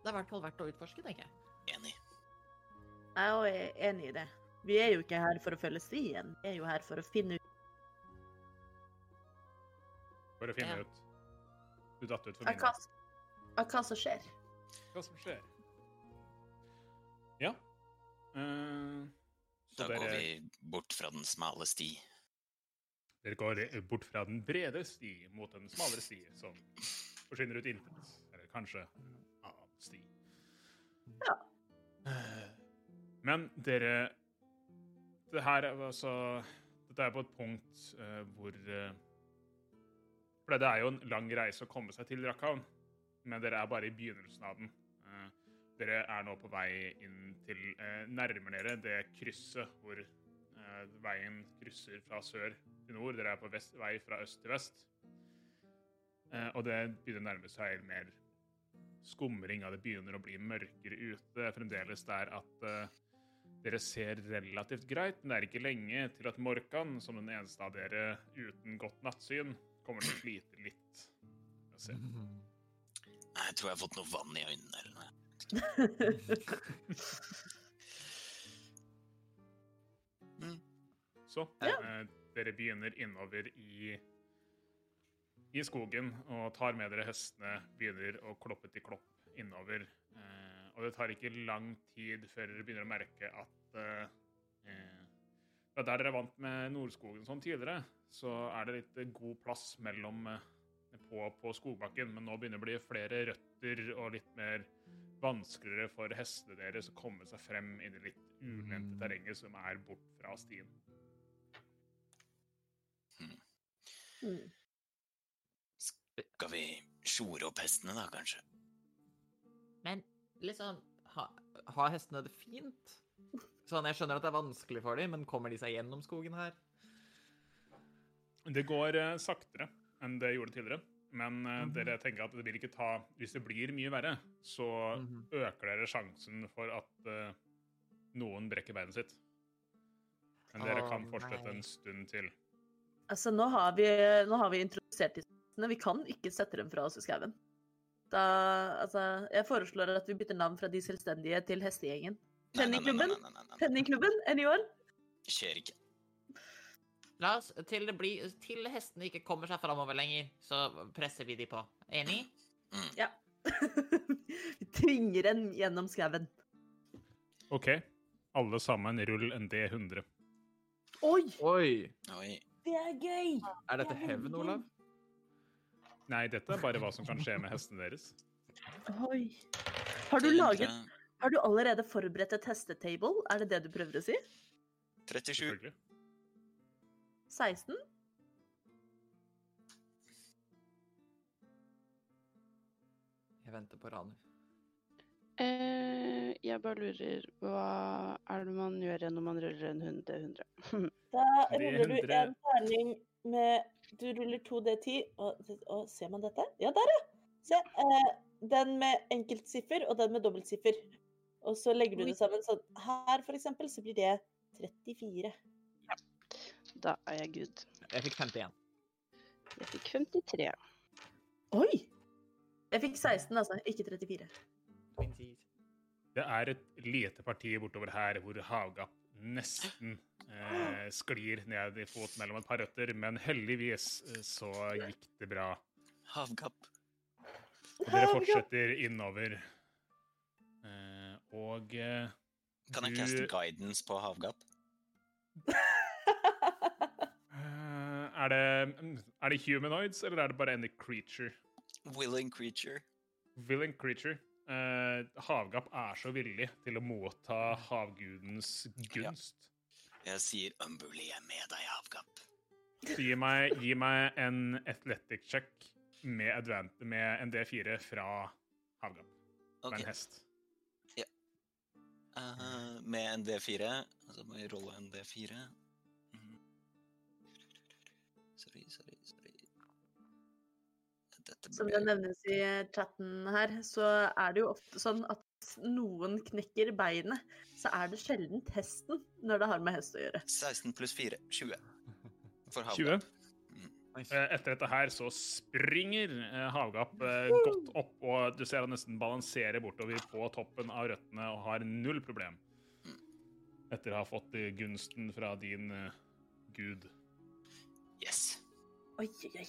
Det er i hvert fall verdt å utforske, tenker jeg. Enig. Jeg er også enig i det. Vi er jo ikke her for å følge stien, vi er jo her for å finne ut For å finne Ja. ut Du datt ut for min av hva som skjer. hva som skjer. Ja. Uh, så Da går dere, vi bort fra den smale sti. dere går bort fra den brede sti mot den smalere sti, som forsvinner ut intet. Eller kanskje en annen sti. Men dere Det her er altså Dette er på et punkt uh, hvor uh, For det er jo en lang reise å komme seg til Rakhavn, men dere er bare i begynnelsen av den. Uh, dere er nå på vei inn til Nærmer dere det krysset hvor veien krysser fra sør til nord. Dere er på vest, vei fra øst til vest. Og det begynner å nærme seg mer skumring, og det begynner å bli mørkere ute. Fremdeles der at dere ser relativt greit, men det er ikke lenge til at Morkan, som den eneste av dere uten godt nattsyn, kommer til å slite litt. Jeg, Jeg tror jeg har fått noe vann i øynene eller noe. Så eh, dere begynner innover i, i skogen og tar med dere hestene, begynner å kloppe til klopp innover. Og det tar ikke lang tid før dere begynner å merke at eh, eh, fra der dere er vant med Nordskogen sånn tidligere, så er det litt god plass mellom eh, på, på skogbakken, men nå begynner det å bli flere røtter og litt mer vanskeligere for hestene deres å komme seg frem inn i litt ulendte terrenget som er bort fra stien. Mm. Skal vi sjore opp hestene, da, kanskje? Men liksom Ha, har hestene det fint? Sånn, Jeg skjønner at det er vanskelig for dem, men kommer de seg gjennom skogen her? Det går eh, saktere enn det gjorde tidligere. Men eh, -hmm. dere tenker at det vil ikke ta Hvis det blir mye verre, så Mhm. øker dere sjansen for at eh, noen brekker beinet sitt. Men dere kan fortsette nei. en stund til. Altså, nå har vi, nå har vi introdusert disse hestene. Vi kan ikke sette dem fra oss i skauen. Da, altså, jeg foreslår at vi bytter navn fra De selvstendige til Hestegjengen. Penningklubben? Penningklubben, anyone? Skjer ikke. La oss til det blir Til hestene ikke kommer seg framover lenger, så presser vi de på. Enig? Ja vi tvinger en gjennom skauen. OK, alle sammen, rull en D100. Oi, Oi! Oi. det er gøy! Er dette hevn, Olav? Nei, dette er bare hva som kan skje med hestene deres. Oi. Har du, laget, har du allerede forberedt et hestetable? Er det det du prøver å si? 37. 16? Jeg venter på Ranu. Eh, jeg bare lurer Hva er det man gjør når man ruller en 100? 100? Da er ruller du en terning med Du ruller 2D10, og, og ser man dette? Ja, der, ja! Se. Eh, den med enkeltsiffer og den med dobbeltsiffer. Og så legger du det sammen sånn. Her, for eksempel, så blir det 34. Da er jeg good. Jeg fikk 51. Jeg fikk 53. Oi! Jeg fikk 16, altså. Ikke 34. Det er et lite parti bortover her hvor Havgap nesten eh, sklir ned i fot mellom et par røtter, men heldigvis eh, så gikk det bra. Havgap. Og dere fortsetter innover. Eh, og eh, Kan jeg du- caste guidance på havgap? eh, er, det, er det humanoids, eller er det bare any creature? Willing creature. Willing creature. Eh, havgap er så villig til å motta havgudens gunst. Jeg sier 'Umbuli er med deg, havgap. Gi meg, gi meg en athletic check med, advent, med en D4 fra havgap. Med en hest. Eh, med en D4. Så må jeg rolle en D4. Mm. Sorry, sorry, Som det nevnes i chatten her, så er det jo ofte sånn at hvis noen knekker beinet, så er det sjelden testen når det har med hest å gjøre. 16 pluss 4. 20. For 20. Nice. Eh, Etter dette her så springer eh, havgap eh, godt opp, og du ser han nesten balanserer bortover på toppen av røttene og har null problem. Etter å ha fått eh, gunsten fra din eh, gud. Yes. Oi, oi, oi.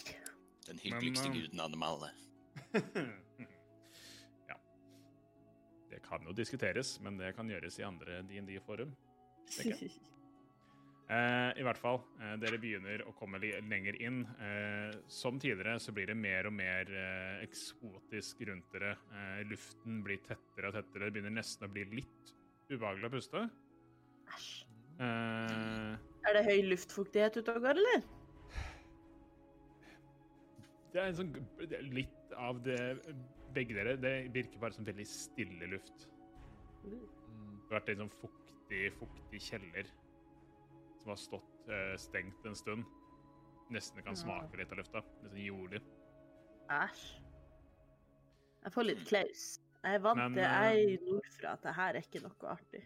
Den hyggeligste Men, uh... guden av dem alle. ja. Det kan jo diskuteres, men det kan gjøres i andre DND-forum. Eh, I hvert fall, eh, dere begynner å komme lenger inn. Eh, som tidligere så blir det mer og mer eh, eksotisk rundt dere. Eh, luften blir tettere og tettere. Det begynner nesten å bli litt ubehagelig å puste. Æsj. Eh, Er det høy luftfuktighet ute og går, eller? Det er en sånn det er litt av det Begge dere, det virker bare som veldig stille luft. Mm. Det har vært en sånn fuktig, fuktig kjeller som har stått uh, stengt en stund. Nesten kan smake litt av lufta. Litt sånn jordig. Æsj. Jeg får litt klaus. Jeg er vant til eh, jeg er nordfra at det her er ikke noe artig.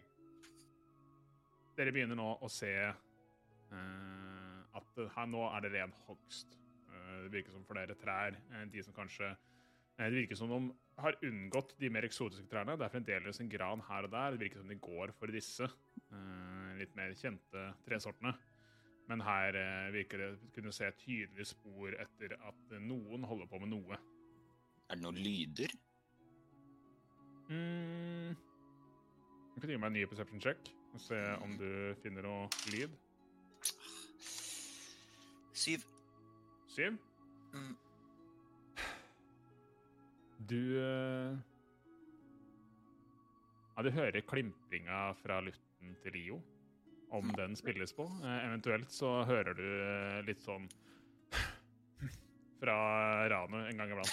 Dere begynner nå å se uh, at her nå er det ren hogst. Eh, det virker som flere trær, eh, de som kanskje eh, Det virker som de har unngått de mer eksotiske trærne. Det er fremdeles en gran her og der. Det virker som de går for disse litt mer kjente tresortene. Men her virker det kunne se tydelige spor etter at noen holder på med noe. Er det noen lyder? Mm. Jeg kan gi meg en ny perception check og se om du finner noe lyd. Syv. Syv. Mm. Du eh, Ja, du hører klimpringa fra lutten til Rio, om den spilles på. Eh, eventuelt så hører du eh, litt sånn fra Ranu en gang iblant.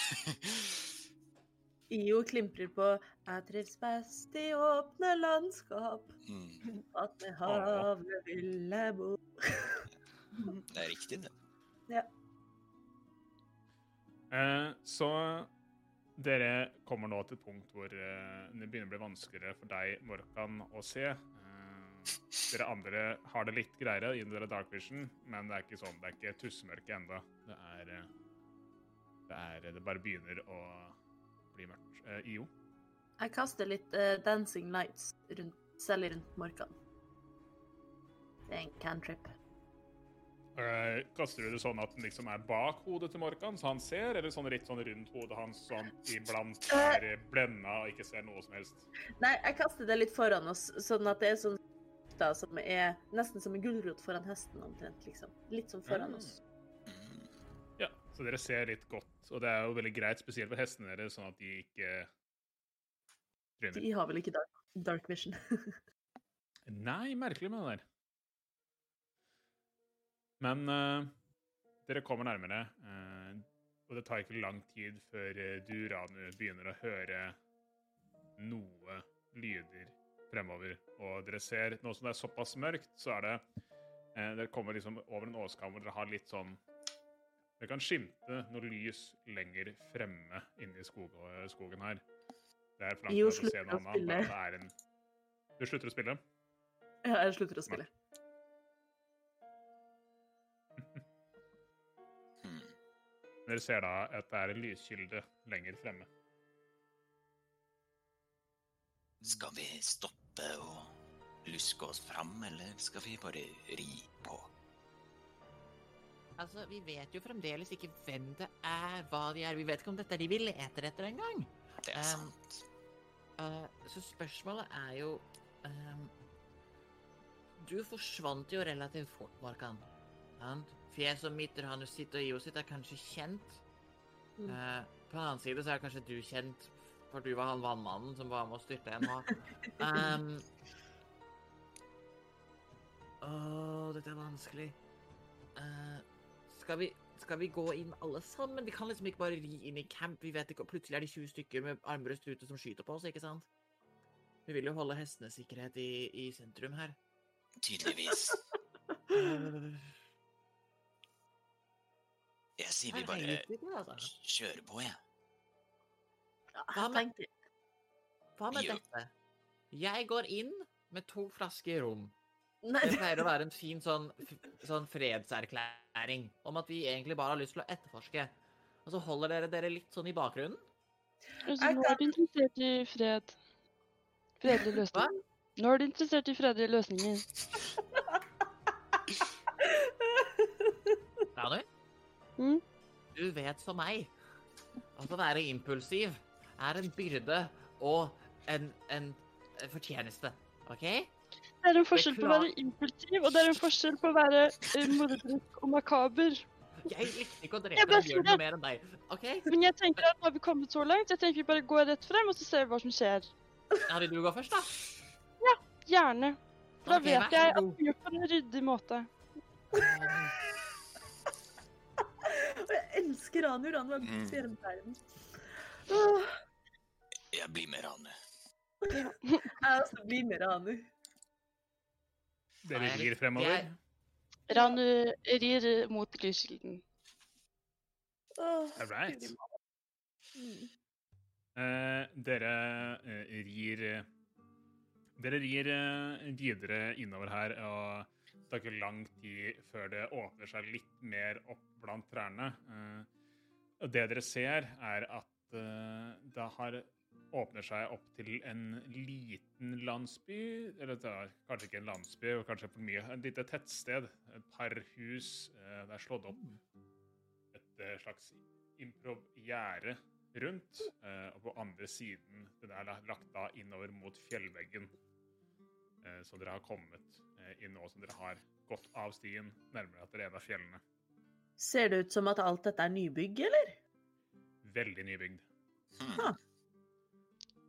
IO klimprer på 'Jeg trives best i åpne landskap'. Mm. At med havet vil jeg bo. Det er riktig, det. Eh, så dere kommer nå til et punkt hvor eh, det begynner å bli vanskeligere for deg, Morkan, å se. Eh, dere andre har det litt greiere i dere dark vision, men det er ikke sånn, det er ikke tussemørke ennå. Det eh, det er Det bare begynner å bli mørkt. Eh, IO? Jeg kaster litt uh, dancing lights rundt, selv rundt Morkan. Det er en cantrip. Eh, kaster du det sånn at den liksom er bak hodet til Morkan, så han ser, eller sånn litt sånn rundt hodet hans, sånn iblant er blenda og ikke ser noe som helst? Nei, jeg kaster det litt foran oss, sånn at det er sånn da, som er nesten som en gulrot foran hesten omtrent, liksom. Litt sånn foran Mm. oss. Ja, så dere ser litt godt, og det er jo veldig greit, spesielt for hestene deres, sånn at de ikke tryner. De har vel ikke dark, dark vision. Nei, merkelig med det der. Men uh, dere kommer nærmere, uh, og det tar ikke lang tid før eh, du, Ranu, begynner å høre noe lyder fremover. Og dere ser, nå som det er såpass mørkt, så er det uh, Dere kommer liksom over en åskam hvor dere har litt sånn Dere kan skimte noe lys lenger fremme inni skog, skogen her. Det er for langt å se noe annet. Det er en Du slutter å spille? Ja, jeg slutter å spille. Hmm. Dere ser da at det er en lyskilde lenger fremme. Skal vi stoppe og luske oss fram, eller skal vi bare ri på? Altså, Vi vet jo fremdeles ikke hvem det er, hva de er. Vi vet ikke om dette er de vi leter etter engang. Det er Um, sant. Uh, så spørsmålet er jo um, Du forsvant jo relativt fort, Markan. Sant? Fjeset midter Ranus sitt og Io sitt er kanskje kjent. Mm. Uh, på den annen side så er kanskje du kjent, for du var han vannmannen som var med å styrte en hav. Um, Åh, dette er vanskelig. Uh, skal, vi, skal vi gå inn alle sammen? Vi kan liksom ikke bare ri inn i camp. Vi vet ikke, Plutselig er det 20 stykker med armbrøst ute som skyter på oss, ikke sant? Vi vil jo holde hestenes sikkerhet i, i sentrum her. Tydeligvis. Sier vi bare altså. kjører på, jeg. Ja, Hva med- Hva med dette? Jeg går inn med to flasker rom. Det pleier å være en fin sånn, sånn fredserklæring om at vi egentlig bare har lyst til å etterforske. Og så holder dere dere litt sånn i bakgrunnen. Altså, nå er du interessert i fred. Fredelige løsninger. Nå er du interessert i fredelige løsninger. Ranu? Mm. Du vet som meg at å være impulsiv er en byrde og en, en fortjeneste. OK? Det er en forskjell på å være impulsiv, og det er en forskjell på å være eh, morderisk og makaber. Jeg likte ikke å drepe deg en gjøre bjørn noe mer enn deg. OK? Men jeg tenker at nå har vi kommet så langt, jeg tenker vi bare går rett frem, og så ser vi hva som skjer. Ja, vil du gå først, da? Ja, Gjerne. Da okay, vet jeg at vi gjør det på en ryddig måte. Jeg elsker Ranu. Ranu var best i hele verden. Åh, Jeg blir med Ranu. jeg også blir med Ranu. Dere rir fremover. jeg- Ranu rir mot lyskilden. All right. mm. Eh, dere eh, rir Dere rir eh, videre innover her, og det tar ikke lang tid før det åpner seg litt mer opp blant trærne. Eh, det dere ser, er at uh, det har åpner seg opp til en liten landsby. Eller det er kanskje ikke en landsby, og kanskje for mye. Et lite tettsted. Et par hus. Uh, det er slått opp et eh, slags improv-gjerde rundt. eh, og på andre siden den er lagt da innover mot fjellveggen. eh, så dere har kommet eh, inn nå som dere har gått av stien, nærmere at dere er en av fjellene. Ser det ut som at alt dette er nybygg, eller? Veldig nybygd. Hmm.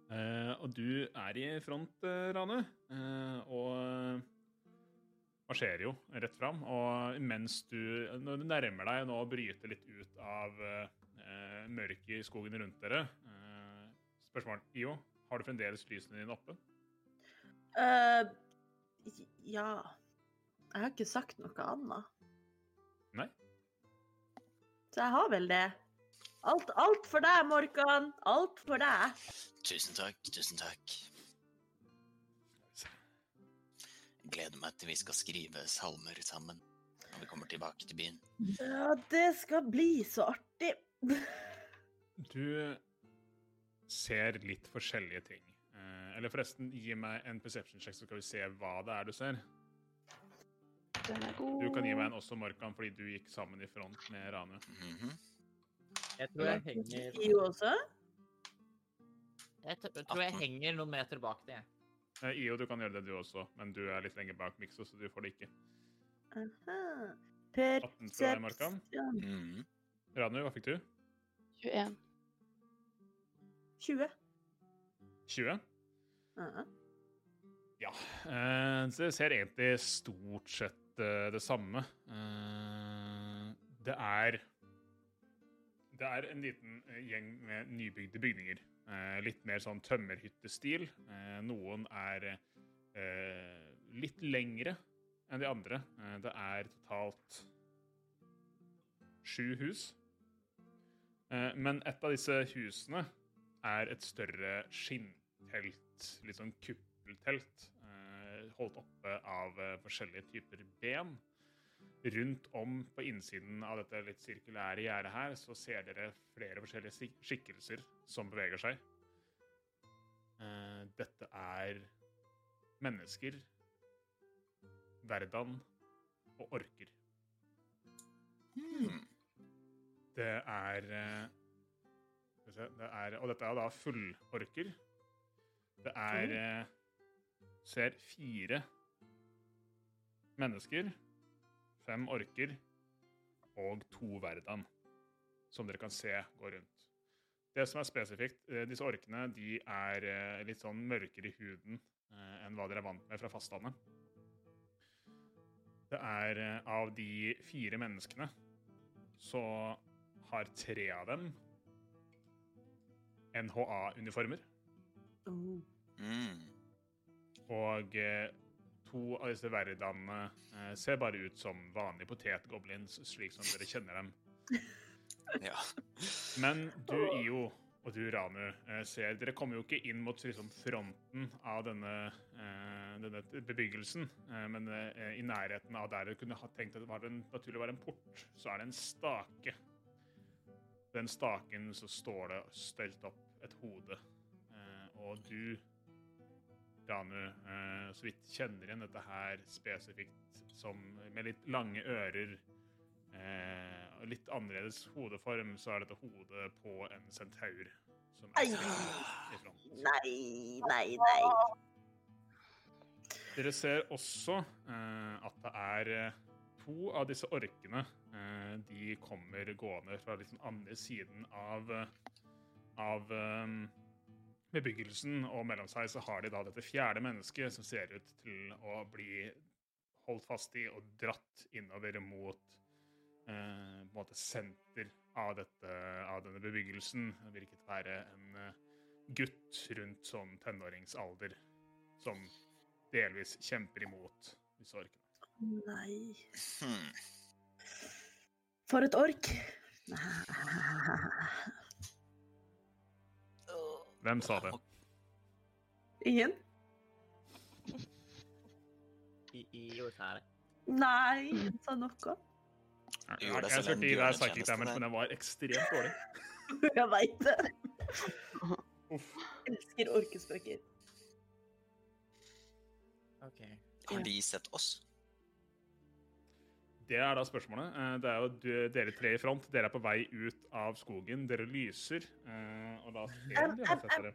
Uh, og du er i front, uh, Rane, uh, og marsjerer jo rett fram. Og mens du, når du nærmer deg nå å bryte litt ut av uh, mørket i skogen rundt dere uh, Spørsmål, Io, har du fremdeles lysene dine oppe? Uh, ja Jeg har ikke sagt noe annet. Nei? Så jeg har vel det. Alt, alt for deg, Morkan. Alt for deg. Tusen takk, tusen takk. Gleder meg til vi skal skrive salmer sammen når vi kommer tilbake til byen. Ja, det skal bli så artig. Du ser litt forskjellige ting. Eh, eller forresten, gi meg en perception check, så skal vi se hva det er du ser. Den er god. Du kan gi meg en også, Markan, fordi du gikk sammen i front med Rane. Mhm. Jeg tror jeg henger IO også? Jeg t- tror jeg henger noen meter bak det. jeg. Eh, Io, du kan gjøre det du også, men du er litt lenger bak Mikso, så du får det ikke. Aha. Per 18 fra deg, Morkan. Mhm. Ranu, hva fikk du? 21. 20. 20? Aha. Ja. Eh, det ser egentlig stort sett eh, det samme. Eh, det er Det er en liten eh, gjeng med nybygde bygninger. Litt mer sånn tømmerhyttestil. Noen er litt lengre enn de andre. Det er totalt sju hus. Men et av disse husene er et større skinntelt, litt sånn kuppeltelt, holdt oppe av eh, forskjellige typer ben. Rundt om på innsiden av dette litt sirkulære gjerdet her, så ser dere flere forskjellige skikkelser som beveger seg. Eh, dette er mennesker, Verdan og orker. Hmm. Det er, eh, det er Og dette er da fullorker. Det er Ser fire mennesker, fem orker og to verdan, som dere kan se gå rundt. Det som er spesifikt, eh, disse orkene de er eh, litt sånn mørkere i huden eh, enn hva dere er vant med fra fastlandet. Det er av de fire menneskene så har tre av dem NHA-uniformer. Oh. Mm. Og eh, to av disse verdanene eh, ser bare ut som vanlige potetgoblins, slik som dere kjenner dem. Ja. Men du, Io, og du, Ranu, eh, ser Dere kommer jo ikke inn mot liksom, fronten av denne, denne bebyggelsen, men i nærheten av der dere kunne ha tenkt at det var en, naturlig være en port, så er det en stake. Den staken så står det stelt opp et hode. Og du, Ranu, eh, så vidt kjenner igjen dette her spesifikt som med litt lange ører. Eh, og litt annerledes hodeform, så er dette hodet på en centaur. Som er i front. Nei, nei, nei. Dere ser også eh, at det er to av disse orkene. De kommer gående fra liksom andre siden av, av bebyggelsen, og mellom seg så har de da dette fjerde mennesket som ser ut til å bli holdt fast i og dratt innover mot eh, på en måte senter av, dette, av denne bebyggelsen. Det virket å være en eh, gutt rundt sånn tenåringsalder som delvis kjemper imot disse orkene. Nei. Hmm. For et ork. Hvem sa det? Ingen? I, i jo, sa det. Nei, ingen sa noe. Jeg, jeg, jeg skulle gi deg psychic damage, men den var ekstremt dårlig. Jeg veit det. Uff. Elsker orkespøker. OK. Har de sett oss? Det er da spørsmålet. Eh, Det er jo dere tre i front. Dere er på vei ut av skogen. Dere lyser. eh, Og da ser de har sett dere.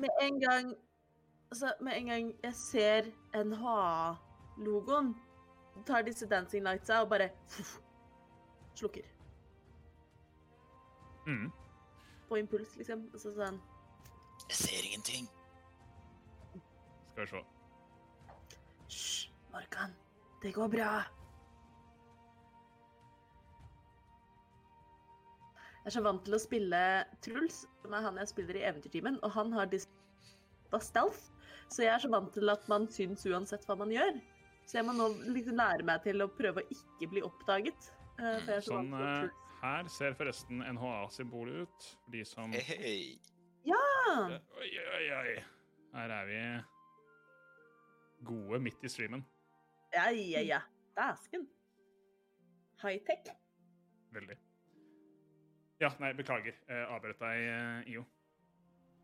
Med en gang Altså, med en gang jeg ser NHA-logoen, tar disse dancing lightsa og bare slukker. Mm. På impuls, liksom. Altså sånn Jeg ser ingenting. Skal vi se. Hysj, Morgan. Det går bra. Jeg er så vant til å spille Truls, som er han jeg spiller i Eventyrtimen, og han har dispa stealth, så jeg er så vant til at man syns uansett hva man gjør. Så jeg må nå liksom lære meg til å prøve å ikke bli oppdaget. eh, for jeg er så Sånn, vant til eh, Truls. her ser forresten NHA-symbolet ut. De som Hei, Ja! Oi, oi, oi. Her er vi gode midt i streamen. Ja, ja, ja. Dæsken. High-tech. Veldig. Ja, nei, beklager. Eh, avbrøt deg, eh, IO.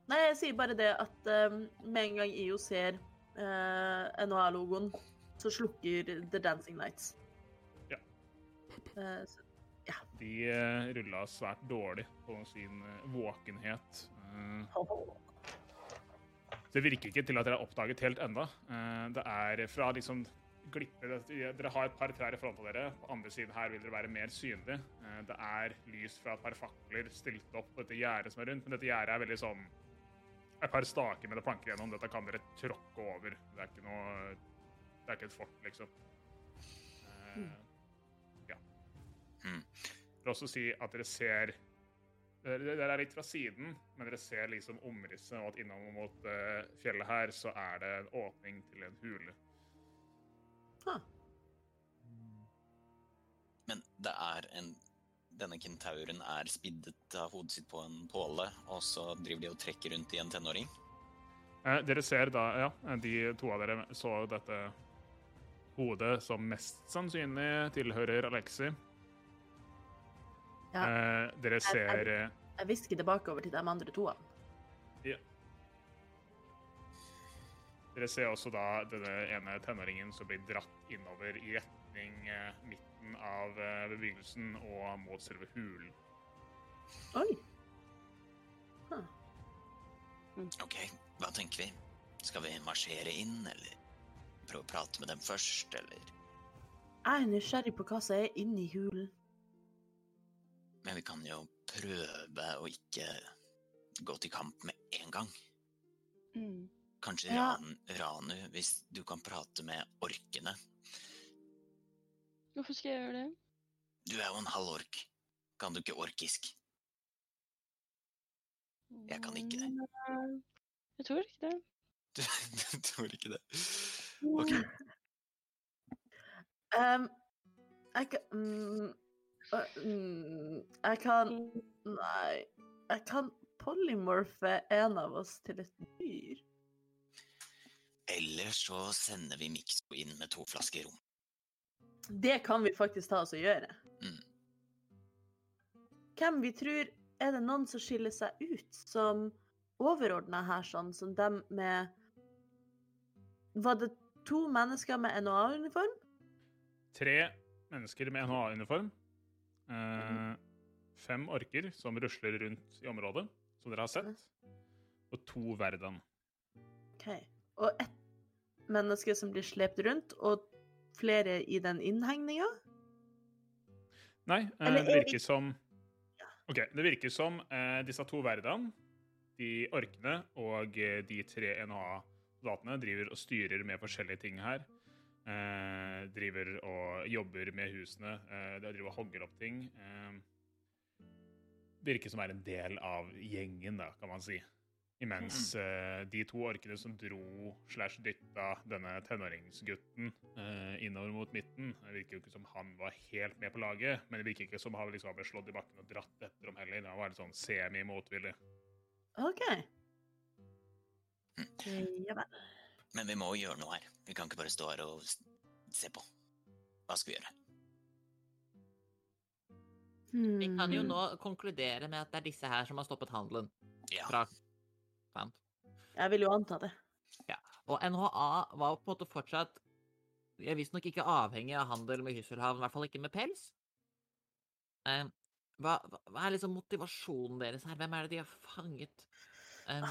Nei, jeg sier bare det at eh, med en gang IO ser eh, NHA-logoen, så slukker The Dancing Lights. Ja. Eh, så, De eh, rulla svært dårlig på sin eh, våkenhet. Eh, det virker ikke til at dere har oppdaget helt enda. Eh, det er fra liksom glippe Dere har et par trær i front av dere. På andre siden her vil dere være mer synlig. Eh, det er lys fra et par fakler stilt opp på dette gjerdet som er rundt, men dette gjerdet er veldig sånn Et par staker med det planker gjennom. Dette kan dere tråkke over. Det er ikke noe Det er ikke et fort, liksom. Eh, ja. Hmm. Jeg vil også si at dere ser dere dere er litt fra siden, men dere ser liksom omrisset, og at innom mot eh, fjellet her så er det en åpning til en hule. ah, Men det er en Denne kentauren er spiddet av hodet sitt på en påle, og så driver de og trekker rundt i en tenåring. Eh, dere ser da, ja, de to av dere så dette hodet som mest sannsynlig tilhører Alexi. Ja. Eh, dere ser Jeg, jeg hvisker tilbake over til de andre to. Dere ser også da denne ene tenåringen som blir dratt innover i retning eh, midten av eh, bebyggelsen og mot selve hulen. Oi. Ok, hva tenker vi? Skal vi marsjere inn, eller prøve å prate med dem først, eller Jeg er nysgjerrig på hva som er inni hulen. Men vi kan jo prøve å ikke gå til kamp med en gang. Mm. Kanskje Ja. Ran, Ranu, hvis du kan prate med orkene. Hvorfor skal jeg gjøre det? Du er jo en halv ork. Kan du ikke orkisk? Jeg kan ikke det. Mm, Jeg tror ikke det. Du, du tror ikke det? Ok. Um, jeg kan mm, mm, Jeg kan Nei. Jeg kan polymorfe en av oss til et dyr. Eller så sender vi Mikso inn med to flasker rom. Det kan vi faktisk ta oss og gjøre. Mm. Hvem vi tror Er det noen som skiller seg ut som overordna her, sånn som dem med Var det to mennesker med NHA-uniform? Tre mennesker med NHA-uniform. Eh, fem orker som rusler rundt i området, som dere har sett. Og to verden. OK. Og ett menneske som blir slept rundt, og flere i den innhegninga? Nei, eh, det er virker som OK. Det virker som eh, disse to verdene, de orkene og eh, de tre NHA-soldatene, driver og styrer med forskjellige ting her. Eh, driver og jobber med husene. Eh, driver og hogger opp ting. Eh, virker som er en del av gjengen, da, kan man si. Imens eh, de to orkene som dro slash dytta denne tenåringsgutten eh, innover mot midten Det virker jo ikke som han var helt med på laget, men det virker ikke som han liksom ble slått i bakken og dratt etter dem heller. Han var litt sånn semi-motvillig. OK. Ja vel. Men vi må gjøre noe her. Vi kan ikke bare stå her og se på. Hva skal vi gjøre? Vi kan jo Hmm. nå konkludere med at det er disse her som har stoppet handelen. Ja, Fra Sant? Jeg vil jo anta det. Og NHA var på en måte fortsatt Jeg er visstnok ikke avhengig av handel med Hysselhavn, i hvert fall ikke med pels. Um, hva, hva er liksom motivasjonen deres her? Hvem er det de har fanget? Um,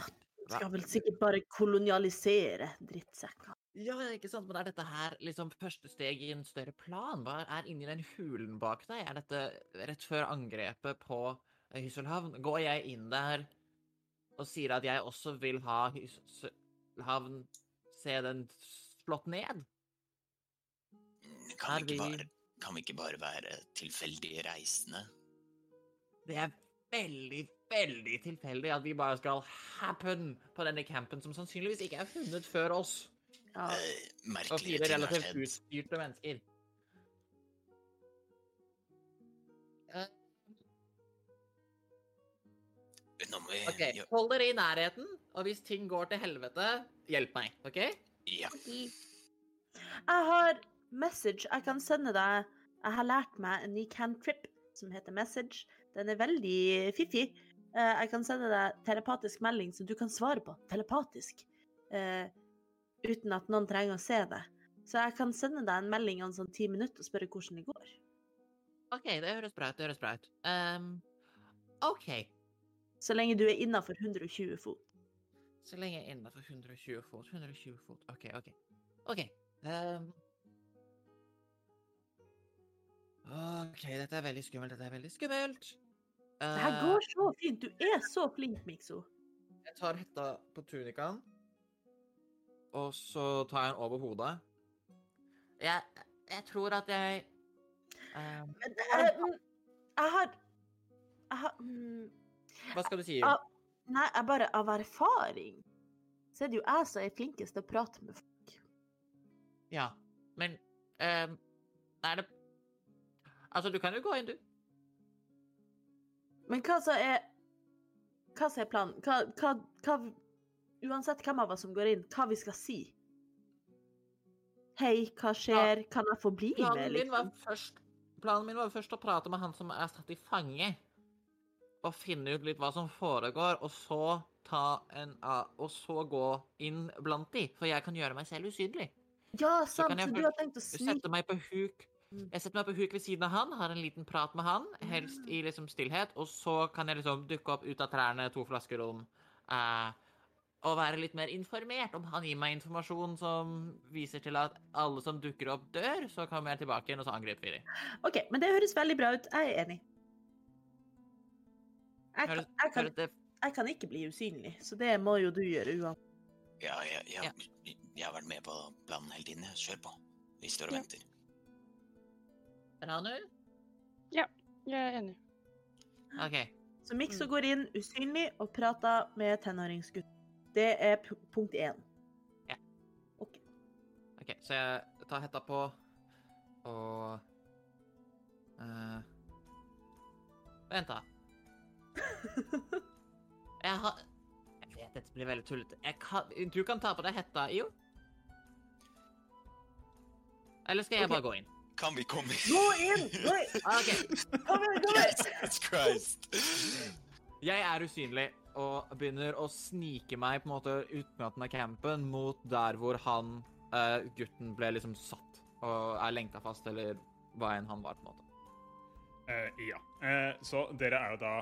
Skal vel sikkert bare kolonialisere drittsekker. Ja, ikke sant, men er dette her liksom første steg i en større plan? Hva er inni den hulen bak deg? Er dette rett før angrepet på Hysselhavn? Går jeg inn der og sier at jeg også vil ha Hysselhavn se den slått ned? kan vi, bare, kan vi ikke bare være tilfeldige reisende? Det er veldig, veldig tilfeldig at vi bare skal happen på denne campen som sannsynligvis ikke er funnet før oss. Ja. Eh, Og merkelige fire ting har relativt utstyrte mennesker. Eh, Nå må vi OK, hold dere i nærheten, og hvis ting går til helvete, hjelp meg, OK? Ja. Jeg har message jeg kan sende deg. Jeg har lært meg en ny cantrip som heter message. Den er veldig fiffig. Eh, Jeg kan sende deg telepatisk melding som du kan svare på telepatisk. eh, uten at noen trenger å se det. Så jeg kan sende deg en melding om sånn ti minutter og spørre hvordan det går. OK, det høres bra ut, det høres bra ut. Um, OK, Så lenge du er innafor 120 fot. så lenge jeg er innenfor 120 fot, 120 fot, OK, OK. OK. Um, OK, dette er veldig skummelt, dette er veldig skummelt. Det her Eh, går så fint. Du er så flink, Mikso. Jeg tar hetta på tunikaen, og så tar jeg den over hodet. Jeg, jeg tror at jeg um, Men eh, mm, jeg har Jeg har um, Hva skal du si? Ah. Nei, jeg bare av erfaring så er det jo jeg som er flinkest til å prate med folk. Ja, men um, Er det Altså, du kan jo gå inn, du. Men hva så er Hva som er planen? Hva, hva, hva Uansett hvem av oss som går inn, hva vi skal si? Hei, hva skjer? Kan jeg få bli med, Planen min var liksom? først Planen min var først å prate med han som er satt i fange, og finne ut litt hva som foregår, og så ta en Og så gå inn blant de, for jeg kan gjøre meg selv usynlig. Ja, så sant, kan jeg så du har tenkt å snike setter meg på huk. Jeg setter meg på huk ved siden av han, har en liten prat med han, helst i liksom stillhet, og så kan jeg liksom dukke opp ut av trærne to flasker om, eh, og være litt mer informert. Om han gir meg informasjon som viser til at alle som dukker opp, dør, så kommer jeg tilbake igjen, og så angriper vi dem. OK, men det høres veldig bra ut. Jeg er enig. Jeg kan, jeg kan, jeg kan ikke bli usynlig, så det må jo du gjøre uansett. Ja, jeg, jeg, jeg har vært med på planen hele tiden. Kjør på. Vi står og Ja. Venter. Ja, Jeg er enig. OK. Så Mikso går inn usynlig og prater med tenåringsgutten. Det er pu- punkt én. ok, Ok, Så jeg tar hetta på, og uh, Vent, da. Jeg har Jeg vet dette blir veldig tullete. Kan, du kan ta på deg hetta, Io. Eller skal jeg okay. bare gå inn? Kan vi komme Gå inn! Gå inn! OK. Kom igjen, kom igjen! Jesus Christ! Jeg er usynlig og begynner å snike meg på en måte utenat av campen mot der hvor han, uh, gutten, ble liksom satt og er lenka fast, eller hva enn han var, på en måte. Uh, ja. Uh, så dere er jo da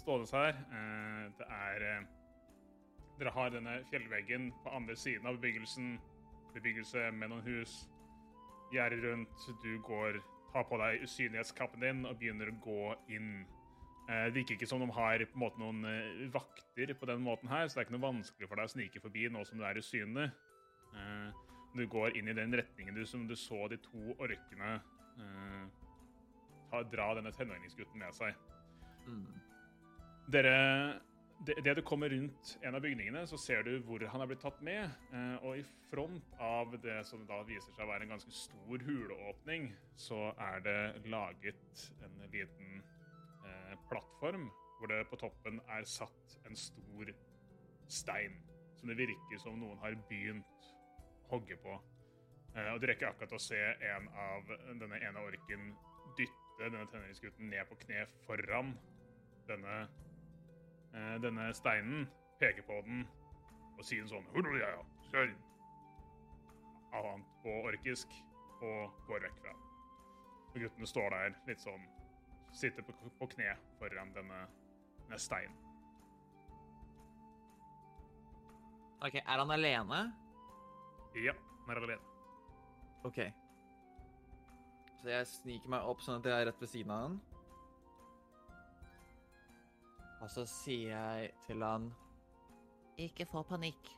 stående her. Eh, det er Dere har denne fjellveggen på andre siden av bebyggelsen. Bebyggelse med noen hus. Gjerdet rundt. Du går, tar på deg usynlighetskappen din og begynner å gå inn. Eh, Det virker ikke som de har måte noen eh, vakter på den måten her, så det er ikke noe vanskelig for deg å snike forbi nå som du er usynlig. Eh, Du går inn i den retningen du, som du så de to orkene ta, dra denne tenåringsgutten med seg. Mm. Dere det, du kommer rundt en av bygningene, så ser du hvor han er blitt tatt med. Eh, og i front av det som da viser seg å være en ganske stor huleåpning, så er det laget en liten eh, plattform hvor det på toppen er satt en stor stein. Som det virker som noen har begynt å hogge på. Eh, og du rekker akkurat å se en av denne ene orken dytte denne tenåringsgutten ned på kne foran denne denne steinen, peker på den og sier en sånn! Annet på orkisk og går vekk fra. Og guttene står der litt sånn Sitter på, på kne foran denne, denne steinen. OK, er han alene? Ja, han er alene. OK. Så jeg sniker meg opp sånn at jeg er rett ved siden av han. Og så sier jeg til han Ikke få panikk.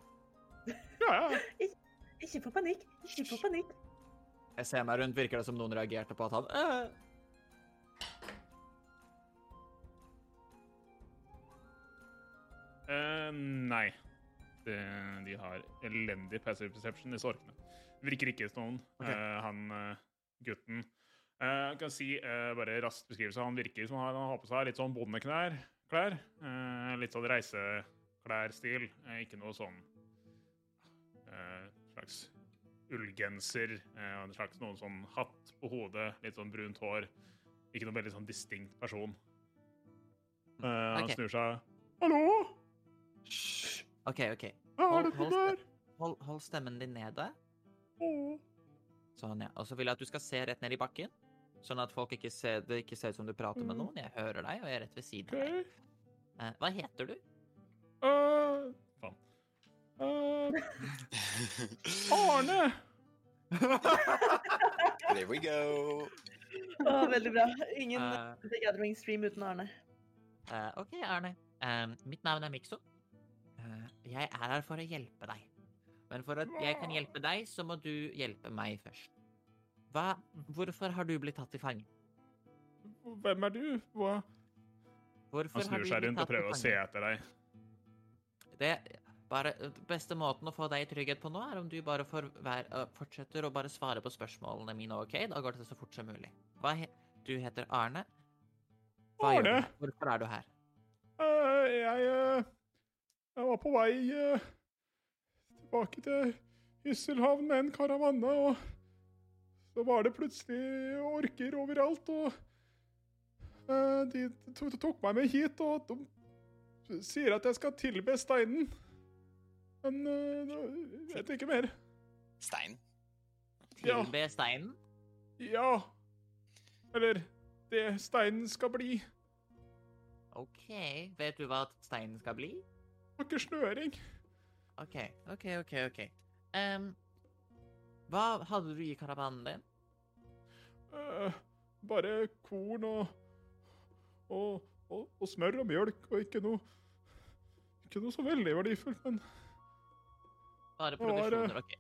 Ja, ja. Ikke få panikk. Ikke få panikk. Jeg ser meg rundt, virker det som noen reagerte på at han «Øh». Uh, nei. De, de har elendig passive perception, disse orkene. Virker ikke som noen. Okay. Uh, han uh, gutten eh, Jeg kan si eh, bare rask beskrivelse. Han virker som han har på seg litt sånn bondeklær. Klær. Eh, litt sånn reiseklærstil. Eh, ikke noe sånn eh, slags ullgenser. Eh, en slags noen sånn hatt på hodet. Litt sånn brunt hår. Ikke noe veldig sånn distinkt person. Eh, han Ok. snur seg. Hallo? Hysj. OK, OK. Hva er dette der? Hold, hold stemmen din nede. Åh. Sånn, ja. Og så vil jeg at du skal se rett ned i bakken. Sånn at folk ikke ser, det ikke ser ut som du prater med Mhm. noen. Jeg hører deg, og jeg er rett ved siden av deg. Uh, hva heter du? Uh, faen. Uh, Arne! There we go. Oh, veldig bra. Ingen uh, The Gathering Stream uten Arne. Uh, OK, Arne. Eh, mitt navn er Mikso. Uh, jeg er her for å hjelpe deg. Men for at jeg kan hjelpe deg, så må du hjelpe meg først. Hva, hvorfor har du blitt tatt til fange? Hvem er du? Hva? Hvorfor Han snur seg rundt og prøver å se etter deg. Det bare, beste måten å få deg i trygghet på nå, er om du bare får vær, øh, fortsetter å bare svare på spørsmålene mine, OK? Da går det så fort som mulig. Hva he du heter Arne. Hva gjør du Arne? Hvorfor er du her? Uh, jeg, uh, jeg var på vei uh, tilbake til Hysselhavn med en karavanne, og så var det plutselig orker overalt, og uh, de tok meg med hit, og de sier at jeg skal tilbe steinen. Men uh, jeg vet ikke mer. Stein. Ja. Tilbe steinen? Ja. Eller det steinen skal bli. OK. Vet du hva steinen skal bli? Har ikke snøring. OK, OK, OK. ok. Em, hva hadde du i karavanen din? Eh, bare korn og, og, og, og smør og mjølk, og ikke noe Ikke noe så veldig verdifullt, men Bare provisjoner, OK.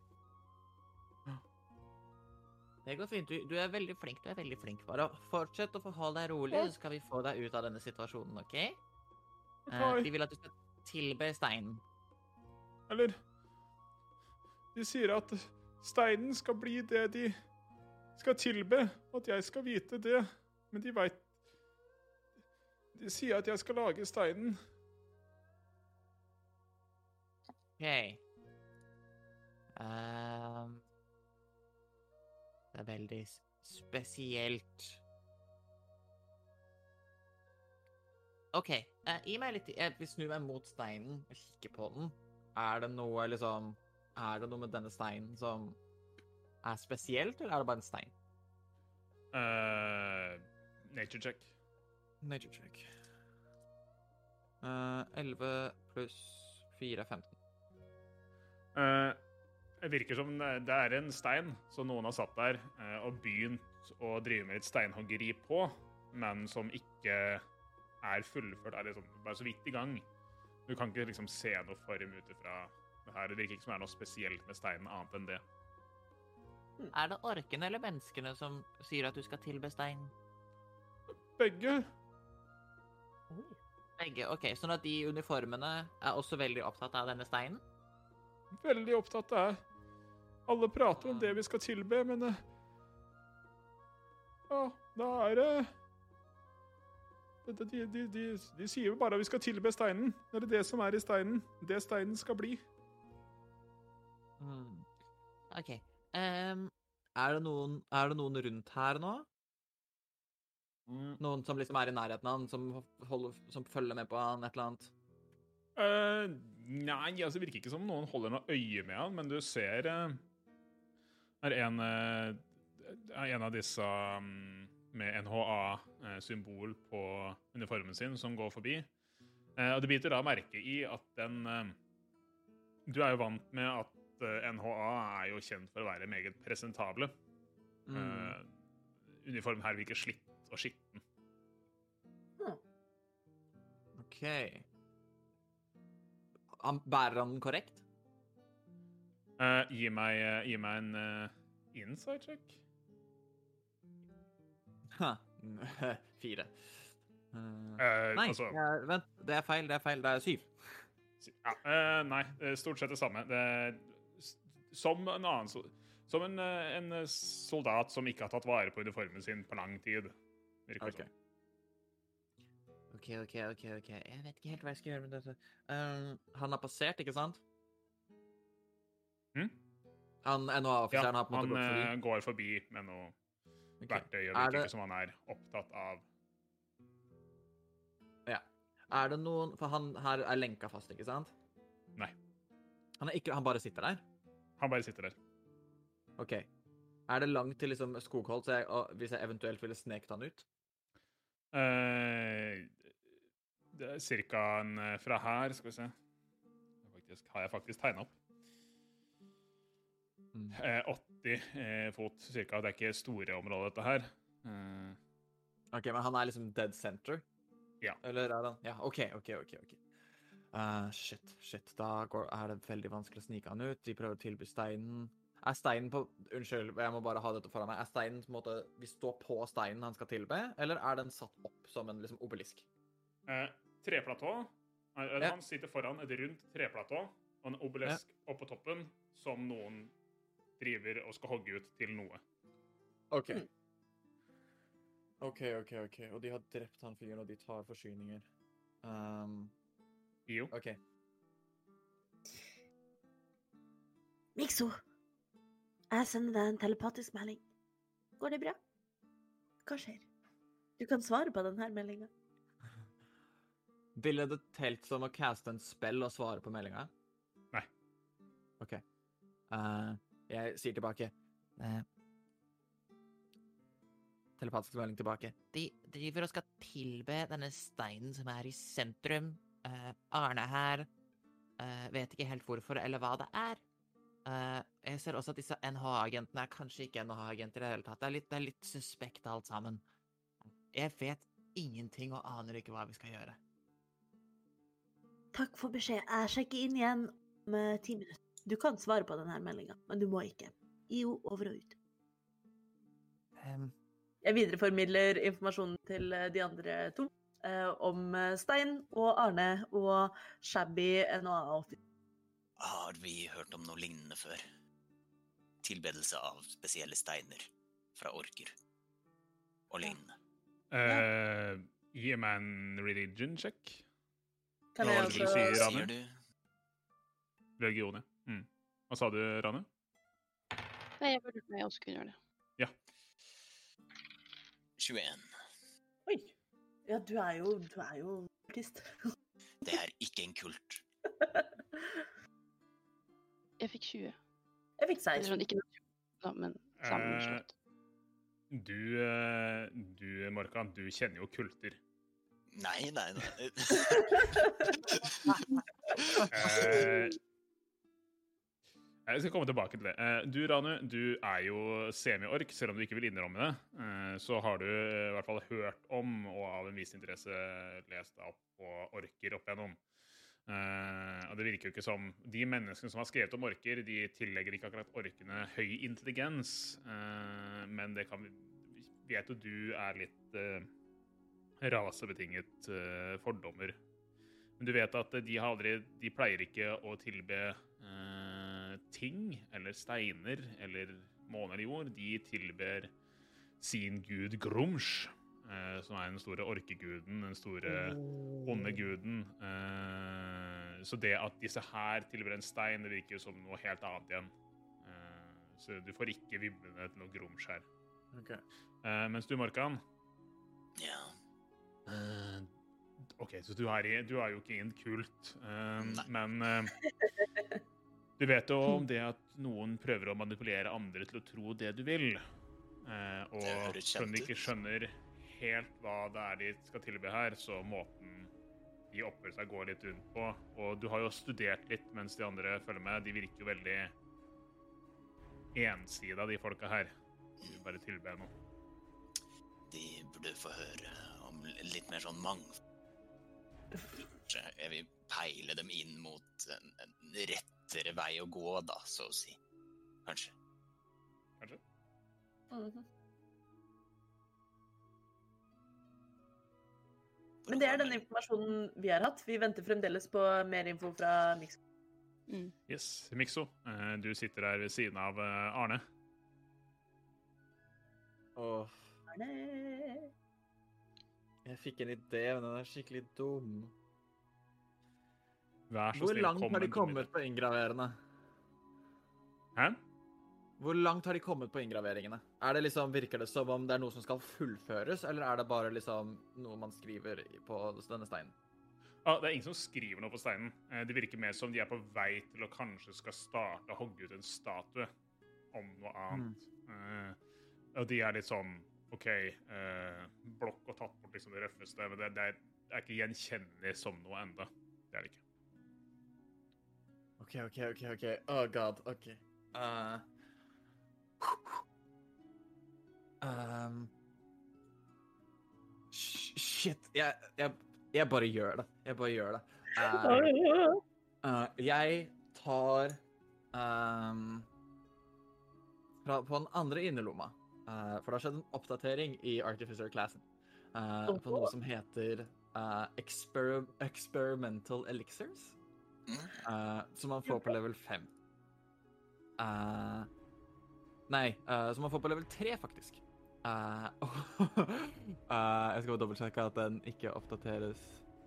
Det går fint. Du, du er veldig flink. Du er veldig flink. Bare fortsett å forholde deg rolig, så skal vi få deg ut av denne situasjonen, OK? Eh, de vil at du skal tilbe steinen. Eller De sier at steinen skal bli det de skal tilbe, og at jeg skal vite det, men de veit De sier at jeg skal lage steinen. OK. Um, det er veldig spesielt. OK. Uh, gi meg litt Jeg vil snu meg mot steinen og kikke på den. Er det noe liksom Er det noe med denne steinen som er spesielt, eller er det bare en stein? Uh, nature check. Nature check. Uh, 11 pluss 4 er 15. Uh, det virker som det er en stein som noen har satt der eh, og begynt å drive med litt steinhoggeri på, men som ikke er fullført, er liksom bare så vidt i gang. Du kan ikke liksom se noe form ut ifra her. Det virker ikke som det er noe spesielt med steinen annet enn det. Er det orkene eller menneskene som sier at du skal tilbe steinen? Begge. Begge. OK, sånn at de uniformene er også veldig opptatt av denne steinen? Veldig opptatt av Alle prater om det vi skal tilbe, men eh, Ja, da er det de, de, de, de, de sier jo bare at vi skal tilbe steinen. Det er det som er i steinen. Det steinen skal bli. Hmm. OK. Um, er, det noen, er det noen rundt her nå? Noen som liksom er i nærheten av han, som, holder, som følger med på han, et eller annet? Uh, nei, altså det virker ikke som noen holder noe øye med han, men du ser uh, er en, uh, er en av disse um, med NHA-symbol på uniformen sin som går forbi. Og du biter da merke i at den Du er jo vant med at eh, NHA er jo kjent for å være meget presentable. Mm. Uh, uniformen her virker slitt og skitten. OK. Han, bærer han den korrekt? Uh, gi, meg, uh, gi meg en uh, inside check. Ha. Fire. Eh, Eh, nei, altså- vent. Det er feil. Det er feil. Det er syv. Ja, eh, nei, stort sett det samme. Det som en annen Som en, eh, en eh, soldat som ikke har tatt vare på uniformen sin på lang tid. Virker okay. Ok. OK, OK, OK. Jeg vet ikke helt hva jeg skal gjøre med dette. Um, han har passert, ikke sant? Hm? Han NHA-offiseren har på en han måte gått forbi? Han går forbi med noe okay. verktøy, og Er virker det- som han er opptatt av Ja. Er det noen For han her er lenka fast, ikke sant? Nei. Han, ikke, han bare sitter der? Han bare sitter der. OK. Er det langt til liksom Skogholt, så jeg, hvis jeg eventuelt ville sneket han ut? Eh, det er cirka en eh, fra her, skal vi se faktisk, Har jeg faktisk tegna opp. Mm. Eh, 80 eh, fot cirka. Det er ikke store områder, dette her. Eh, OK, men han er liksom dead center? Ja. Eller er han Ja, OK, OK, OK. ok. Eh, shit, shit. Da går, er det veldig vanskelig å snike han ut. De prøver å tilby steinen. Er steinen på Unnskyld, jeg må bare ha dette foran meg. Er steinen på en måte Vi står på steinen han skal tilbe, eller er den satt opp som en liksom obelisk? eh, treplatå. Eh, Ja. Han sitter foran et rundt treplatå og en obelisk oppå toppen som noen driver og skal hogge ut til noe. OK. Mm. OK, OK, OK. Og de har drept han fyren, og de tar forsyninger. Um, Jo. OK. Mikso, jeg sender deg en telepatisk melding. Går det bra? Hva skjer? Du kan svare på denne meldinga. Ville det telt som å caste en spill og svare på meldinga? Nei. OK. Uh, jeg sier tilbake. uh, Telepatisk melding tilbake. de driver og skal tilbe denne steinen som er i sentrum. Eh, Arne her eh, vet ikke helt hvorfor eller hva det er. Eh, jeg ser også at disse NH-agentene er kanskje ikke NH-agenter i det hele tatt. Det er, litt, det er litt suspekt alt sammen. Jeg vet ingenting og aner ikke hva vi skal gjøre. Takk for beskjed. Jeg sjekker inn igjen om eh, ti minutter. Du kan svare på denne meldinga, men du må ikke. IO over og ut. Um, Jeg videreformidler informasjonen til eh, de andre to om eh, Stein og Arne og Shabby NHA-offiser. Har vi hørt om noe lignende før? Tilbedelse av spesielle steiner fra orker og lignende. Eh, gi meg en religion check. Kan Hva jeg også Si, Rane? sier du? Religion, ja. Mm. Hva sa du, Rane? Nei, jeg burde om jeg også kunne gjøre det. 21. Ja, du er jo, du er jo artist. Det er ikke en kult. Jeg fikk 20. Jeg fikk 16. sånn, ikke noe, da, men Eh, sammenslått. Du, eh, du, Morkan, du kjenner jo kulter. Nei, nei, nei. Eh, Jeg skal komme tilbake til det. Eh, Du, Ranu, du er jo semi-ork, selv om du ikke vil innrømme det. Eh, Så har du i hvert fall hørt om, og av en viss interesse lest opp på orker opp igjennom. Eh, og det virker jo ikke som De menneskene som har skrevet om orker, de tillegger ikke akkurat orkene høy intelligens. eh, men det kan vi vet jo du er litt eh, rasebetinget eh, fordommer. Men du vet at de har aldri De pleier ikke å tilbe eh, ting eller steiner eller måne eller jord. De tilber sin gud Grumsj, eh, som er den store orkeguden, den store onde guden. Eh, så det at disse her tilber en stein, det virker jo som noe helt annet igjen. Eh, så du får ikke vibbene til noe Grumsj her. Okay. Eh, mens du, Markan Ja. eh, OK, så du er, i, du er jo ikke i en kult, eh, men eh, du vet jo om det at noen prøver å manipulere andre til å tro det du vil. Eh, og selv de ikke skjønner helt hva det er de skal tilby her, så måten de oppfører seg, går litt rundt på. Og du har jo studert litt mens de andre følger med. De virker jo veldig ensida, de folka her. De vil bare tilbe noe. De burde få høre om litt mer sånn mangfold. Jeg vil peile dem inn mot en, en rettere vei å gå, da, så å si. Kanskje. Kanskje? Mhm. Men det er den informasjonen vi har hatt. Vi venter fremdeles på mer info fra Mikso. Mm. Yes, Mikso, eh, du sitter her ved siden av eh, Arne. Åh, Arne. jeg fikk en idé, men den er skikkelig dum. Vær så Hvor snill, langt kom har de kommet på inngraverende? Hæ? Hvor langt har de kommet på inngraveringene? Er det liksom, Virker det som om det er noe som skal fullføres, eller er det bare liksom noe man skriver på denne steinen? Ah, det er ingen som skriver noe på steinen. Eh, Det virker mer som de er på vei til å kanskje skal starte å hogge ut en statue om noe annet. Eh, og de er litt sånn OK, uh, blokk og tatt bort liksom det røffeste, men det, det, er, det er ikke gjenkjennelig som noe enda. Det er det ikke. OK, OK, OK. ok. Oh god, OK. Uh, um, sh- shit. Jeg, jeg, jeg bare gjør det. Jeg bare gjør det. Uh, uh, jeg tar um, fra, På den andre innerlomma uh, For det har skjedd en oppdatering i Artificer-classen uh, på noe som heter uh, exper Experimental Elixirs. Uh, som man får på level 5. Uh, nei, uh, som man får på level 3, faktisk. Uh, uh, jeg skal bare dobbeltsjekke at den ikke oppdateres.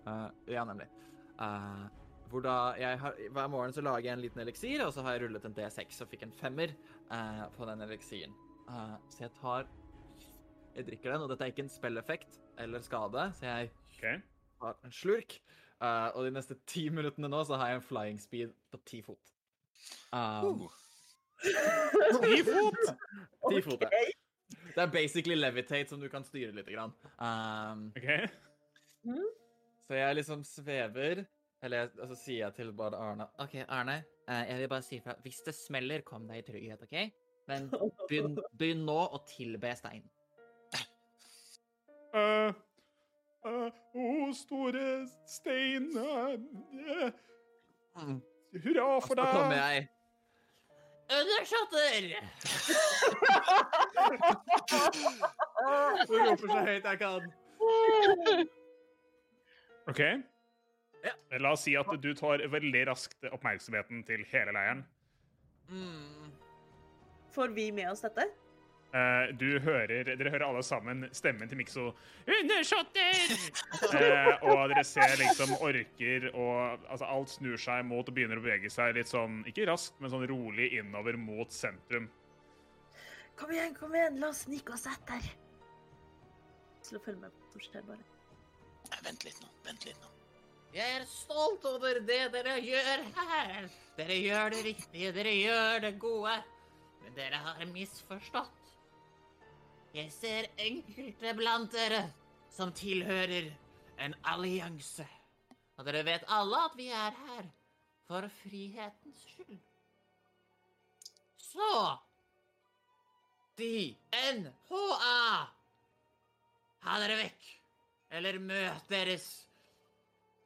Uh, ja, nemlig. Uh, hvor da jeg har, Hver morgen så lager jeg en liten eliksir, og så har jeg rullet en D6 og fikk en femmer uh, på den eliksiren. Uh, så jeg tar Jeg drikker den, og dette er ikke en spilleffekt eller skade, så jeg okay. tar en slurk. Uh, og de neste ti minuttene nå så har jeg en flying speed på ti fot. Um, Uh, Ti fot! Ti fot, ja. Det er basically levitate som du kan styre litt. Grann. Um, OK? så jeg liksom svever Eller så altså, så sier jeg til bare Arne OK, Arne, eh, jeg vil bare si fra. Hvis det smeller, kom deg i trygghet, OK? Men begynn, begynn nå å tilbe steinen. Uh, Å, store stein eh, Mm. Hurra for deg! så kommer jeg Undersåtter! Hun roper så høyt jeg kan. OK? Ja. La oss si at du tar veldig raskt oppmerksomheten til hele leiren. Mm. Får vi med oss dette? Eh, du hører, Dere hører alle sammen stemmen til Mikso. Undersåtter! uh, og dere ser liksom orker og altså Alt snur seg mot og begynner å bevege seg litt sånn, ikke raskt, men sånn rolig innover mot sentrum. Kom igjen, kom igjen, la oss snike oss etter. Til å følge med på Torstein, bare. Nei, vent litt nå. Vent litt nå. Jeg er stolt over det dere gjør her. Dere gjør det riktige, dere gjør det gode. Men dere har misforstått. Jeg ser enkelte blant dere som tilhører en allianse. Og dere vet alle at vi er her for frihetens skyld. Så D-N-H-A. Ha dere vekk, eller møt deres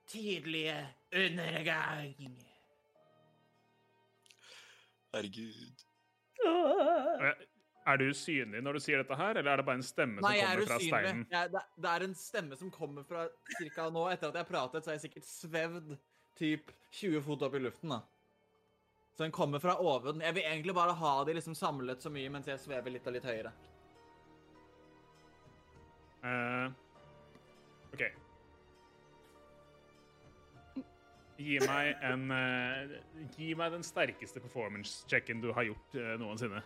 tidlige undergang. Herregud. Åh. Er du usynlig når du sier dette her, eller er det bare en stemme Nei, som er kommer fra usynlig. steinen? Jeg, det, det er en stemme som kommer fra cirka nå. Etter at jeg pratet, så har jeg sikkert svevd typ 20 fot opp i luften. da. Så den kommer fra oven. Jeg vil egentlig bare ha de liksom samlet så mye mens jeg svever litt og litt høyere. Uh, OK. Gi meg en uh, Gi meg den sterkeste performance-checken du har gjort uh, noensinne.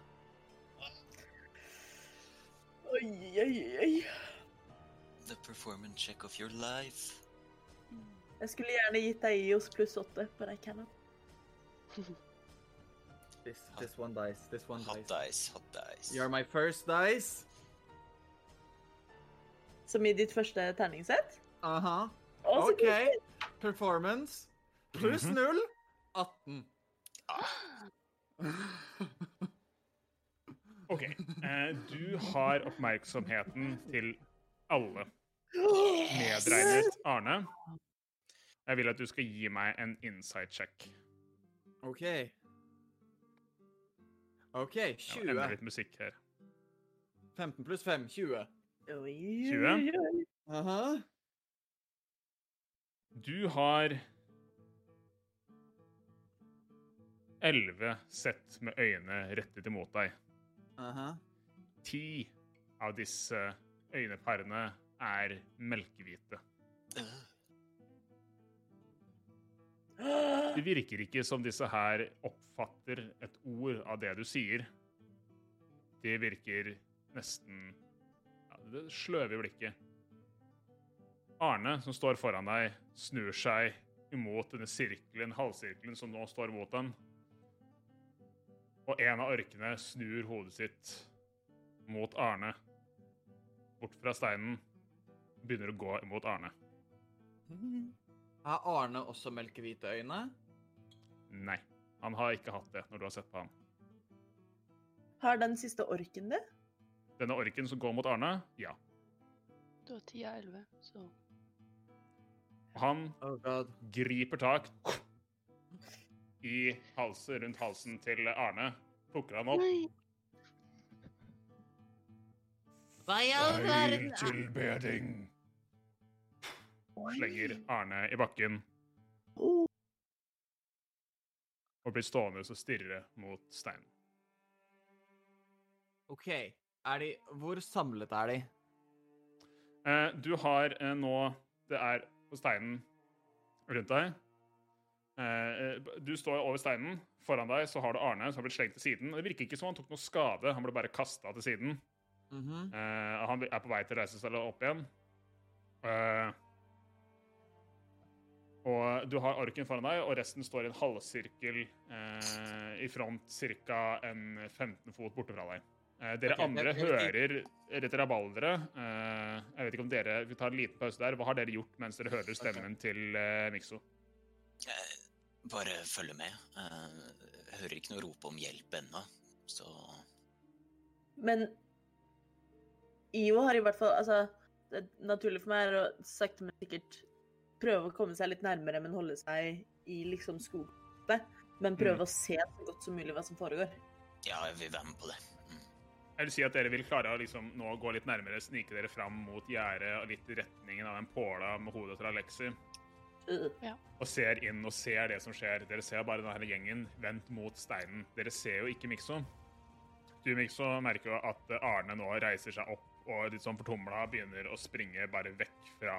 Oi, oi, oi. The performance check of your life. Jeg skulle gjerne gitt deg IOS pluss åtte, but I cannot. This, this one dice, this one Hot dice. dice, hot dice. You're my first dice. Som i ditt første terningsett? Aha. Uh -huh. OK. Performance. Pluss Mhm. null. 18. OK. Eh, du har oppmerksomheten til alle, medregnet Arne. Jeg vil at du skal gi meg en insight check. OK. OK, 20. Ja, litt musikk her. 15 pluss 5, 20. 20? oi, oi. Aha. Du har elleve sett med øyne rettet imot deg. Aha. Ti av disse øyneparene er melkehvite. Det virker ikke som disse her oppfatter et ord av det du sier. Det virker nesten ja, det sløve i blikket. Arne, som står foran deg, snur seg imot denne sirkelen, halvsirkelen som nå står mot dem. Og en av orkene snur hodet sitt mot Arne. Bort fra steinen. Begynner å gå imot Arne. Er Arne også melkehvite øyne? Nei. Han har ikke hatt det når du har sett på ham. Har den siste orken det? Denne orken som går mot Arne, ja. Du har 10 av 11, så Han Oh griper tak i halsen, rundt halsen til Arne. Plukker han opp. Nei! Hva i all verden? er- tilbeding. Slenger Arne i bakken og blir stående og stirre mot steinen. OK. Er de Hvor samlet er de? Eh, du har eh, nå Det er på steinen rundt deg. Eh, eh, du står over steinen. Foran deg så har du Arne som har blitt slengt til siden. Det virker ikke som han tok noe skade. Han ble bare kasta til siden. Mhm. uh, han er på vei til å reise seg opp igjen. Uh, og du har orken foran deg, og resten står i en halvsirkel uh, i front ca. en 15 fot borte fra deg. Eh, dere okay, andre jeg- jeg hører dette rabalderet. Eh, jeg vet ikke om dere Vi tar en liten pause der. Hva har dere gjort mens dere hører stemmen til uh, Mikso? Eh, Bare følge med. Eh, Jeg hører ikke noe rop om hjelp ennå, så Men IO har i hvert fall Altså, det naturlige for meg er å sakte, men sikkert prøve å komme seg litt nærmere, men holde seg i liksom skogene. Men prøve å se så godt som mulig hva som foregår. ja, jeg vil være med på det. Mm. Jeg vil si at dere vil klare å liksom nå gå litt nærmere, snike dere fram mot gjerdet og litt i retningen av den påla med hodet til Alexi. Ja. og ser inn og ser det som skjer. Dere ser bare denne gjengen vendt mot steinen. Dere ser jo ikke Mikso. Du, Mikso, merker jo at Arne nå reiser seg opp og litt sånn fortumla begynner å springe bare vekk fra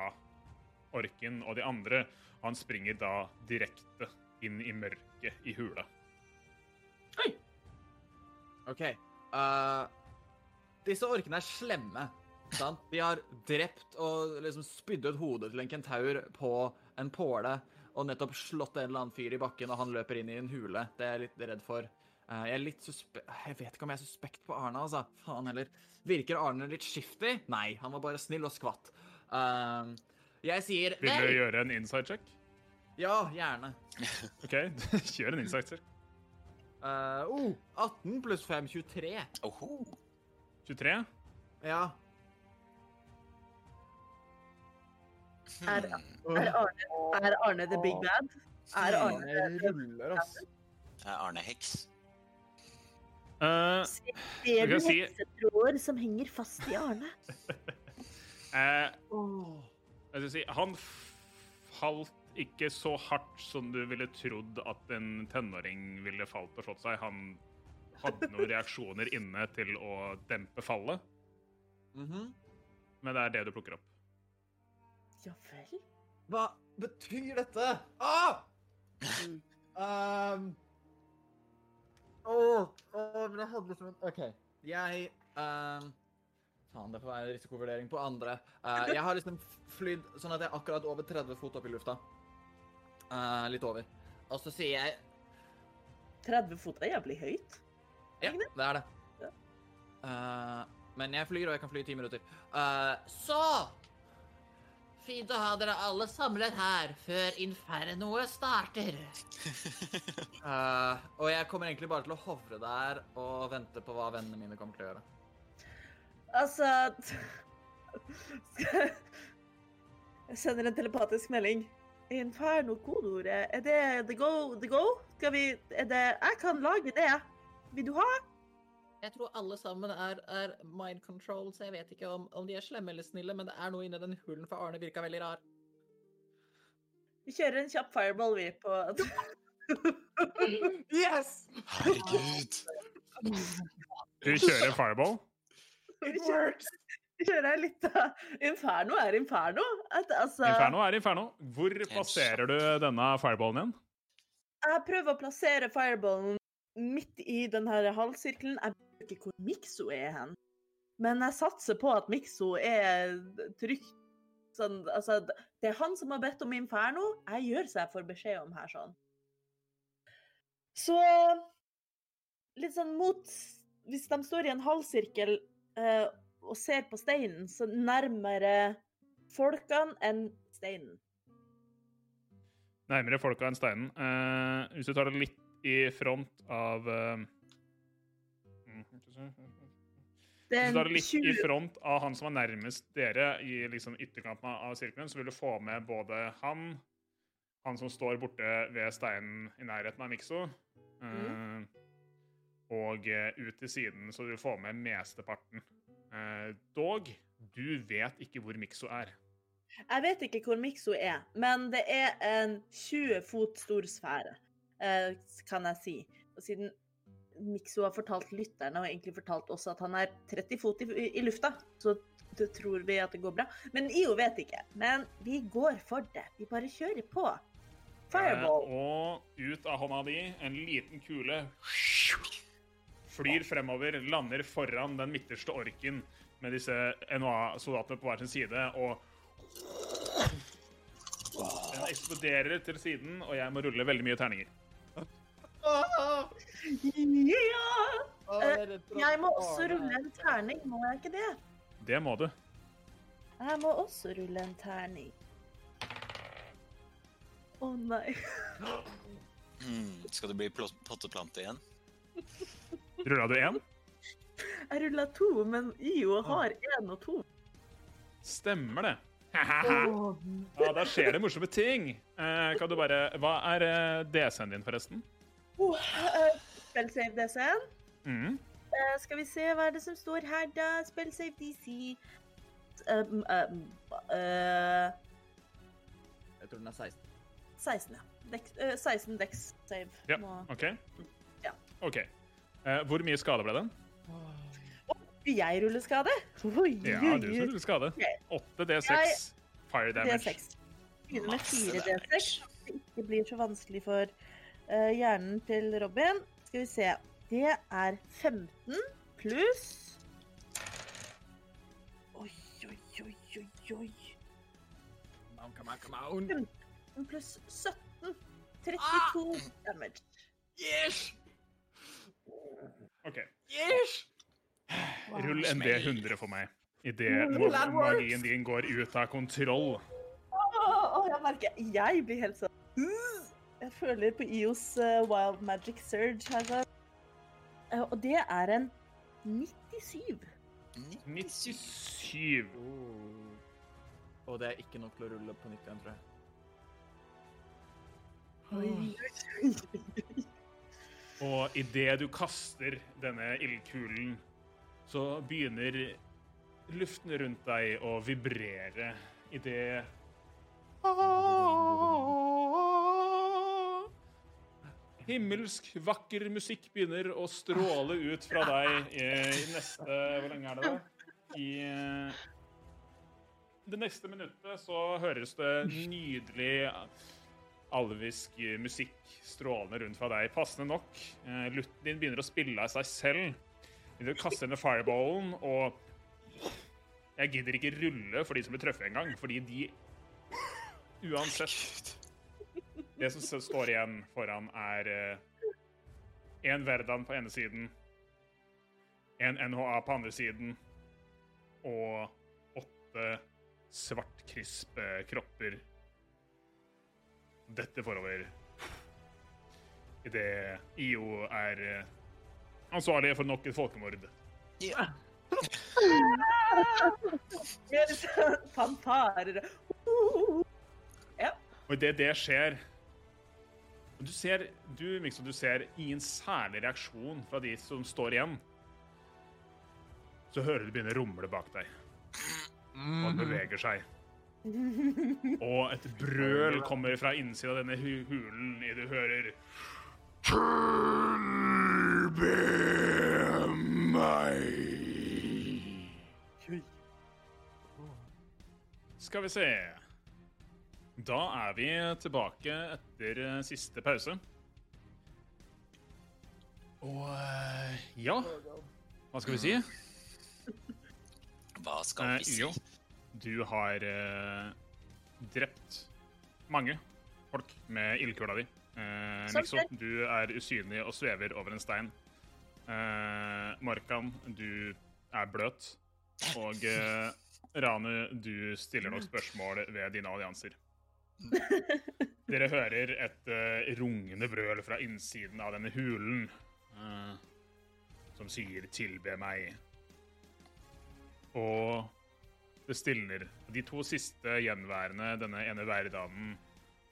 orken og de andre. Han springer da direkte inn i mørket i hula. OK. Uh, disse orkene er slemme. Sant? De har drept og liksom spydd ut hodet til en kentaur på en påle og nettopp slått en eller annen fyr i bakken, og han løper inn i en hule. Det er jeg litt redd for. Eh, jeg er litt suspe... Jeg vet ikke om jeg er suspekt på Arne, altså. Faen heller. Virker Arne litt skiftig? Nei, han var bare snill og skvatt. Uh, jeg sier Vil du gjøre en inside check? Ja, gjerne. OK, kjør en inside check. Uh, oh, 18 pluss 5, 23. Oho. 23. Ja. Er, Hmm. er, Arne, er Arne the big bad? Er Arne ruller, ass. Er Arne heks? Eh, Ser du si- heksetråder som henger fast i Arne? eh, jeg skal si, han falt ikke så hardt som du ville trodd at en tenåring ville falt og slått seg. Han hadde noen reaksjoner inne til å dempe fallet, Mhm. men det er det du plukker opp. Ja vel? Hva betyr dette? Ah! Um, Åh, åh, men jeg hadde liksom en OK. Jeg um, Faen, det får være en risikovurdering på andre. Uh, jeg har liksom flydd sånn at jeg er akkurat over 30 fot opp i lufta. Uh, litt over. Og så sier jeg 30 fot er jævlig høyt. Ja, det er det. Ja. Eh, men jeg flyr, og jeg kan fly i ti minutter. Eh, Så Fint å ha dere alle samlet her før infernoet starter. uh, og jeg kommer egentlig bare til å hovre der og vente på hva vennene mine kommer til å gjøre. Altså Jeg sender en telepatisk melding. Inferno-kodeordet, er det the go? The go? Skal vi Er det Jeg kan lage det. Vil du ha? Jeg tror alle sammen er, er mind control, så jeg vet ikke om, om de er slemme eller snille, men det er noe inni den hulen for Arne virka veldig rar. Vi kjører en kjapp fireball, vi, på Yes! Herregud. Du kjører fireball. Vi kjører, jeg kjører av Inferno er inferno. At, altså, Inferno er inferno. Hvor plasserer du denne fireballen igjen? Jeg prøver å plassere fireballen midt i den her halvsirkelen. Jeg vet ikke hvor Mikso er hen. Men jeg satser på at Mikso er trygt. Sånn, altså, det er han som har bedt om inferno. Jeg gjør så jeg får beskjed om her sånn. Så litt sånn mot Hvis de står i en halvsirkel eh, og ser på steinen, så nærmere folkene enn steinen. Nærmere folka enn steinen. Eh, hvis du tar det litt i front av eh, mm, Hvis er du er litt 20 i front av han som er nærmest dere, i liksom ytterkanten av sirkelen, så vil du få med både han, han som står borte ved steinen i nærheten av Mikso, eh, og eh, ut til siden, så du får med mesteparten. Dog, du vet ikke hvor Mikso er. Jeg vet ikke hvor Mikso er, men det er en 20 fot stor sfære, kan jeg si. Og siden Mikso har fortalt lytterne, og egentlig fortalt også at han er 30 fot i, i lufta, så tror vi at det går bra. Men IO vet ikke. Men vi går for det. Vi bare kjører på. Fireball. Eh, og ut av hånda di, en liten kule flyr fremover, lander foran den midterste orken med disse NOA-soldatene på hver sin side, og den eksploderer til siden, og jeg må rulle veldig mye terninger. Ah, Ja! ah, jeg må også rulle en terning, må jeg ikke det? Det må du. Jeg må også rulle en terning. Å nei. Mm, skal det bli potteplante igjen? Rulla du én? Jeg rulla to, men IO har én og to. Stemmer det. Ja, da skjer det morsomme ting. Eh, kan du bare Hva er eh, DC-en din, forresten? Oh, Save Spellsave DC-en. Mm. Uh, skal vi se hva er det som står her, da? Spellsave DC. Um, um, uh, Jeg tror den er 16. 16, ja. Dex, uh, 16 Dex save. Ja. Må- OK. Ja. OK. Eh, hvor mye skade ble den? Vil jeg ruller skade? Oi, Ja, du som ruller skade. Ok. 8 D6 Jeg- fire damage. D6. Begynner med Masse 4. D6. så Det ikke blir så vanskelig for eh, hjernen til Robin. Skal vi se. Det er 15 pluss Oi, oi, oi, oi, oi. Come on, come on, come on. 15 pluss 17. 32 damage. Yes! OK. Yes! Rull en D100 for meg. Idet magien din går ut av kontroll. Åh, oh, jeg merker Jeg blir helt sånn Jeg føler på IOs eh, wild magic surge her. Eh, Og det er en 97. 97. Oh. Og det er ikke nok til å rulle på nytt igjen, tror jeg. Og idet du kaster denne ildkulen, så begynner luften rundt deg å vibrere idet Himmelsk, vakker musikk begynner å stråle ut fra deg i, i neste Hvor lenge er det, da? I eh, det neste minuttet så høres det nydelig alvisk musikk strålende rundt fra deg. Passende nok. Eh, Lutten din begynner å spille av seg selv. Du kaster ned fireballen, og jeg gidder ikke rulle for de som blir truffet engang, fordi de Uansett Det som står igjen foran, er en Verdan på ene siden, en NHA på andre siden og åtte svartkrispe kropper. Dette forover idet IO er eh, ansvarlig for nok et folkemord. Ja. Fanfarer. Og idet det skjer Du ser, du, Mikso, du ser ingen særlig reaksjon fra de som står igjen. Så hører du det begynne å rumle bak deg, og han beveger seg. Og et brøl kommer fra innsiden av denne hu hulen i du hører Tilbe meg. Skal vi se Da er vi tilbake etter eh, siste pause. Og eh, ja Hva skal vi si? Hva skal Eh, vi si? jo. Du har eh, drept mange folk med ildkula di. Eh, Sånn du er usynlig og svever over en stein. Eh, Morkan, du er bløt. Og eh, Ranu, du stiller nok spørsmål ved dine allianser. Dere hører et uh, rungende brøl fra innsiden av denne hulen uh, som sier 'tilbe meg'. Og det stilner. De to siste gjenværende, denne ene verdanen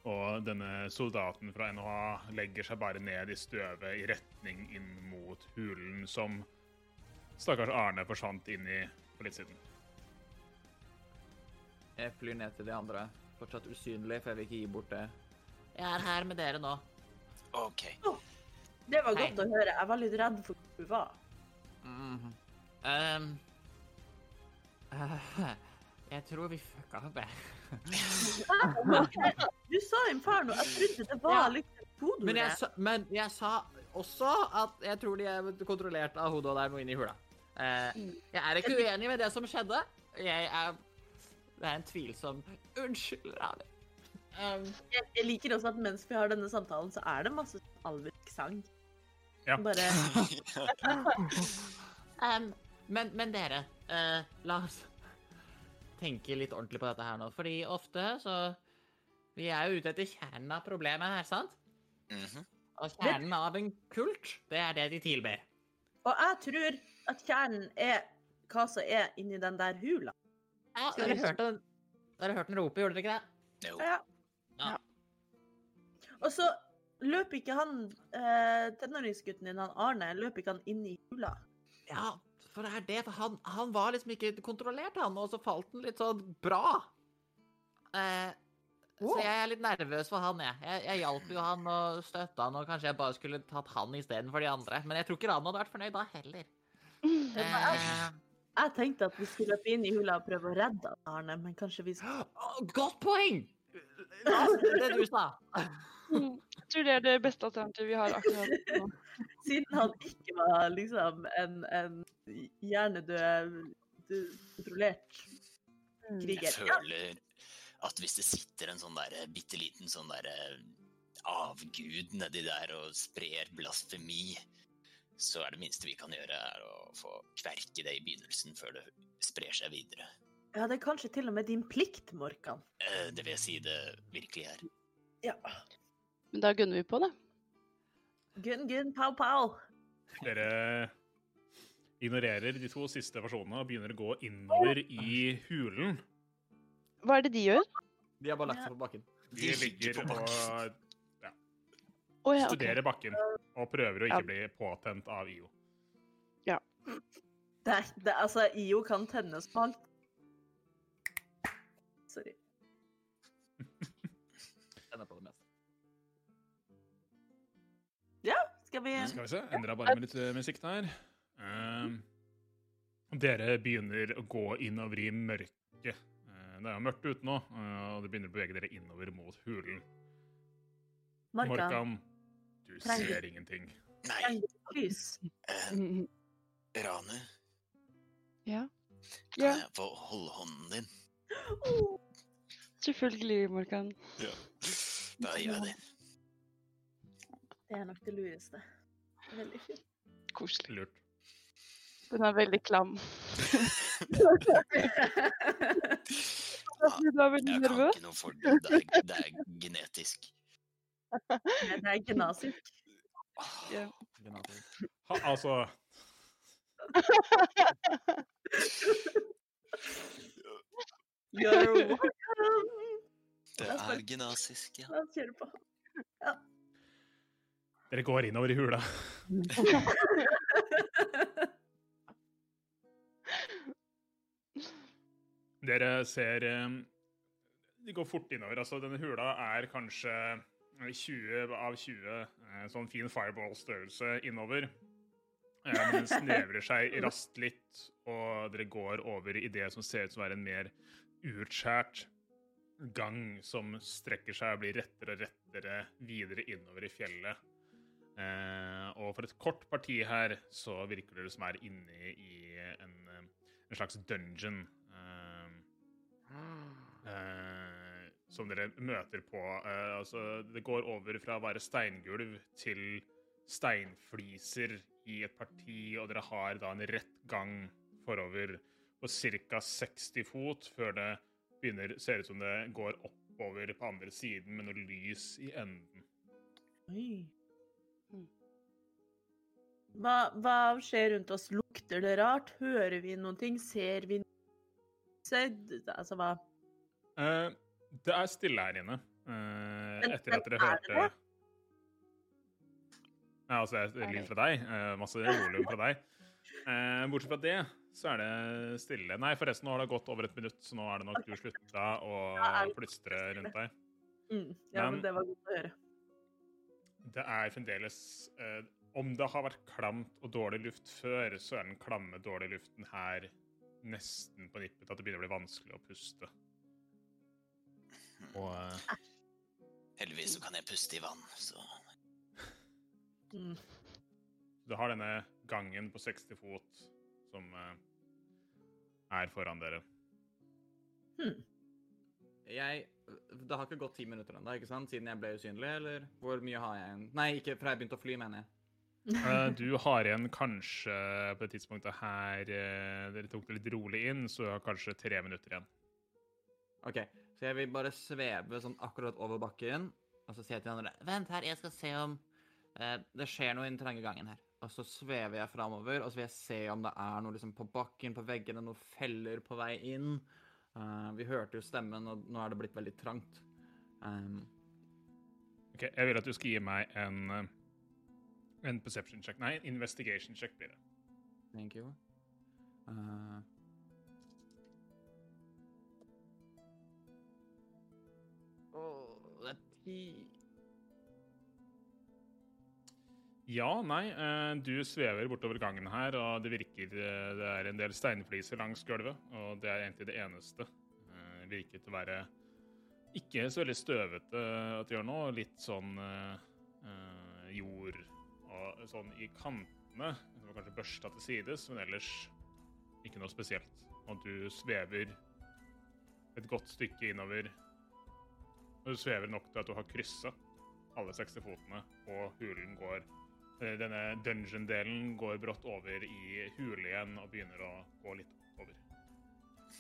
og denne soldaten fra NHA, legger seg bare ned i støvet i retning inn mot hulen som stakkars Arne forsvant inn i for litt siden. Jeg flyr ned til de andre. Fortsatt usynlig, for jeg vil ikke gi bort det. Jeg er her med dere nå. OK. Det var Hei. godt å høre. Jeg var litt redd for hvor du var. Mhm. Ehm, Uh. jeg tror vi fucka opp, jeg. Du sa Inferno. Jeg trodde det var Ja. liksom kodeordet. Men jeg, sa, men jeg sa også at jeg tror de er kontrollert av hodet og der er noe inni hula. Uh, jeg er ikke uenig med det som skjedde. Jeg er Det er en tvilsom Unnskyld, Rani. Um, jeg, jeg liker også at mens vi har denne samtalen, så er det masse alvisk sang. Ja. Bare um, men, men dere, uh, la oss tenke litt ordentlig på dette her nå. Fordi ofte så Vi er jo ute etter kjernen av problemet her, sant? Mhm. Og kjernen av en kult, det er det de tilber. Og jeg tror at kjernen er hva som er inni den der hula. Ja, dere hørte dere hørte den rope, gjorde dere ikke det? Jo. Ja. Ja. Og så løper ikke han eh, tenåringsgutten din, han Arne, løper ikke han inn i hula? Ja, for det er det. For han, han var liksom ikke kontrollert, han, og så falt han litt sånn bra. Eh, Så jeg er litt nervøs for han, jeg. Jeg, jeg hjalp jo han og støtta han, og kanskje jeg bare skulle tatt han istedenfor de andre. Men jeg tror ikke han hadde vært fornøyd da heller. Eh, Jeg tenkte at vi skulle løpe inn i hula og prøve å redde Arne, men kanskje vi skal å, godt poeng! Ja, det du sa. Mm, Jeg tror det er det beste alternativet vi har akkurat nå. Siden han ikke var liksom en, en hjernedød, kontrollert kriger. Jeg føler at hvis det sitter en sånn der bitte liten sånn der avgud nedi der og sprer blasfemi, så er det minste vi kan gjøre, er å få kverke det i begynnelsen før det sprer seg videre. Ja, det er kanskje til og med din plikt, Morkan. Eh, Det vil jeg si det virkelig er. Ja. Men da gunner vi på, da. Gunn, gunn, pow, pow. Dere ignorerer de to siste versjonene og begynner å gå innover i hulen. Hva er det de gjør? De har bare lagt seg på bakken. De ligger og Å ja, OK. studerer bakken og prøver å Ja. ikke bli påtent av IO. Det er, det, altså, IO kan tennes på alt. Sorry. Tenner på det meste. Skal vi Skal vi se, endra bare med litt eh, musikk der. Ehm, dere begynner å gå innover i mørket. Eh, det er jo mørkt ute nå, eh, og det begynner å bevege dere innover mot hulen. Markan. Morkan, du Trenger- ser ingenting. Nei, lys? eh, Rane. Ja. kan Ja, jeg få holde hånden din? Oh, selvfølgelig, Ja. Da gjør jeg det. det er nok det lureste. Veldig fint. Koselig. Lurt. Den er veldig klam. Jeg kan ikke noe for det. Det er, det er genetisk. Det er gnasisk. Ja. Ha, altså You're welcome. Det er gnasisk, ja. La oss kjøre på. Dere går innover i hula. Dere ser eh, De går fort innover. Altså, denne hula er kanskje 20 av 20 eh, sånn fin fireball-størrelse innover. Eh, Men den snevrer seg raskt litt, og dere går over i det som ser ut som å være en mer utskjært gang som strekker seg og blir rettere og rettere videre innover i fjellet. Eh, og for et kort parti her så virker det som er inne i en, en slags dungeon. Eh, som dere møter på. Uh, altså, det går over fra å være steingulv til steinfliser i et parti, og dere har da en rett gang forover på ca. 60 fot før det begynner, ser ut som det går oppover på andre siden med noe lys i enden. Oi. Mm. Hva, hva skjer rundt oss? Lukter det rart? Hører vi noen ting? Ser vi noe? Altså, hva Eh, det er stille her inne. eh, etter at dere er hørte Ja, altså, det er lyd fra deg. eh, masse volum fra deg. Eh, bortsett fra det, så er det stille. Nei, forresten, nå har det gått over et minutt, så nå er det nok du slutta å plystre rundt deg. mm, Ja, Men- men det var godt å høre. Det er fremdeles eh, Om det har vært klamt og dårlig luft før, så er den klamme, dårlige luften her nesten på nippet til at det begynner å bli vanskelig å puste. Og uh, Heldigvis så kan jeg puste i vann, så Mm. du har denne gangen på 60 fot som uh, er foran dere. Jeg Det har ikke gått ti minutter ennå, ikke sant? Siden jeg ble usynlig, eller hvor mye har jeg igjen? Nei, ikke fra jeg begynte å fly, mener jeg. uh, du har igjen kanskje på det tidspunktet her Dere tok det litt rolig inn, så du har kanskje tre minutter igjen. OK, så jeg vil bare sveve sånn akkurat over bakken, og så sier jeg til de andre Vent her, jeg skal se om eh, det skjer noe i den trange gangen her. Og så svever jeg framover, og så vil jeg se om det er noe liksom på bakken, på veggene, noen feller på vei inn. Uh, vi hørte jo stemmen, og nå er det blitt veldig trangt. Um, Ok, Jeg vil at du skal gi meg en, eh, en perception check. Nei, investigation check blir det. thank you. Eh, Ja, nei, eh, du svever bortover gangen her, og det virker eh, Det er en del steinfliser langs gulvet, og det er egentlig det eneste. Eh, Det virker til å være ikke så veldig støvete at det gjør nå. Litt sånn eh, eh, jord og sånn i kantene. Det var kanskje børsta til sides, men ellers ikke noe spesielt. Og du svever et godt stykke innover. Og du svever nok til at du har kryssa alle 60 fotene, og hulen går Eh, Denne dungeon-delen går brått over i hule igjen og begynner å gå litt over.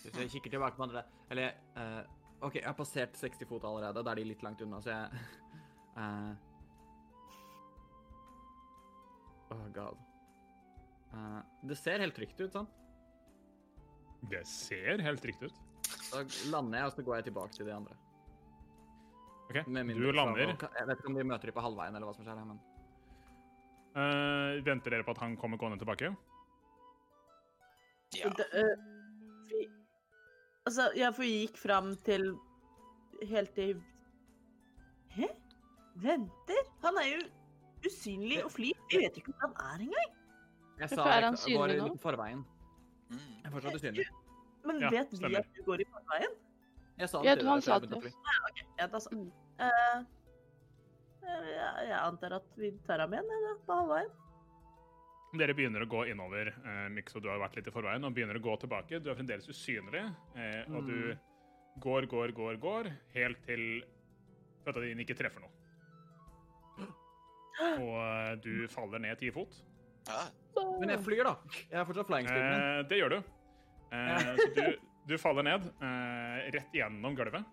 Hvis jeg kikker tilbake på andre Eller uh, OK, jeg har passert 60 fot allerede. Da er de litt langt unna, så jeg uh, Oh god. Uh, det ser helt trygt ut, sant? Det ser helt trygt ut. Da lander jeg, og så går jeg tilbake til de andre. Ok, Du lander. Jeg vet ikke om vi møter dem på halvveien, eller hva som skjer men Uh, venter dere på at han kommer gående tilbake? Ja. Det, uh, vi, altså, ja, for vi gikk fram til helt til Hæ? Venter? Han er jo usynlig og flyr. Vi vet ikke hvor han er engang. jeg sa er han går synlig i nå? forveien. Mm. Jeg er fortsatt usynlig. Men Ja, vet vi at du går i forveien? Jeg sa Ja, du, han sa det. Ja, da så. Mm. Eh, jeg, jeg antar at vi tar ham igjen, da, på halvveien. Dere begynner å gå innover. Eh, Mikso, og du har vært litt i forveien, og begynner å gå tilbake. Du er fremdeles usynlig, eh, og du går, går, går, går, helt til føtta dine ikke treffer noe. Og eh, du faller ned ti fot. Ja. Men jeg flyr, da. Jeg er fortsatt flying speeden. Eh, det gjør du. Eh, så du, du faller ned eh, rett gjennom gulvet.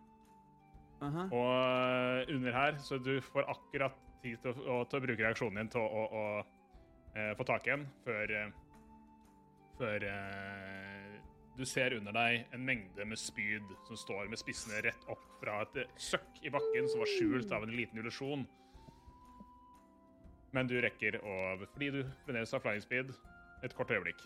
Aha. Og under her, så du får akkurat tid til å, til å bruke reaksjonen din til å, å, å eh, få tak i en før eh, Før eh, du ser under deg en mengde med spyd som står med spissene rett opp fra et søkk i bakken som var skjult av en liten illusjon. Men du rekker å Fordi du fremdeles har flying speed, et kort øyeblikk.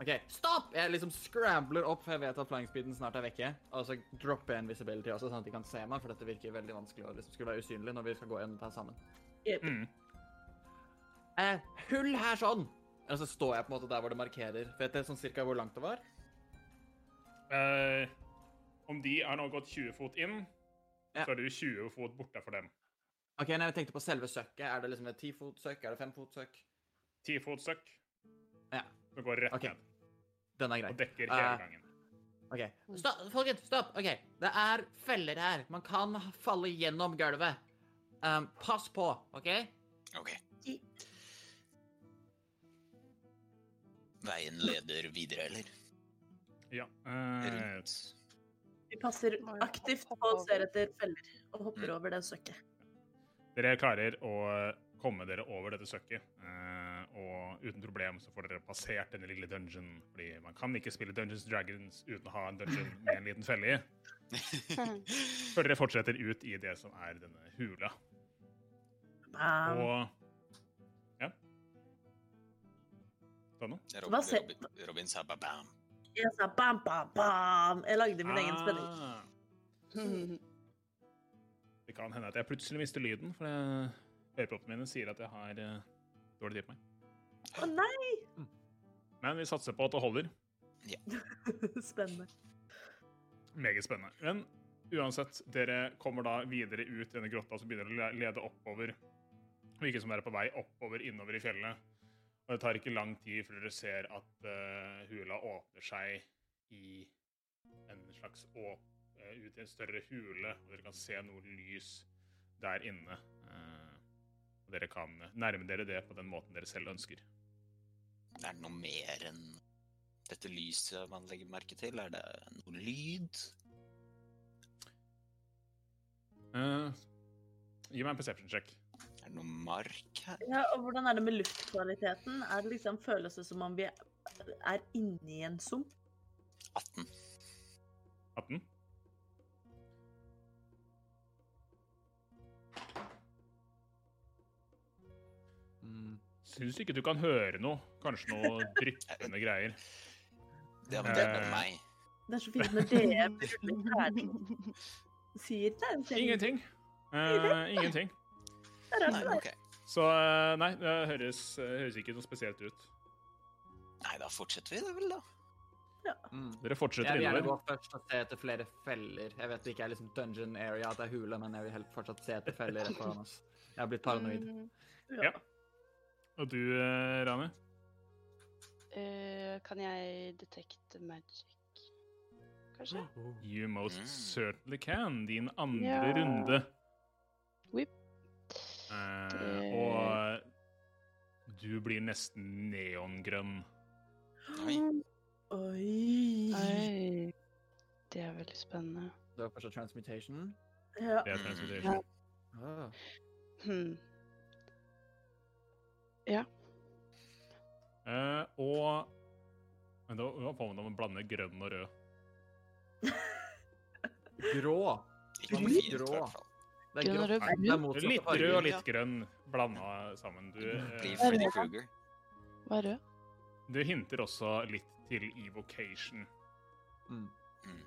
OK, stopp! Jeg liksom scrambler opp, for jeg vet at flying speeden snart er vekke. Og så dropper jeg invisibility også, sånn at de kan se meg, for dette virker veldig vanskelig å liksom skulle være usynlig når vi skal gå en her sammen. Mm. Eh, hull her sånn! Og så står jeg på en måte der hvor det markerer. Vet dere sånn cirka hvor langt det var? Eh, om de er nå gått 20 fot inn, Ja. så er du 20 fot borte for dem. OK, når jeg tenkte på selve søkket, er det liksom et 10 fot søkk? Er det 5 fot søkk? 10 fot søkk. Ja. Det går rett okay. ned Den er grei. og dekker hele gangen. gangen. OK. Stopp, folkens, stopp. OK. Det er feller her. Man kan falle gjennom gulvet. Um, pass på, OK? OK. Veien leder videre, eller? Ja. Uh, Vi passer aktivt på og ser etter feller og hopper Mm. over det søkket. dere klarer å komme dere over dette søkket, eh, og uten problem så får dere passert denne lille dungeon, fordi man kan ikke spille Dungeons Dragons uten å ha en dungeon med en liten felle i, før dere fortsetter ut i det som er denne hula. Og Ja? Ta noe? Hva ser- Robin, Robin sa ba-bam. Jeg sa bam, bam, bam. Jeg lagde min egen spenning. Ah. Det kan hende at jeg plutselig mister lyden, for øreproppene mine sier at jeg har eh, dårlig tid på meg. Å nei! Men vi satser på at det holder. Spennende. Meget spennende. Men uansett, dere kommer da videre ut i denne grotta som begynner å lede oppover. Virker som dere er på vei oppover innover i fjellet. Og det tar ikke lang tid før dere ser at uh, hula åpner seg i en slags åp uh, ut i en større hule, og dere kan se noe lys der inne. Uh, og dere kan nærme dere det på den måten dere selv ønsker. Er det noe mer enn dette lyset man legger merke til? Er det noe lyd? Uh, gi meg en perception check. Er det noe mark her? Ja, og hvordan er det med luftkvaliteten? Er det liksom, føles det som om vi er inni en sump? 18. 18. Mm. Syns ikke du kan høre noe. Kanskje noe dryppende greier. Ja, det er Eh. bare meg. Det er så fint når dere. Sier det. sier- Ingenting. Uh, ingenting. Nei, okay. Så eh, nei, det høres, eh, høres ikke noe spesielt ut. Nei, da fortsetter vi det vel, da. Mm. Dere fortsetter innover. Jeg vil gjerne gå først og se etter flere feller. Jeg vet det ikke er liksom dungeon area, at det er hule, men jeg vil helt fortsatt se etter feller foran oss. Jeg har blitt paranoid. Mm, Ja. Og du, Rani? Eh, kan jeg detekte magic? Kanskje? You most Mm. certainly can. Din andre Ja. runde. Whip. Uh, Det- og du blir nesten neongrønn. Oi. Oi. Oi. Det er veldig spennende. Det er kanskje transmutation. Ja. Det er transmutation. Ah. Hmm. Eh, og Men da får man blander grønn og rød? Grå. Ikke i grå? hvert fall. Det Grønn og rød. Det er Det er motsatte litt rød og litt grønn blanda sammen. Du, Blir eh, Freddy. Hva er rød? du hinter også litt til evocation. Mm. Mm.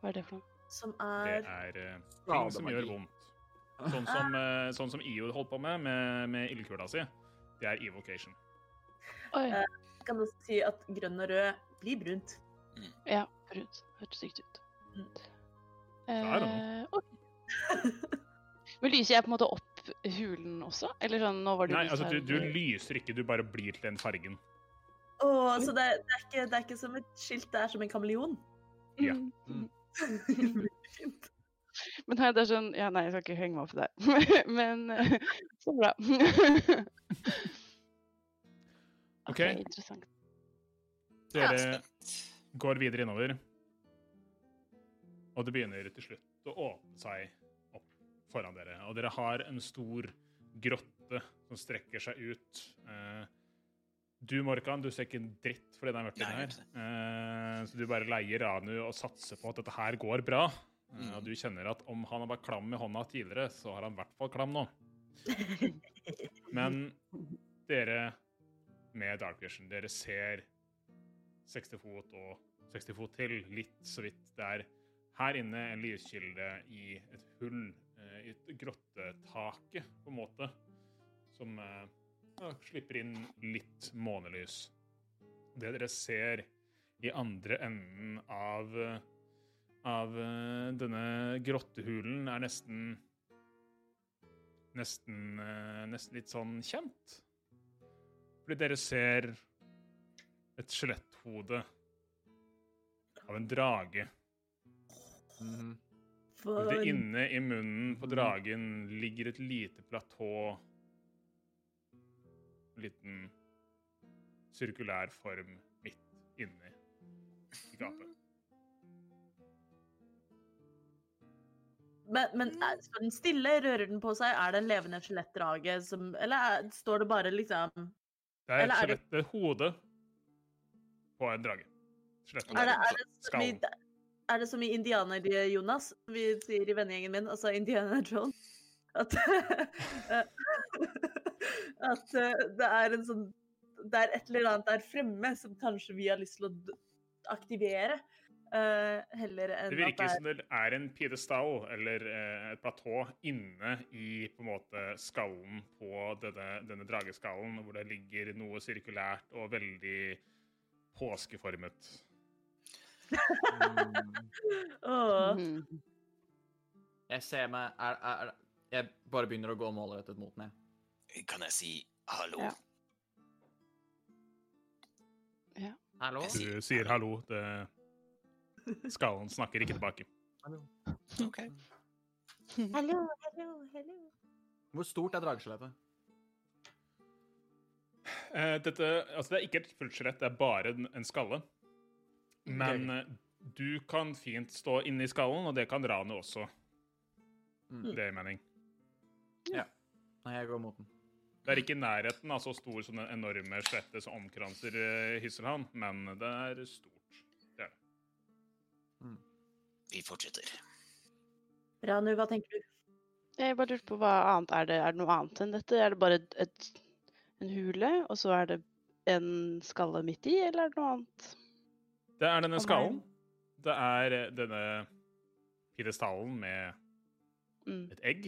Hva er det for noe? Som Det er er eh, ting som gjør vondt. Sånn som, eh, sånn som IO holdt på med med, med ildkula si. Det er evocation. Oi. Jeg Kan også si at grønn og rød blir brunt. Ja, brunt. Hørtes sykt ut. Mm. Eh, ok. Men lyser jeg på en måte opp hulen også? Eller sånn, nå var det Nei, altså, du, du lyser ikke, du bare blir til den fargen. Åh, så det, det, er ikke, det er ikke som et skilt, det er som en kameleon. Ja. Mm. Mm. Fint. Men nei, det er sånn Ja, nei, jeg skal ikke henge meg opp i det. Men eh, så bra. OK, interessant. dere går videre innover. Og det begynner til slutt å åpne seg opp foran dere. Og dere har en stor grotte som strekker seg ut. Eh, du, Morkan, du ser ikke en dritt fordi det er mørkt inne her. Eh, så du bare leier Ranu og satser på at dette her går bra. Eh, Mm. og du kjenner at om han har vært klam i hånda tidligere, så har han i hvert fall klam nå. Men dere med Dark Vision, dere ser 60 fot og 60 fot til, litt så vidt. Det er her inne en lyskilde i et hull eh, i et grottetaket, på en måte, som eh, ja, slipper inn litt månelys. Det dere ser i andre enden av, av eh, denne grottehulen, er nesten Nesten, nesten litt sånn kjent. Fordi dere ser et skjeletthode av en drage. Mm. Det inne i munnen på dragen ligger et lite platå. En liten sirkulær form midt inni i gapet. Men, men er, står den stille? Rører den på seg? Er det en levende skjelettdrage som Eller er, står det bare liksom Det er et Eller skjelett, det er hode på en drage. Skjelettet. Er det, er det, som, i, er det som i Indianer-Jonas, som vi sier i vennegjengen min, altså Indiana Jones? At, at det er en sånn Det er et eller annet der fremme som kanskje vi har lyst til å aktivere. Eh, heller enn Det virker at som det er en pidestall, eller uh, et platå, inne i på en måte skallen på denne, denne drageskallen, hvor det ligger noe sirkulært og veldig påskeformet. Mm. oh. mm. Jeg ser meg er, er, Jeg bare begynner å gå målrettet mot den. jeg. Kan jeg si hallo? Ja. Hallo? Du sier hallo. Det, skallen snakker ikke tilbake. OK. Hallo, hallo, hallo. Hvor stort er drageskjelettet? Eh, dette, altså det er ikke et fullt skjelett, det er bare en, en skalle. Men okay. du kan fint stå inni skallen, og det kan rane også. Mm. Det gir mening. Nei, jeg går mot den. Det er ikke i nærheten av så stor som den enorme skjelettet som omkranser uh, Hysselhavn, men det er stort. Vi fortsetter. Ranu, hva tenker du? Jeg bare lurte på hva annet er det? Er det noe annet enn dette? Er det bare et, et, en hule, og så er det en skalle midt i, eller er det noe annet? Det er denne skallen. Det er eh, denne pidestallen med Mm. et egg.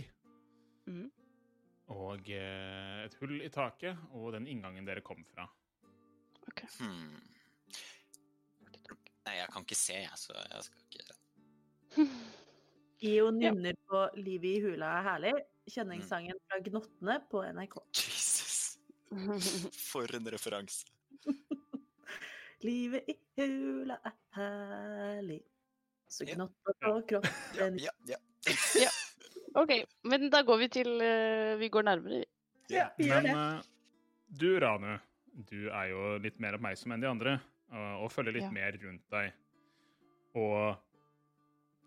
Mm. Og eh, et hull i taket, og den inngangen dere kom fra. Hmm. Nei, jeg kan ikke se, jeg, så jeg skal ikke Io nynner på 'Livet i hula er herlig', kjenningssangen fra Gnottene på NRK. Jesus, for en referanse. Livet i hula er herlig, så Ja. gnotter på Ja, kroppen ja, ja. OK, men da går vi til eh, Vi går nærmere. Ja, vi gjør Men det. eh, du, Ranu, du er jo litt mer oppmerksom enn de andre, og, og følger litt Ja. mer rundt deg. Og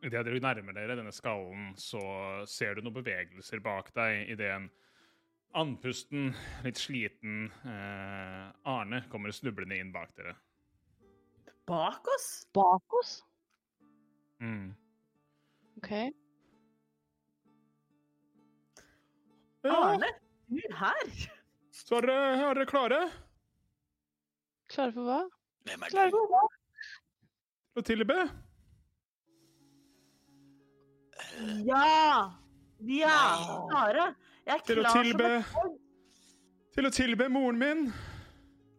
idet dere nærmer dere denne skallen, så ser du noen bevegelser bak deg idet en andpusten, litt sliten eh, Arne kommer snublende inn bak dere. Bak oss? Bak oss? Mm. OK. Arne, du her? Så er dere, er dere klare Klare for hva? Hvem er Klare for hva? å tilbe? Ja! Vi er klare. Jeg er Til å tilbe som et Til å tilbe moren min?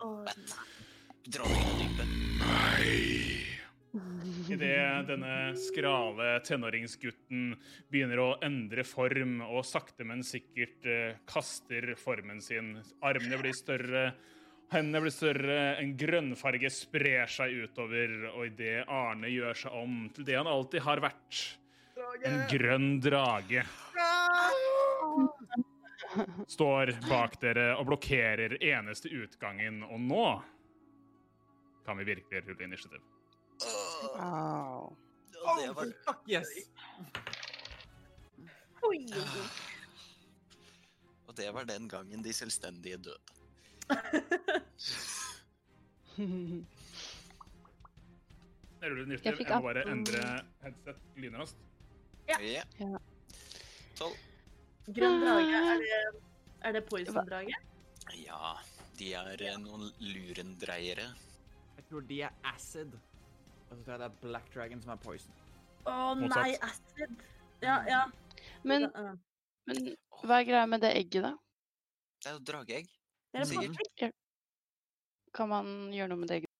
Vent. Dronningen av dypet. Idet denne skrale tenåringsgutten begynner å endre form og sakte, men sikkert eh, kaster formen sin. Armene blir større, hendene blir større, en grønnfarge sprer seg utover, og idet Arne gjør seg om til det han alltid har vært, en grønn drage, står bak dere og blokkerer eneste utgangen, og nå kan vi virkelig rulle initiativ. Wow. Au. det var Fuck yes! Oi. Og det var den gangen de selvstendige døde. Jeg ruller initiativ. Jeg må bare endre headset lynraskt. Ja. Ja. Ja. Tolv. Grønn drage, er det, er det poison-drage? Ja, de er eh, noen lurendreiere. Jeg tror de er acid. Og så tror jeg det er Black Dragon som er poison. Å nei, acid. Ja, ja. Men, men hva er greia med det egget, da? Det er jo drageegg. Det er Sikkert. Kan man gjøre noe med det egget?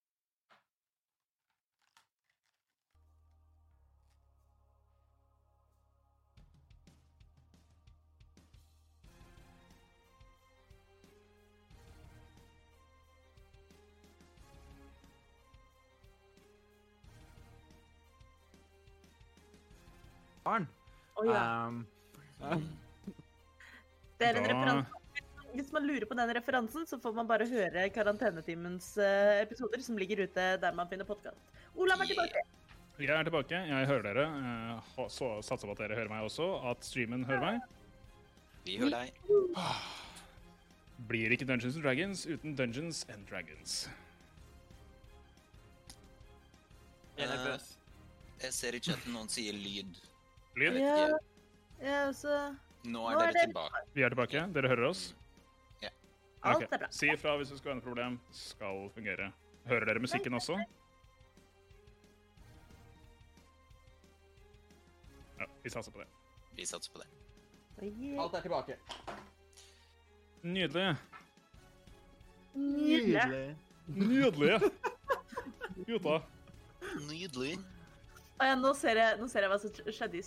Barn. Oh, ja. Um, Det er en Da- referanse. Hvis man lurer på den referansen, så får man bare høre Karantenetimens eh, episoder som ligger ute der man finner podkast. Olav er tilbake. Jeg er tilbake. Jeg hører dere. Eh, Så satser på at dere hører meg også. At streamen hører meg. Vi hører deg. Blir ikke Dungeons and Dragons uten Dungeons and Dragons. jeg er Eh, nervøs. Jeg ser i chatten noen sier lyd. Lyd. Ja, ja, så Nå Nå er er dere det- tilbake. Vi er tilbake. Dere hører oss? Ja. alt Ok. er bra. Si ifra hvis du skulle ha noe problem. Skal fungere. Hører dere musikken også? Ja, vi satser på det. Vi satser på det. Alt er tilbake. Nydelig. Nydelig. Nydelig. Nydelig. Ja, nå ser jeg, nå ser jeg hva som skjedde i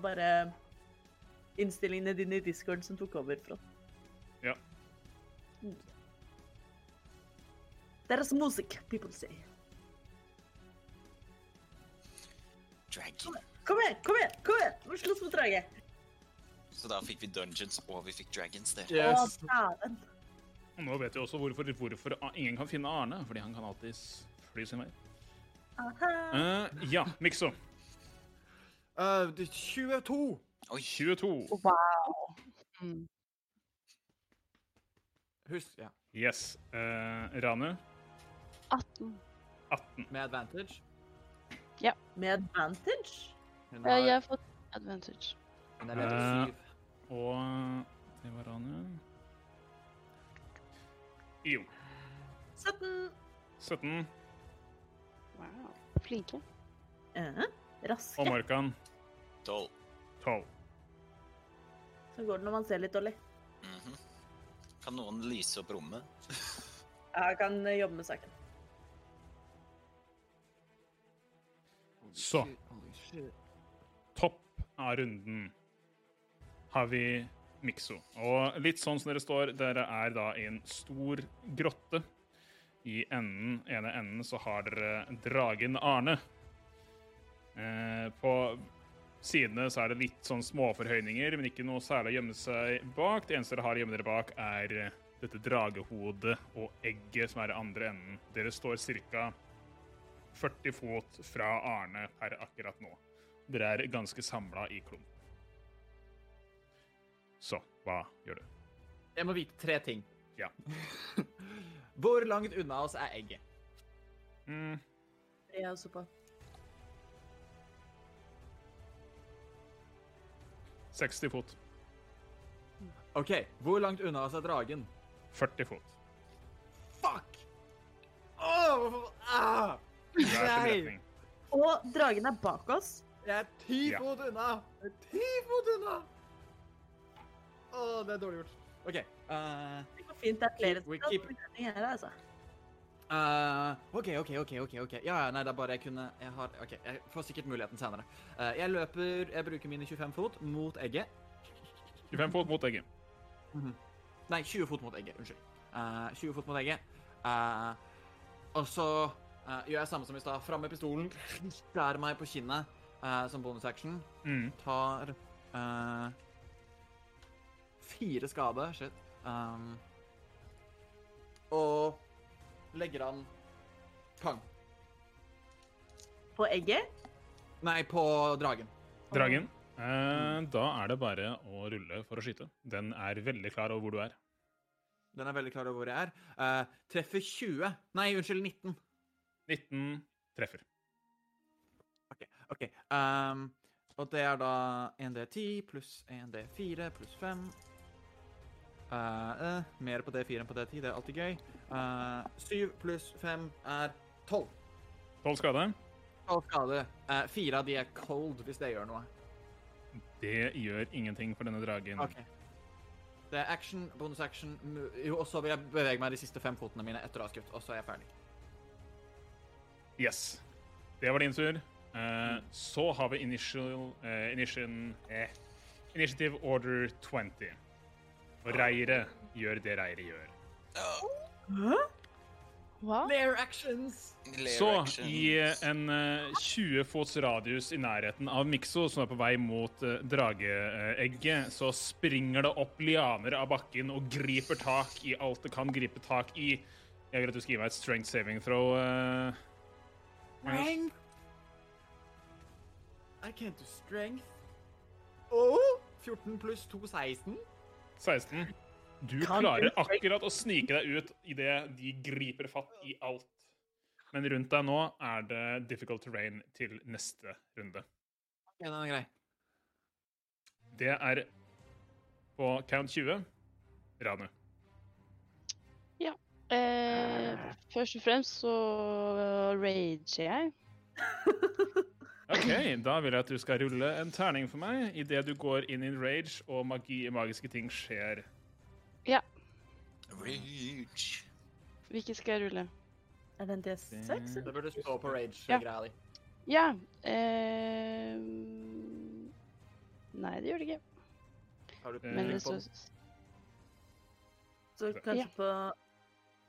stad. Bare innstillingene dine i Discord som tok over fra. Ja. Deres musikk, people say. Dragon. Kom igjen, kom igjen! kom igjen! Vi slåss mot draget. Så da fikk vi Dungeons og vi fikk Dragons der. Yes. Å. Og nå vet vi også hvorfor, hvorfor ingen kan finne Arne. Fordi han kan alltid fly sin vei. Eh, ja, Mikso. Uh, det er 22. Oi, 22. Wow. Mm. Husk, ja. Yes. Uh, Ranu. 18. 18. Med advantage. Ja. Med advantage? Hun Ja, har, jeg har fått advantage. hun er level Eh, 7. Og det var Ranu. Jo. 17. 17. Wow. Flinke. Uh, raske. Og Morkan. Tolv. 12. Så går det når man ser litt dårlig. Mhm. Kan noen lyse opp rommet? Jeg kan eh, jobbe med saken. Så. Topp av runden har vi Mikso. Og litt sånn som dere står, dere er da i en stor grotte. I enden, ene enden så har dere dragen Arne. Eh, på sidene så er det litt sånn småforhøyninger, men ikke noe særlig å gjemme seg bak. Det eneste dere har å gjemme dere bak, er eh, dette dragehodet og egget som er i andre enden. Dere står ca. 40 fot fra Arne her akkurat nå. Dere er ganske samla i klump. Så hva gjør du? Jeg må vite tre ting. Ja. Hvor langt unna oss er egget? Mm, Jeg er også på. 60 fot. OK, hvor langt unna oss er dragen? 40 fot. Fuck! Åh, hvorfor ah! Nei! Og dragen er bak oss. Jeg er ti Ja. fot unna! Jeg er ti fot unna! Å, det er dårlig gjort. OK. Uh, Det går fint. Det er flere som gå her, altså. Eh, OK, OK, OK. ok, ok. Ja, ja, nei, det er bare jeg kunne Jeg har OK, jeg får sikkert muligheten senere. Uh, jeg løper Jeg bruker mine 25 fot mot egget. 25 fot mot egget. Nei, 20 fot mot egget. Unnskyld. Uh, 20 fot mot egget. Eh, og så eh, gjør jeg samme som i stad. Fram med pistolen. Skjærer meg på kinnet eh, som bonusaction. Mm. Tar eh, fire skade. Shit. Um, og legger han pang. På egget. Nei, på dragen. Dragen. Eh, da er det bare å rulle for å skyte. Den er veldig klar over hvor du er. Den er veldig klar over hvor jeg er. Eh, treffer 20 Nei, unnskyld, 19. 19 treffer. OK. ok. Um, og det er da 1D10 pluss 1D4 pluss 5. Eh, uh, mer på D4 enn på D10, det er alltid gøy. Uh, 7 pluss 5 er 12. 12 skade. 12 skade. Eh, Fire av de er cold, hvis det gjør noe. Det gjør ingenting for denne dragen. Okay. Det er action, bonus action og så vil jeg bevege meg de siste fem fotene mine etter å ha skutt, og så er jeg ferdig. Yes. Det var din tur. Mm. så har vi initial, initiation, eh, Initiative Order 20. Og reiret gjør det reiret gjør. Hva? Lair actions! Så i en uh, 20 fots radius i nærheten av Mikso, som er på vei mot uh, drageegget, så springer det opp lianer av bakken og griper tak i alt det kan gripe tak i. Jeg vil at du skal gi meg et strength saving throw. Uh. Strength. I can't do strength. Oh, 14 pluss 2, 16. 16. Du Kan klarer akkurat å snike deg ut idet de griper fatt i alt. Men rundt deg nå er det difficult terrain til neste runde. Ok, den er grei. Det er på count 20. Ranu. Eh, først og fremst så rager jeg. OK, da vil jeg at du skal rulle en terning for meg idet du går inn i rage og magi, magiske ting skjer. Ja. Rage. Hvilken skal jeg rulle? Er det en D6? Det burde stå på rage-greia di. Ja. Eh, nei, det gjør det ikke. Har du Eh, Men det på så den? Så kanskje på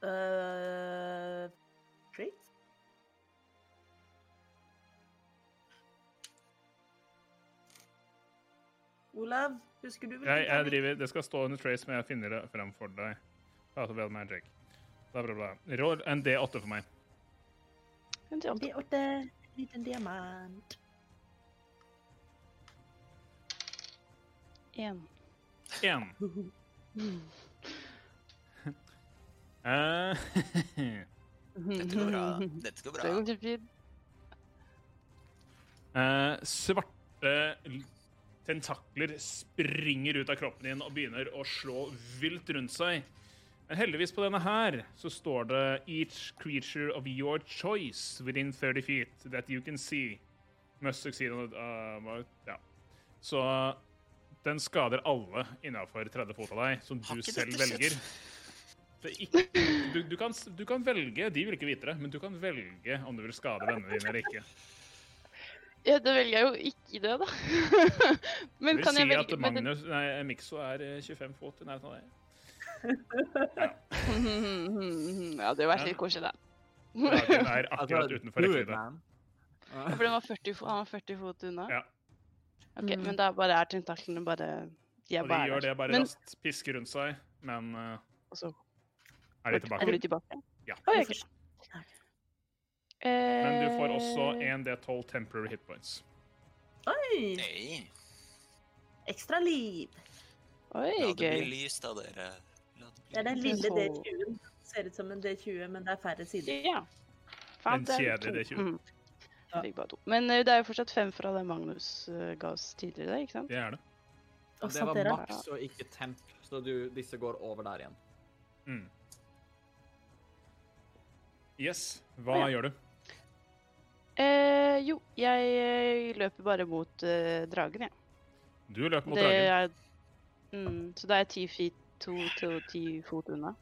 uh, Trait? Olav, husker du Nei, Jeg, jeg driver, det skal stå under trace, men jeg finner det frem for deg. Path of Magic. Bla, bla, bla. Roll en D8 for meg. En D8. D8, liten diamant. En. Én. Eh, Dette går bra. Dette går Det bra. går fint. Uh, svarte tentakler springer ut av kroppen din og begynner å slå vilt rundt seg. Men heldigvis på denne her så står det Each creature of your choice within 30 feet that you can see must succeed on uh, ja. Så den skader alle innafor 30 fot av deg, som du selv velger. Er ikke, du, du, kan, du kan velge De vil ikke vite det, men du kan velge om du vil skade vennene dine eller ikke. Ja, da velger jeg jo ikke det, da. Men Jeg vil kan jeg si velge at men det- Magnus, nei, Mikso er eh, 25 fot i nærheten av deg. Ja, ja, det hadde vært litt koselig, da. Dragen er akkurat Altså, utenfor rekkevidde. Ja, For den var 40, han var 40 fot unna? Ja. Ok, Mm. Men da bare er tentaklene bare De er Og de gjør det bare Men raskt, pisker rundt seg, men uh, og så er de er tilbake. de tilbake? Ja. Oh, ok. Men du får også Eh, 1D12 temporary hit points. Oi! Nei, Ekstra liv. Oi, la det bli lys, av dere. Det er den lille. D20-en. Ser ut som en D20, men det er færre sider. Ja. En kjedelig. D20. Mm. To. Men eh, det er jo fortsatt fem fra det Magnus eh, ga oss tidligere, ikke sant? Det er det. Og Det var maks og ikke temp, så du, disse går over der igjen. Mm. Yes. Hva gjør du? Eh, jo, jeg eh, løper bare mot eh, dragen, jeg. Du løper mot Det dragen. er mm, Så da er jeg ti feet to til ti fot unna.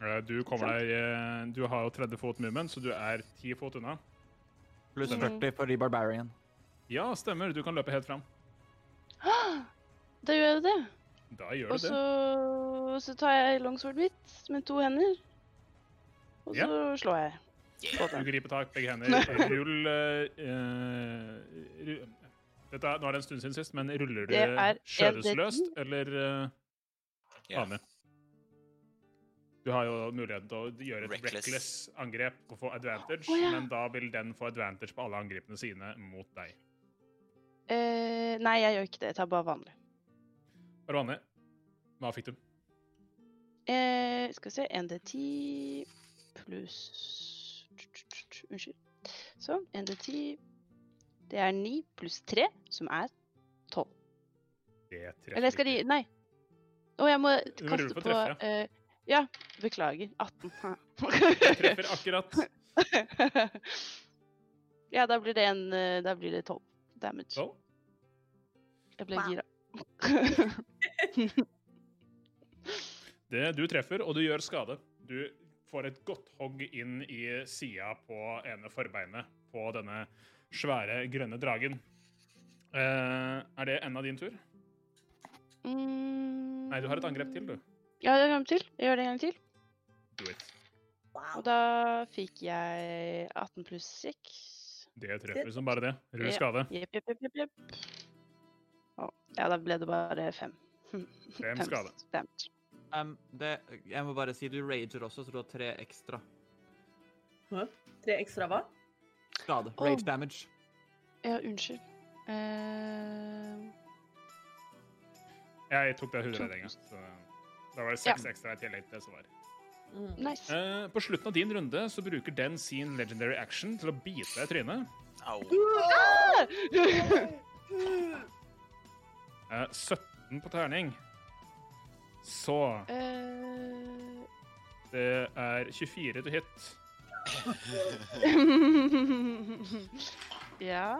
Eh, Du kommer deg eh, Du har jo 30 fot movement, så du er 10 fot unna. Pluss Mm. 40 for de barbarian. Ja, stemmer. Du kan løpe helt fram. Da gjør jeg det. Da gjør Og du det. så, så tar jeg longsword mitt med to hender. Og Ja. så slår jeg. Du griper tak, begge hender. Rull uh, eh, ru- Dette er, Nå er det en stund siden sist, men ruller du skjødesløst eller uh, Ja. vanlig? Du har jo muligheten til å gjøre et Reckless. reckless, angrep og få advantage, oh, ja. men da vil den få advantage på alle angrepene sine mot deg. Uh, nei, jeg gjør ikke det. Jeg tar bare vanlig. Bare vanlig. Hva fikk du? Uh, skal vi se 1D10 pluss Unnskyld. Så 1 til 10 Det er 9 pluss 3, som er 12. Det treffer Eller skal de. Nei. Å, jeg må kaste for på treffe, eh, Ja, beklager. 18. Det treffer akkurat. ja, da blir det en eh, Da blir det 12 damage. Tolv. Jeg ble Wow. gira. Det, du treffer, og du gjør skade. Du får et godt hogg inn i sida på ene forbeinet på denne svære, grønne dragen. Uh, er det enda din tur? Mm, Nei, du har et angrep til, du. Ja, det gang til. Jeg gjør det en gang til. Do it. Og da fikk jeg 18 pluss 6. Det treffer som bare det. Rød skade. Jepp, jepp, jep, jepp, jepp. Å, ja, da ble det bare fem. Fem skade. damage. Um, det, jeg må bare si du rager også, så du har tre ekstra Tre ekstra hva? skade. Rage Rage damage. Ja, unnskyld. Eh, Jeg tok det hoderedninga, så da var det seks ekstra i tillegg til det som var. Mm. nice. Uh, på slutten av din runde så bruker den sin legendary action til å bite deg i trynet. Au. Uh, 17 på terning. Så Eh, det er 24 to hit. ja.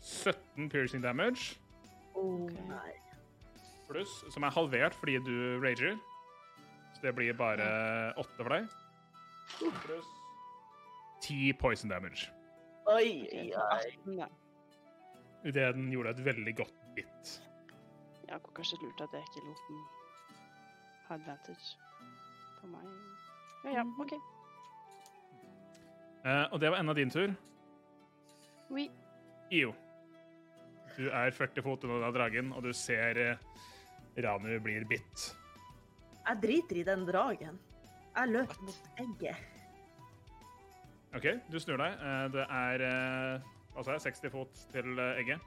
17 piercing damage, Okay. Nei. pluss, som er halvert fordi du rager. Så det blir bare 8 for deg. Pluss 10 poison damage. Oi, oi, oi. Idet den gjorde et veldig godt bit. Ja, det var kanskje lurt at jeg ikke lot den ha advantage på meg. Ja, ja, OK. Eh, og det var enda din tur. Oui. Io. Du er 40 fot unna dragen, og du ser eh, Ranu blir bitt. Jeg driter i den dragen. Jeg løper mot egget. OK, du snur deg. Eh, det er eh, altså 60 fot til eh, egget.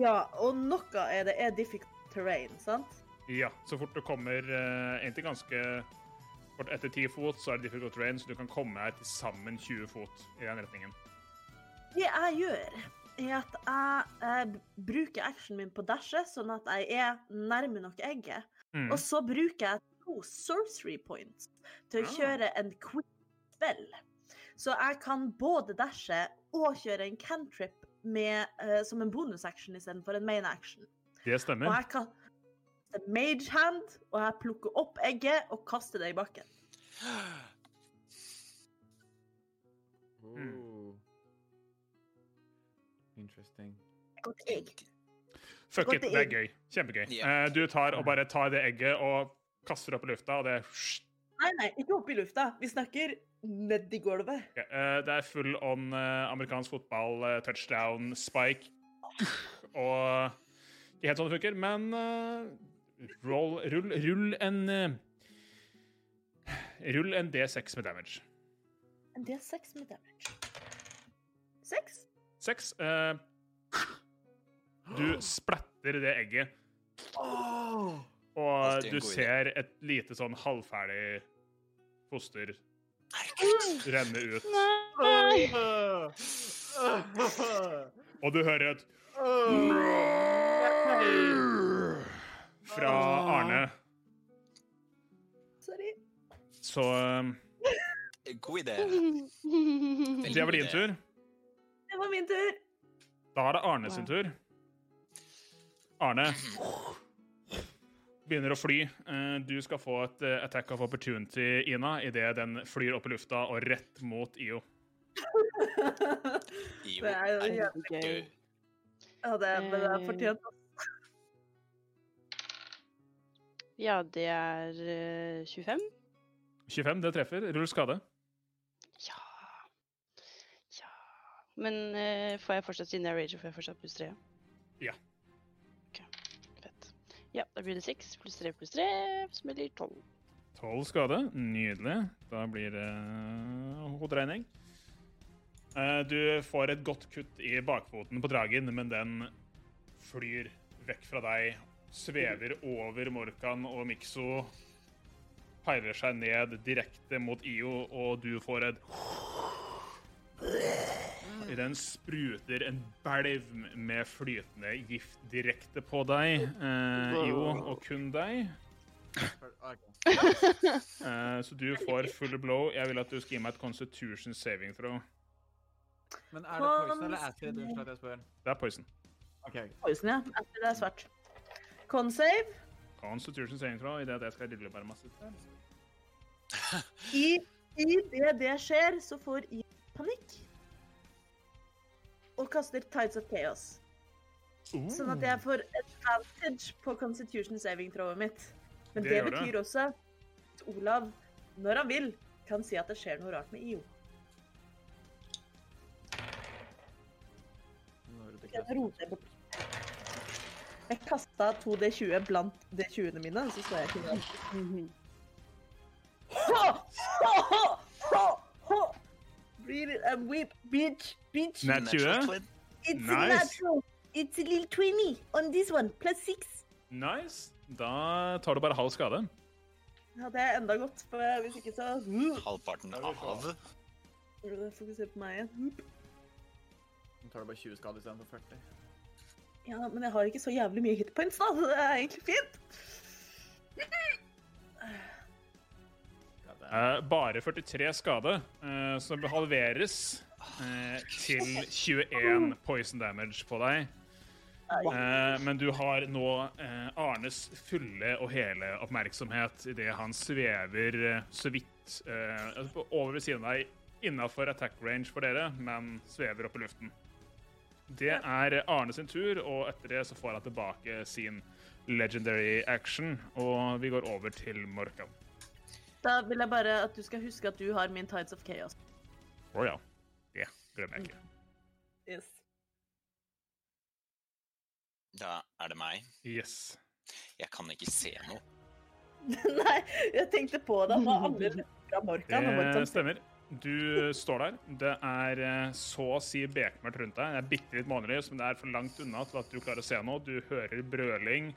Ja, og noe er det er difficult terrain, sant? Ja, så fort du kommer eh, egentlig ganske fort etter 10 fot, så er det difficult terrain, så du kan komme her til sammen 20 fot i den retningen. Det jeg gjør, er at jeg eh, bruker actionen min på dashet, sånn at jeg er nærme nok egget. Mm. Og så bruker jeg to sorcery points til å Ah. kjøre en quick spell. Så jeg kan både dashe og kjøre en cantrip med, uh, som en bonusaction istedenfor en main action. Det stemmer. Og jeg kaster kaste mage hand, og jeg plukker opp egget og kaster det i bakken. Mm. Interesting. Godt egg. Fuck it, det er gøy. Kjempegøy. Yeah. Uh, du tar og bare tar det egget og kaster det opp i lufta, og det Nei, nei, ikke opp i lufta. Vi snakker nedi gulvet. Okay, uh, Det er full on uh, amerikansk fotball, uh, touchdown, spike. Og ikke helt sånn det funker, men roll, rull, rull en Rull en D6 med damage. En D6 med damage. Seks? Seks. eh, Du splatter det egget, og du ser et lite sånn halvferdig foster renne ut. Nei! Og du hører et fra Arne. Sorry. Så um, God idé. det var din tur. Det var min tur. Da er det Arne sin tur. Arne begynner å fly. Eh, Du skal få et eh, attack of opportunity, Ina, idet den flyr opp i lufta og rett mot IO. IO Det er jo jævlig gøy. Ja, det, men det er fortjent. Ja, det er eh, 25. 25, det treffer. Rull skade. Ja Ja Men eh, får jeg fortsatt siden jeg rager, får jeg fortsatt pluss 3? Ja. Ja, da blir det 6 pluss 3 pluss 3, som blir 12. 12 skade. Nydelig. Da blir det hoderegning. Eh, Du får et godt kutt i bakfoten på dragen, men den flyr vekk fra deg, svever over Morkan og Mikso, peiler seg ned direkte mot IO, og du får et den spruter en belv med flytende gift direkte på deg, eh, Jo, og kun deg. Eh, så du får full blow. Jeg vil at du skal gi meg et constitution saving throw. Men er det poison eller acid? Unnskyld at jeg spør. Det er poison. Okay. Poison, ja. Acid det er svart. Con-save. Constitution saving throw idet jeg skal rille bare masse. I, I det det skjer, så får I panikk. Og kaster Tides of Chaos. Sånn at jeg får advantage på constitution saving-throwet mitt. Men Det det, betyr det. også at Olav, når han vil, kan si at det skjer noe rart med IO. Jeg roter bort. Jeg kasta to D20 blant D20-ene mine, så så jeg ikke det. Read it and whip, bitch, bitch. Nat 20. It's Nice. natural. It's a little 20 on this one, plus 6. Nice. Da tar du bare halv skade. Ja, det er enda godt, for hvis ikke så Halvparten av Fokuser på meg igjen. Nå tar du bare 20 skade istedenfor 40. Ja, men jeg har ikke så jævlig mye hitpoints, da, så det er egentlig fint. Bare 43 skade, eh, som halveres eh, til 21 poison damage på deg. Eh, men du har nå eh, Arnes fulle og hele oppmerksomhet idet han svever eh, så vidt eh, over ved siden av deg, innafor attack range for dere, men svever opp i luften. Det er Arne sin tur, og etter det så får han tilbake sin legendary action, og vi går over til Morkan. Da vil jeg bare at du skal huske at du har min Tides of Chaos. Å ja. Det glemmer jeg ikke. Yes. Da er det meg. Yes. Jeg kan ikke se noe. Nei, jeg tenkte på det. Hva andre fra Morkan? Det stemmer. Du står der. Det er eh, så å si bekmørkt rundt deg. Det er bitte litt månelys, men det er for langt unna til at du klarer å se noe. Du hører brøling.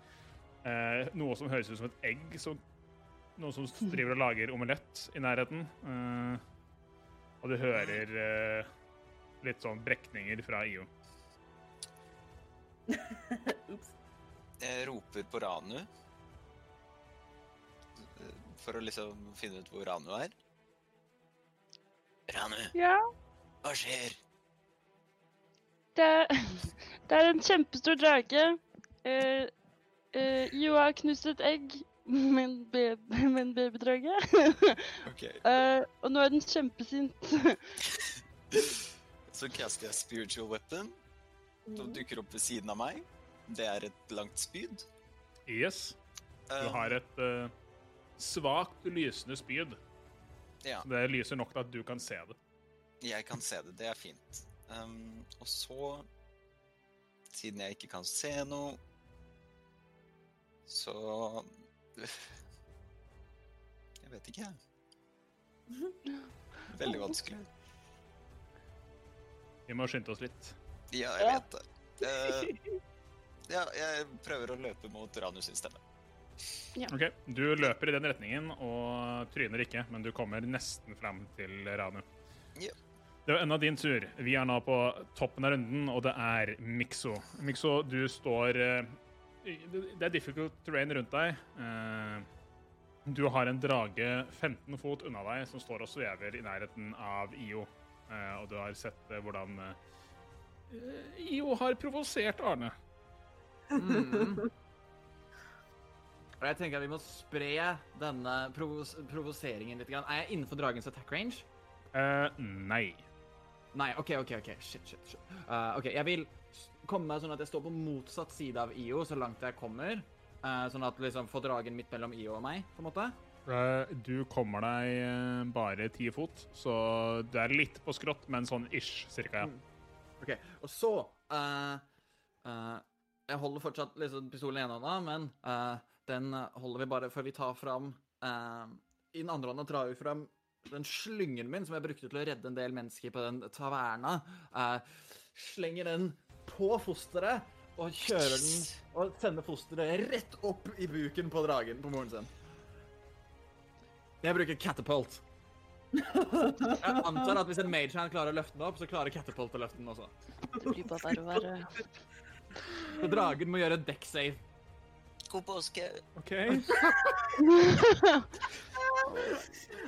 Eh, noe som høres ut som et egg. Som, noen som driver og lager omelett i nærheten. Eh, og du hører eh, litt sånn brekninger fra IO. Ops. Jeg roper på Ranu. For å liksom finne ut hvor Ranu er. Ranu, Ja, hva skjer? det er, det er en kjempestor drage. Uh, uh, Jo har knust et egg med en, baby, med en babydrage. Ok. Eh, og nå er den kjempesint. Så caster jeg spiritual weapon, som dukker opp ved siden av meg. Det er et langt spyd. Yes. Du Um, har et uh, svakt lysende spyd. Ja, Det lyser nok til at du kan se det. jeg kan se det. Det er fint. Um, og så, siden jeg ikke kan se noe, så Jeg vet ikke, jeg. Veldig vanskelig. Vi må skynde oss litt. Ja, jeg vet det. Uh, Ja, jeg prøver å løpe mot Ranus sin stemme. Ok, Du løper i den retningen og tryner ikke, men du kommer nesten fram til Ranu. Ja. Det var enda din tur. Vi er nå på toppen av runden, og det er Mikso. Mikso, du står eh, Det er difficult terrain rundt deg. Eh, Du har en drage 15 fot unna deg som står og svever i nærheten av IO. Eh, Og du har sett eh, hvordan IO har provosert Arne. Mm. Og jeg tenker at vi må spre denne provos provoseringen litt. Er jeg innenfor dragens attack range? Uh, nei. Nei, OK, OK. ok. Shit, shit, shit. Uh, OK, jeg vil komme meg sånn at jeg står på motsatt side av IO så langt jeg kommer. Uh, sånn at liksom får dragen midt mellom IO og meg, på en måte. Uh, Du kommer deg eh, bare ti fot, så du er litt på skrått, men sånn ish, cirka, ja. Mm. OK. Og så Jeg holder fortsatt liksom pistolen i ene hånda, men den holder vi bare før vi tar fram I den andre hånda drar vi fram den slyngen min som jeg brukte til å redde en del mennesker på den taverna. Uh, slenger den på fosteret og kjører den og sender fosteret rett opp i buken på dragen på moren sin. Jeg bruker catapult. Jeg antar at hvis en mage klarer å løfte den opp, så klarer catapult å løfte den også. Det blir bare og verre. Så dragen må gjøre deck save. God påske. OK.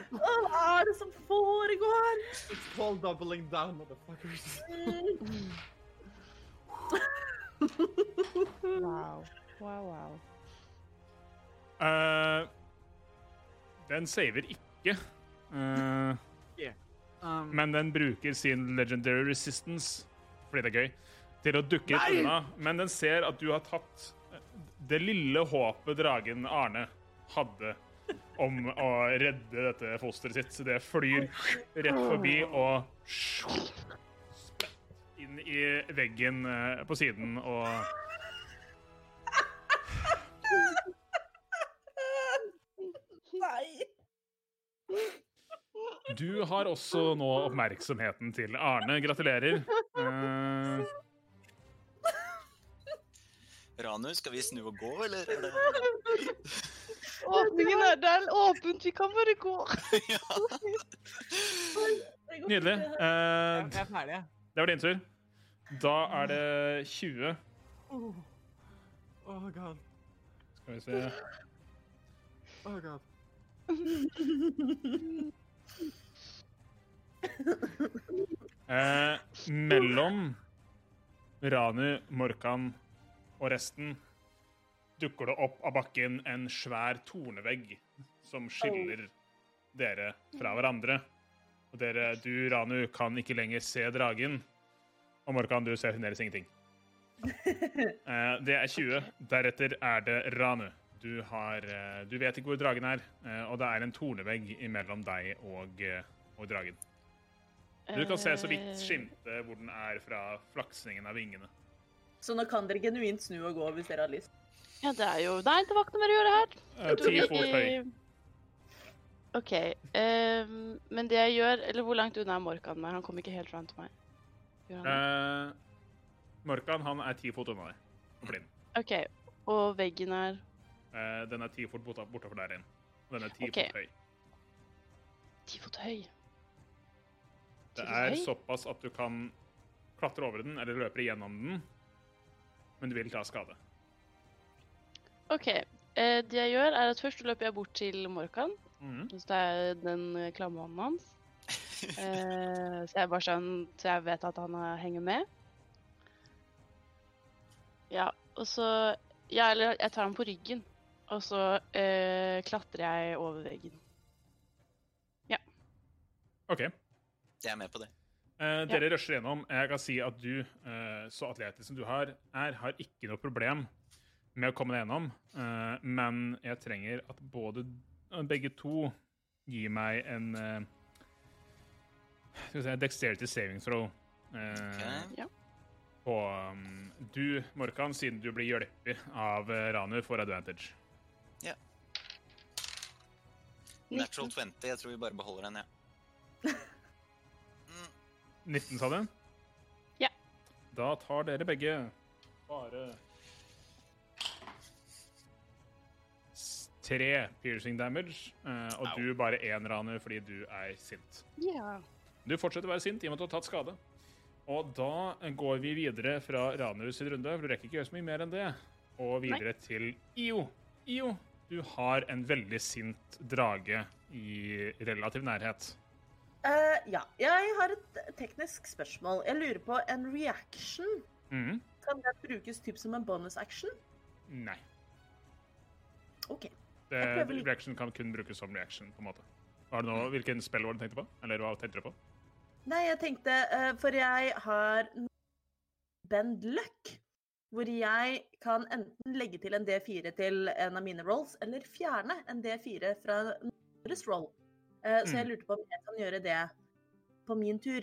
Hva er det som foregår? It's called doubling down, motherfuckers. Wow. Wow, wow. Uh, den saver ikke. Eh, Um, men den bruker sin legendary resistance, fordi det er gøy, til å dukke litt Nei! unna. Men den ser at du har tatt eh, det lille håpet dragen Arne hadde om å redde dette fosteret sitt. Så det flyr rett forbi og inn i veggen eh, på siden og Nei. Du har også nå oppmerksomheten til Arne. Gratulerer. Uh... Ranu, skal vi snu og gå, eller? Er. Åpningen er der åpent, vi kan bare gå. ja. Nydelig. Eh, jeg er ferdig, jeg. det var din tur. Da er det 20. Oh. oh god. Skal vi se Oh god. eh, Mellom Ranu, Morkan og resten dukker det opp av bakken en svær tornevegg som skiller dere fra hverandre. Og dere, du, Ranu, kan ikke lenger se dragen. Og Morkan, du ser fremdeles ingenting. Eh, det er 20. Deretter er det Ranu. Du, har, eh, du vet ikke hvor dragen er, eh, og det er en tornevegg mellom deg og, og dragen. Du kan se så vidt skimte hvor den er fra flaksningen av vingene. Så nå kan dere genuint snu og gå hvis dere har lyst. Ja, det er jo Nei, det var ikke noe mer å gjøre her. Ti fot høy. OK. ehm, men det jeg gjør Eller hvor langt unna er Morkan meg? Han kom ikke helt fram til meg. Han? Eh, Morkan han er ti fot unna deg. blind. OK. Og veggen er Eh, den er ti fot borta- bortafor der igjen. Den er ti okay. fot høy. ti fot høy. Det er høy? såpass at du kan klatre over den eller løpe gjennom den, men du vil ta skade. OK. eh, det jeg gjør, er at først løper jeg bort til Morkan. Mm. Så det er den klamme hånden hans. Eh, så jeg bare sånn Så jeg vet at han henger med. Ja, og så Ja, eller jeg tar ham på ryggen. Og så uh, klatrer jeg over veggen. Ja. OK. Jeg er med på det. Uh, dere rusher gjennom. Jeg kan si at du, eh, så atletisk som du har, er, har ikke noe problem med å komme deg gjennom. Eh, men jeg trenger at både begge to gir meg en eh, skal vi se Dexterity saving throw. Eh, okay. Ja. Og um, du, Morkan, siden du blir hjulpet av eh, Ranu, får advantage. Ja. Natural 20. Jeg tror vi bare beholder den, jeg. Ja. Mm. 19, sa du? Ja. Da tar dere begge bare Tre piercing damage, eh, og du bare én, Ranu, fordi du er sint. Ja. Yeah. Du fortsetter å være sint i og med at du har tatt skade. Og da går vi videre fra Ranus sin runde, for du rekker ikke gjøre så mye mer enn det, og videre til IO. IO, du har en veldig sint drage i relativ nærhet. Uh, ja, jeg har et teknisk spørsmål. Jeg lurer på en reaction. Mm. Kan det brukes typ som en bonus action? Nei. OK. Det, reaction kan kun brukes som reaction, på en måte. Har du noe, hvilken spill var det du tenkte på? Eller hva tenkte du på? Nei, jeg tenkte eh, For jeg har Bend Luck, hvor jeg kan enten legge til en D4 til en av mine rolls, eller fjerne en D4 fra deres roll. Eh, Så jeg Mm. lurte på om jeg kan gjøre det på min tur.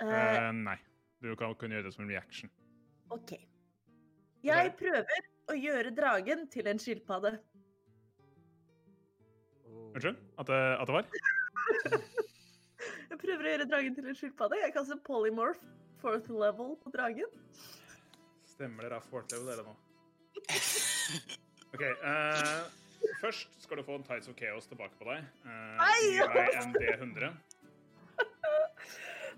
Eh, Eh, nei. Du kan kun gjøre det som en reaction. OK. Jeg prøver å gjøre dragen til en skilpadde. Unnskyld? At det, at det var? Prøver å gjøre dragen til en skilpadde. Jeg kaster polymorph fourth level på dragen. Stemmer dere har fourth level, dere nå. OK. Uh, først skal du få en Tides of Chaos tilbake på deg. Uh! Gi deg en D100.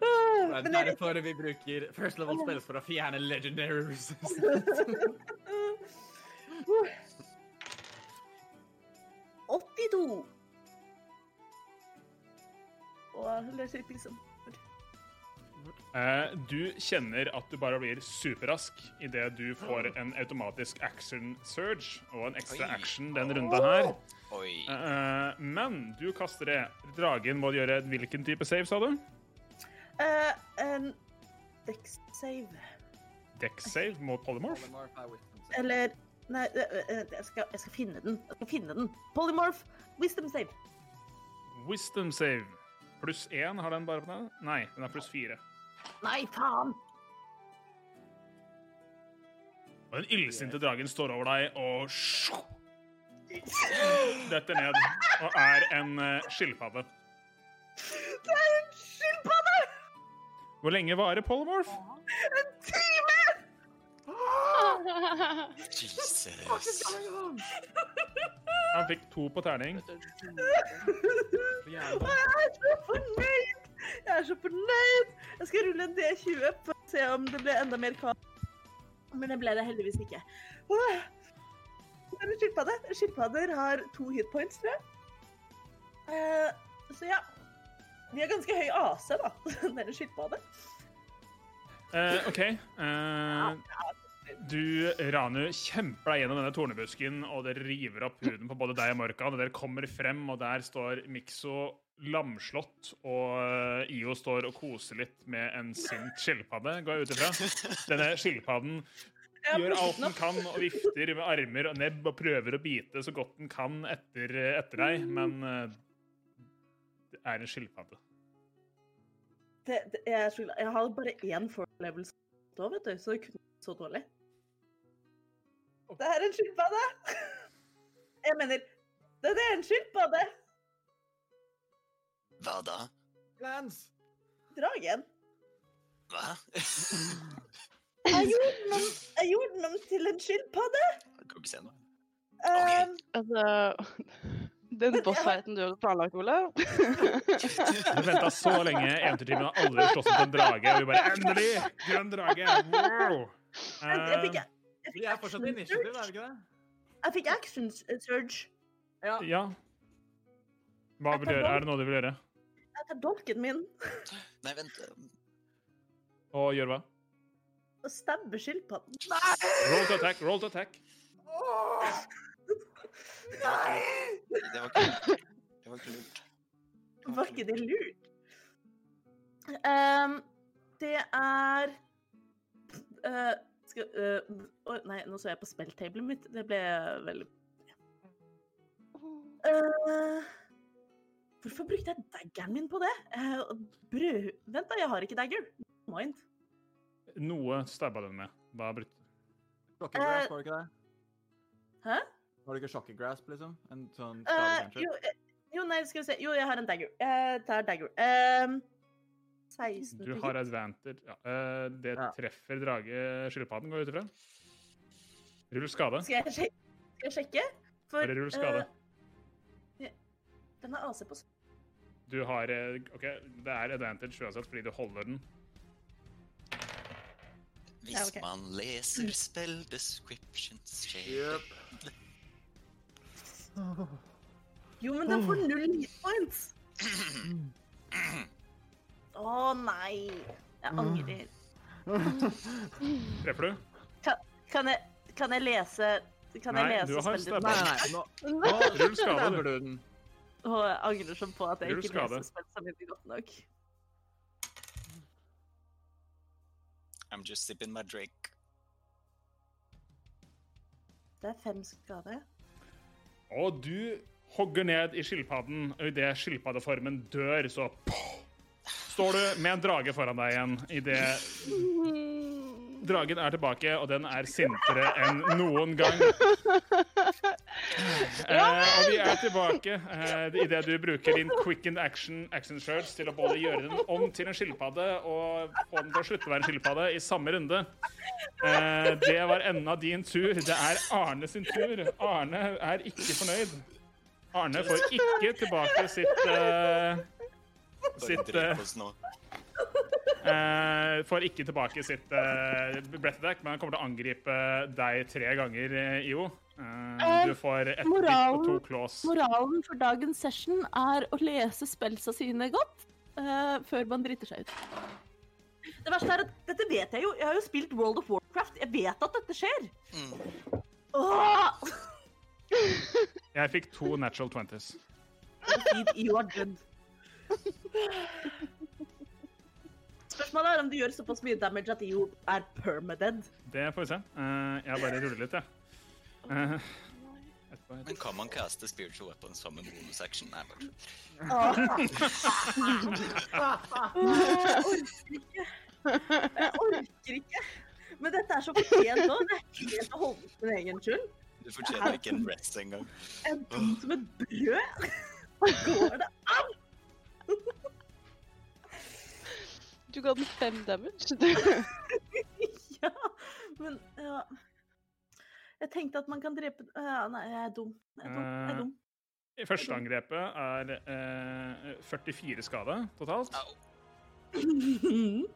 Ah, Det er derfor vi bruker first level spells for å fjerne legendary resistance. 82. Og leser ut, liksom. Eh, du kjenner at du bare blir superrask idet du får en automatisk action surge og en ekstra Oi. action den runda her. Oi. Eh, men du kaster det. Dragen må gjøre hvilken type save, sa du? Uh, en dex save. Dex save mot polymorph? Eller Nei, jeg skal, jeg skal finne den. Jeg skal finne den. Polymorph. Wisdom save. Wisdom save. Pluss én har den bare på den? Nei, den er pluss fire. Nei, faen! Og den illsinte dragen står over deg og detter ned og er en uh, skilpadde. Det er en skilpadde! Hvor lenge varer polymorph? En time! Jesus. Han fikk to på terning. Jeg er så fornøyd! Jeg er så fornøyd! Jeg skal rulle en D20 for å se om det ble enda mer kaos. Men det ble det heldigvis ikke. Åh. Det er en skilpadde. Skilpadder har to hitpoints, tror jeg. Eh, så ja. De har ganske høy AC, da. Det er en skilpadde. Eh, OK. Eh, du, Ranu, kjemper deg gjennom denne tornebusken, og det river opp huden på både deg og Morkan. Og dere kommer frem, og der står Mikso lamslått, og Io står og koser litt med en sint skilpadde, går jeg ut ifra. Denne skilpadden gjør alt den kan og vifter med armer og nebb og prøver å bite så godt den kan etter, etter deg, men eh, det er en skilpadde. Det, det, jeg, jeg har bare én forlevelse da, vet du, så det kunne vært så dårlig. Det er en skilpadde! Jeg mener, det er en skilpadde! Hva da? Lance! Dragen. Hva? Jeg gjorde noen, om, jeg gjorde den om til en skilpadde! Jeg kan ikke se noe. Um, Altså Den bossfighten du hadde planlagt, Ole Du venta så lenge. Eventyrtimen har aldri slåss mot en drage. Og vi bare Endelig! Grønn drage! Wow! jeg, jeg fikk, Eh, jeg Vi er fortsatt i action initiativ, er det vi ikke det? Jeg fikk action surge. Ja. ja. Hva vil du gjøre? Er det noe du vil gjøre? Jeg tar dolken min Nei, vent. Og gjør hva? Å stabbe skilpadden. Roll to attack, roll to attack. Nei! Det var ikke lurt. Det var ikke lurt. Var ikke det lurt? Um, det er uh, skal, uh, oh, nei, nå så jeg på spelltablet mitt. Det ble veldig uh, Hvorfor brukte jeg daggeren min på det? Uh, brød... Vent, da, jeg har ikke dagger. Mind. Noe stabba den med. Hva brukte Shocking-grasp, var det ikke det? Hæ? Har du ikke shocking-grasp, liksom? En sånn Uh, stavekanskje? jo, eh, jo, nei, skal vi se. Jo, jeg har en dagger. Jeg tar dagger. Um, 16 Du har hit. advantage. Ja. eh, det Ja. treffer drage skilpadden, går jeg ut ifra. Rull skade. Skal jeg, sjekke? skal jeg sjekke? For Bare rull skade. Uh, Den er AC på Du har eh, OK, det er advantage uansett fordi du holder den. Hvis Ja, okay. man leser spell descriptions Yep. Jo, men den får null hit points. Å nei. Jeg angrer. Treffer du? Kan jeg, kan jeg lese Kan Nei, jeg du lese har spillet? Nei, nei, nei. Nå, Rull skade, du. du jeg angrer sånn på at jeg Rull ikke skade. leser spillene mine godt nok. I'm just sipping my drink. Det er fem skade. Og du hogger ned i skilpadden, og idet skilpaddeformen dør, så står du med en drage foran deg igjen. Idet dragen er tilbake, og den er sintere enn noen gang. Eh, og vi er tilbake eh, idet du bruker din quickened action action shirts til å både gjøre den om til en skilpadde og få den til å slutte å være en skilpadde i samme runde. Eh, det var enden av din tur. Det er Arne sin tur. Arne er ikke fornøyd. Arne får ikke tilbake sitt eh, sitt drep eh, eh, Får ikke tilbake sitt uh, breath attack, men han kommer til å angripe deg tre ganger, eh, IO. Uh, du får ett bit og to claws. Moralen for dagens session er å lese spelsa sine godt eh, før man driter seg ut. Det verste er at dette vet jeg jo. Jeg har jo spilt World of Warcraft. Jeg vet at dette skjer. Mm. Åh! Jeg fikk to natural twenties. Feed, you are dead. Spørsmålet er om du gjør såpass mye damage at IO er permadead. Det får vi se. Uh, jeg bare ruller litt, jeg. Ja. Uh, Men kan man caste spiritual weapons som en bonus action? Nei, bare tull. Jeg orker ikke. Jeg orker ikke. Men dette er så fortjent nå. Det er helt å holde for min egen skyld. Du fortjener ikke en rest engang. Jeg er dum som et brød. Går det an? Du ga den fem damage. du. Ja, men ja. Jeg tenkte at man kan drepe ja, Nei, jeg er dum. Jeg er dum. Jeg er dum. I første angrepet er eh, 44 skade totalt. Au.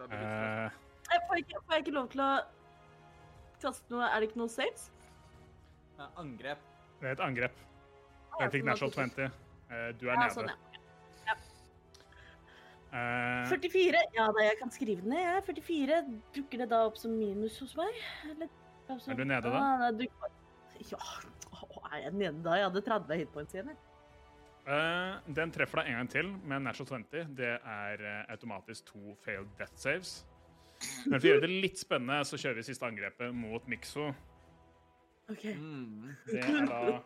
Eh, Jeg får, ikke, får jeg ikke lov til å kaste noe Er det ikke noe saves? Angrep. det er et angrep. Jeg fikk national natural 20. Eh, du er Ja, nede. sånn, ja. Eh, 44. Ja da, jeg kan skrive den ned. jeg. 44. Dukker det da opp som minus hos meg? Eller, altså- Er du nede da? da du... Ja. Å, er jeg nede da? Jeg hadde 30 hitpoints igjen. eh, den treffer deg en gang til med natural 20. Det er uh, automatisk to failed death saves. Men for å gjøre det litt spennende, så kjører vi siste angrepet mot Mikso. OK. Mm. Det er da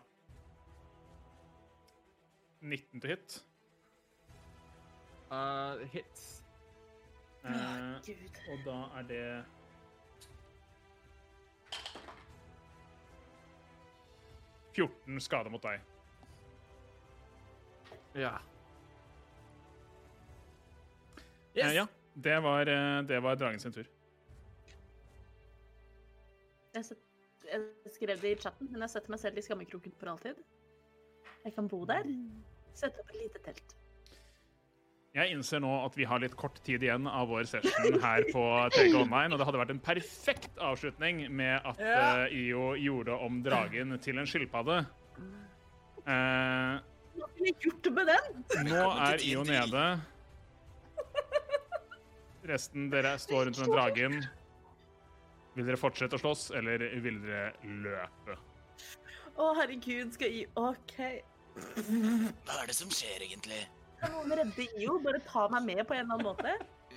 19 til hit. Uh, hits. Uh, Gud. og da er det «14 skade mot deg. Ja. Eh, ja, det var, eh, det var dragen sin tur. Jeg, set, jeg skrev det i chatten, men jeg setter meg selv i skammekroken for alltid. Jeg kan bo der. Sette opp et lite telt. Jeg innser nå at vi har litt kort tid igjen av vår session her på TG Online, og det hadde vært en perfekt avslutning med at Ja. eh, IO gjorde om dragen til en skilpadde. Eh, Hva kunne jeg gjort med den? nå er IO nede. Resten dere står rundt den dragen. Vil dere fortsette å slåss, eller vil dere løpe? Å, herregud, skal I OK. Hva er det som skjer, egentlig? Kan noen redde IO? Bare ta meg med på en eller annen måte?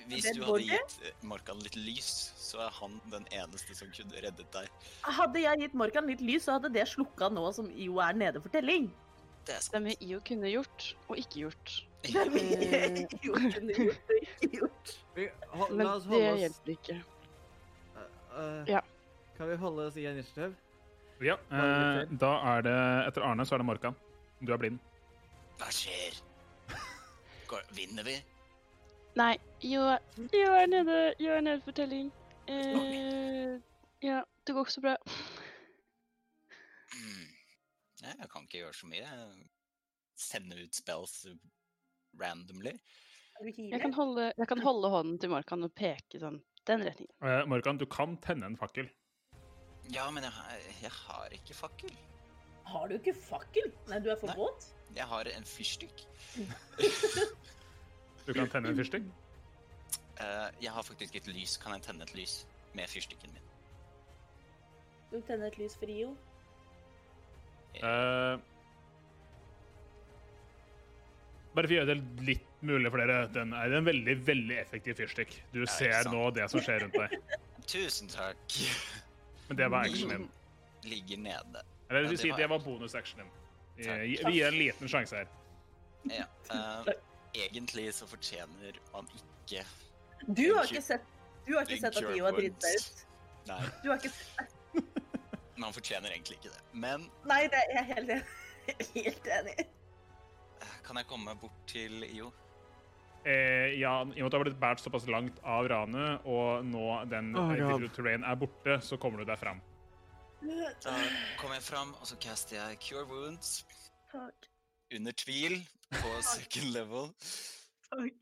Hvis du hadde gitt eh, Morkan litt lys, så er han den eneste som kunne reddet deg. Hadde jeg gitt Morkan litt lys, så hadde det slukka nå som IO er nede for telling. Det er sant. med IO kunne gjort, og ikke gjort. Det er mye IO kunne gjort og ikke gjort. Men det hjelper ikke. uh, Ja. Kan vi holde oss i initiativ? Ja, Uh, da er det Etter Arne så er det Morkan. Du er blind. Hva skjer? Går, vinner vi? Nei, Jo, IO er nede, Jeg er nede fortelling. Eh, ja, det går ikke så bra. Nei, jeg kan ikke gjøre så mye. Sende ut spells randomly. Jeg kan holde, jeg kan holde hånden til Morkan og peke sånn den retningen. Eh, Morgan, du kan tenne en fakkel. Ja, men jeg, har- jeg har ikke fakkel. Har du ikke fakkel? Nei, du er for våt? Jeg har en fyrstikk. Du kan tenne en fyrstikk. Uh, jeg har faktisk et lys. Kan jeg tenne et lys med fyrstikken min? Du tenner et lys for Rio. Uh, bare for å gjøre det litt mulig for dere, den er en veldig veldig effektiv fyrstikk. Du ser nå det som skjer rundt deg. Tusen takk. Men det var actionen din. Ligger nede. Eller Ja, det vil si, det var bonusactionen din. Vi, Takk. vi gir en liten sjanse her. Ja. Uh, egentlig så fortjener man ikke Du har ikke sett, du har ikke sett at Io har dritt seg ut. Nei, Du har ikke sett man fortjener egentlig ikke det. Men Nei, det er jeg helt, helt enig i. eh, kan jeg komme bort til IO? Eh, ja, I og med at du har blitt båret såpass langt av ranet, og nå den Oh, oh, terrain er borte, så kommer du deg fram. Da kommer jeg fram, og så caster jeg Cure Wounds Takk. under tvil på second level. Takk.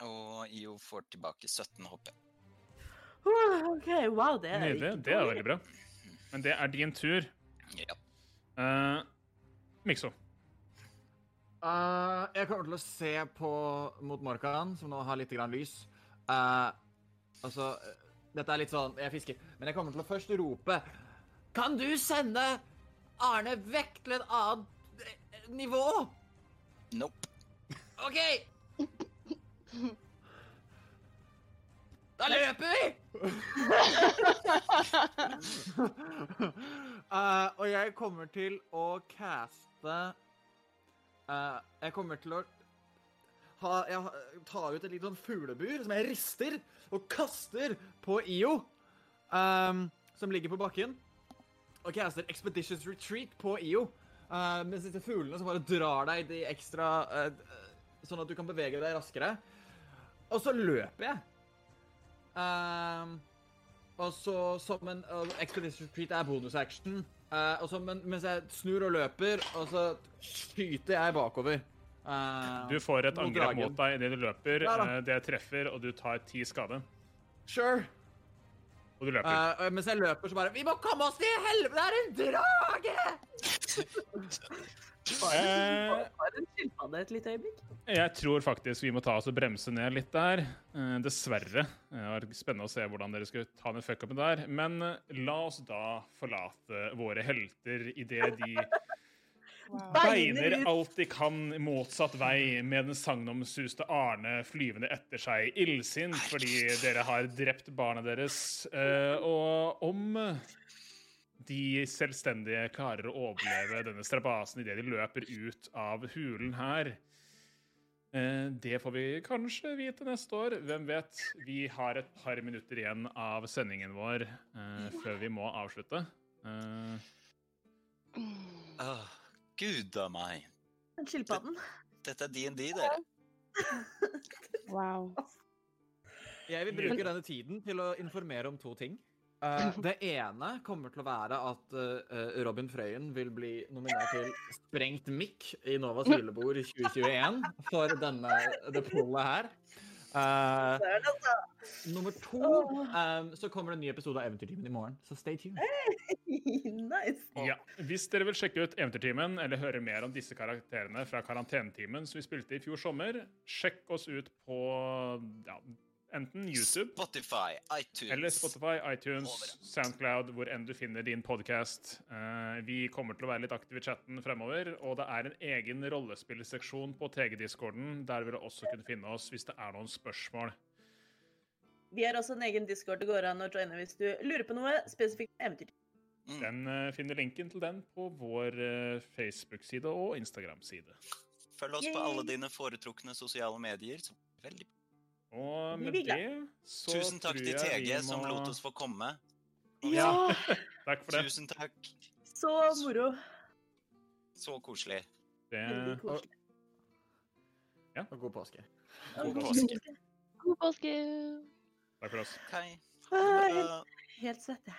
Og IO får tilbake 17 HP. OK, wow, det er Nydelig. Det er veldig bra. Men det er din tur. Ja. Uh, Mikso. Uh, jeg kommer til å se på mot Morkan, som nå har litt grann lys. Uh, altså Dette er litt sånn Jeg fisker. Men jeg kommer til å først rope Kan du sende Arne vekk til et annet eh, nivå? Nope. OK! Da løper vi! uh, og jeg kommer til å caste uh, Jeg kommer til å jeg, tar ut et lite sånn fuglebur som jeg rister og kaster på IO, um, som ligger på bakken. Og caster Expeditious Retreat på IO. Uh, mens disse fuglene som bare drar deg de ekstra uh, Sånn at du kan bevege deg raskere. Og så løper jeg. Um, og så som en uh, Expedition Retreat er bonusaction. Uh, og så men, mens jeg snur og løper, og så skyter jeg bakover. Eh, Du får et angrep mot deg idet du løper. Ja. Eh, det treffer, og du tar ti skade. Sure. Og du løper. Uh, mens jeg løper, så bare Vi må komme oss til helvete! Det er en drage! Bare en skilpadde et lite øyeblikk. jeg tror faktisk vi må ta oss og bremse ned litt der. Uh, dessverre. Det var spennende å se hvordan dere skulle ta den fuckupen der. Men la oss da forlate våre helter idet de beiner alt de kan motsatt vei med den sagnomsuste Arne flyvende etter seg, illsint fordi dere har drept barna deres. Eh, og om de selvstendige klarer å overleve denne strabasen idet de løper ut av hulen her eh, Det får vi kanskje vite neste år. Hvem vet? Vi har et par minutter igjen av sendingen vår uh, før vi må avslutte. Uh, Gud a meg. Den skilpadden. Dette er DND, dere. Wow. Jeg vil bruke denne tiden til å informere om to ting. Uh, det ene kommer til å være at uh, Robin Frøyen vil bli nominert til Sprengt mikk i Novas julebord 2021 for denne det pullet her. Eh, altså. nummer to um, så kommer det en ny episode av Eventyrtimen i morgen, så stay tuned. nice. Ja, Hvis dere vil sjekke ut Eventyrtimen eller høre mer om disse karakterene fra karantenetimen som vi spilte i fjor sommer, sjekk oss ut på ja, enten YouTube Spotify, iTunes eller Spotify, iTunes. Soundcloud, hvor enn du finner din podkast. vi kommer til å være litt aktive i chatten fremover, og det er en egen rollespillseksjon på TG-discorden. Der vil du også kunne finne oss hvis det er noen spørsmål. Vi har også en egen discord det går an å joine hvis du lurer på noe spesifikt eventyr. Mm. Den eh, finner linken til den på vår eh, Facebook-side og Instagram-side. Følg oss på alle dine foretrukne sosiale medier. Veldig Og med det så Tusen takk tror til TG som lot oss få komme. Ja! Takk for det. Tusen takk. Så moro. Så koselig. det Veldig koselig. Og god påske. God god påske. God påske! takk for oss. Hei. Hei helt, helt svett, jeg.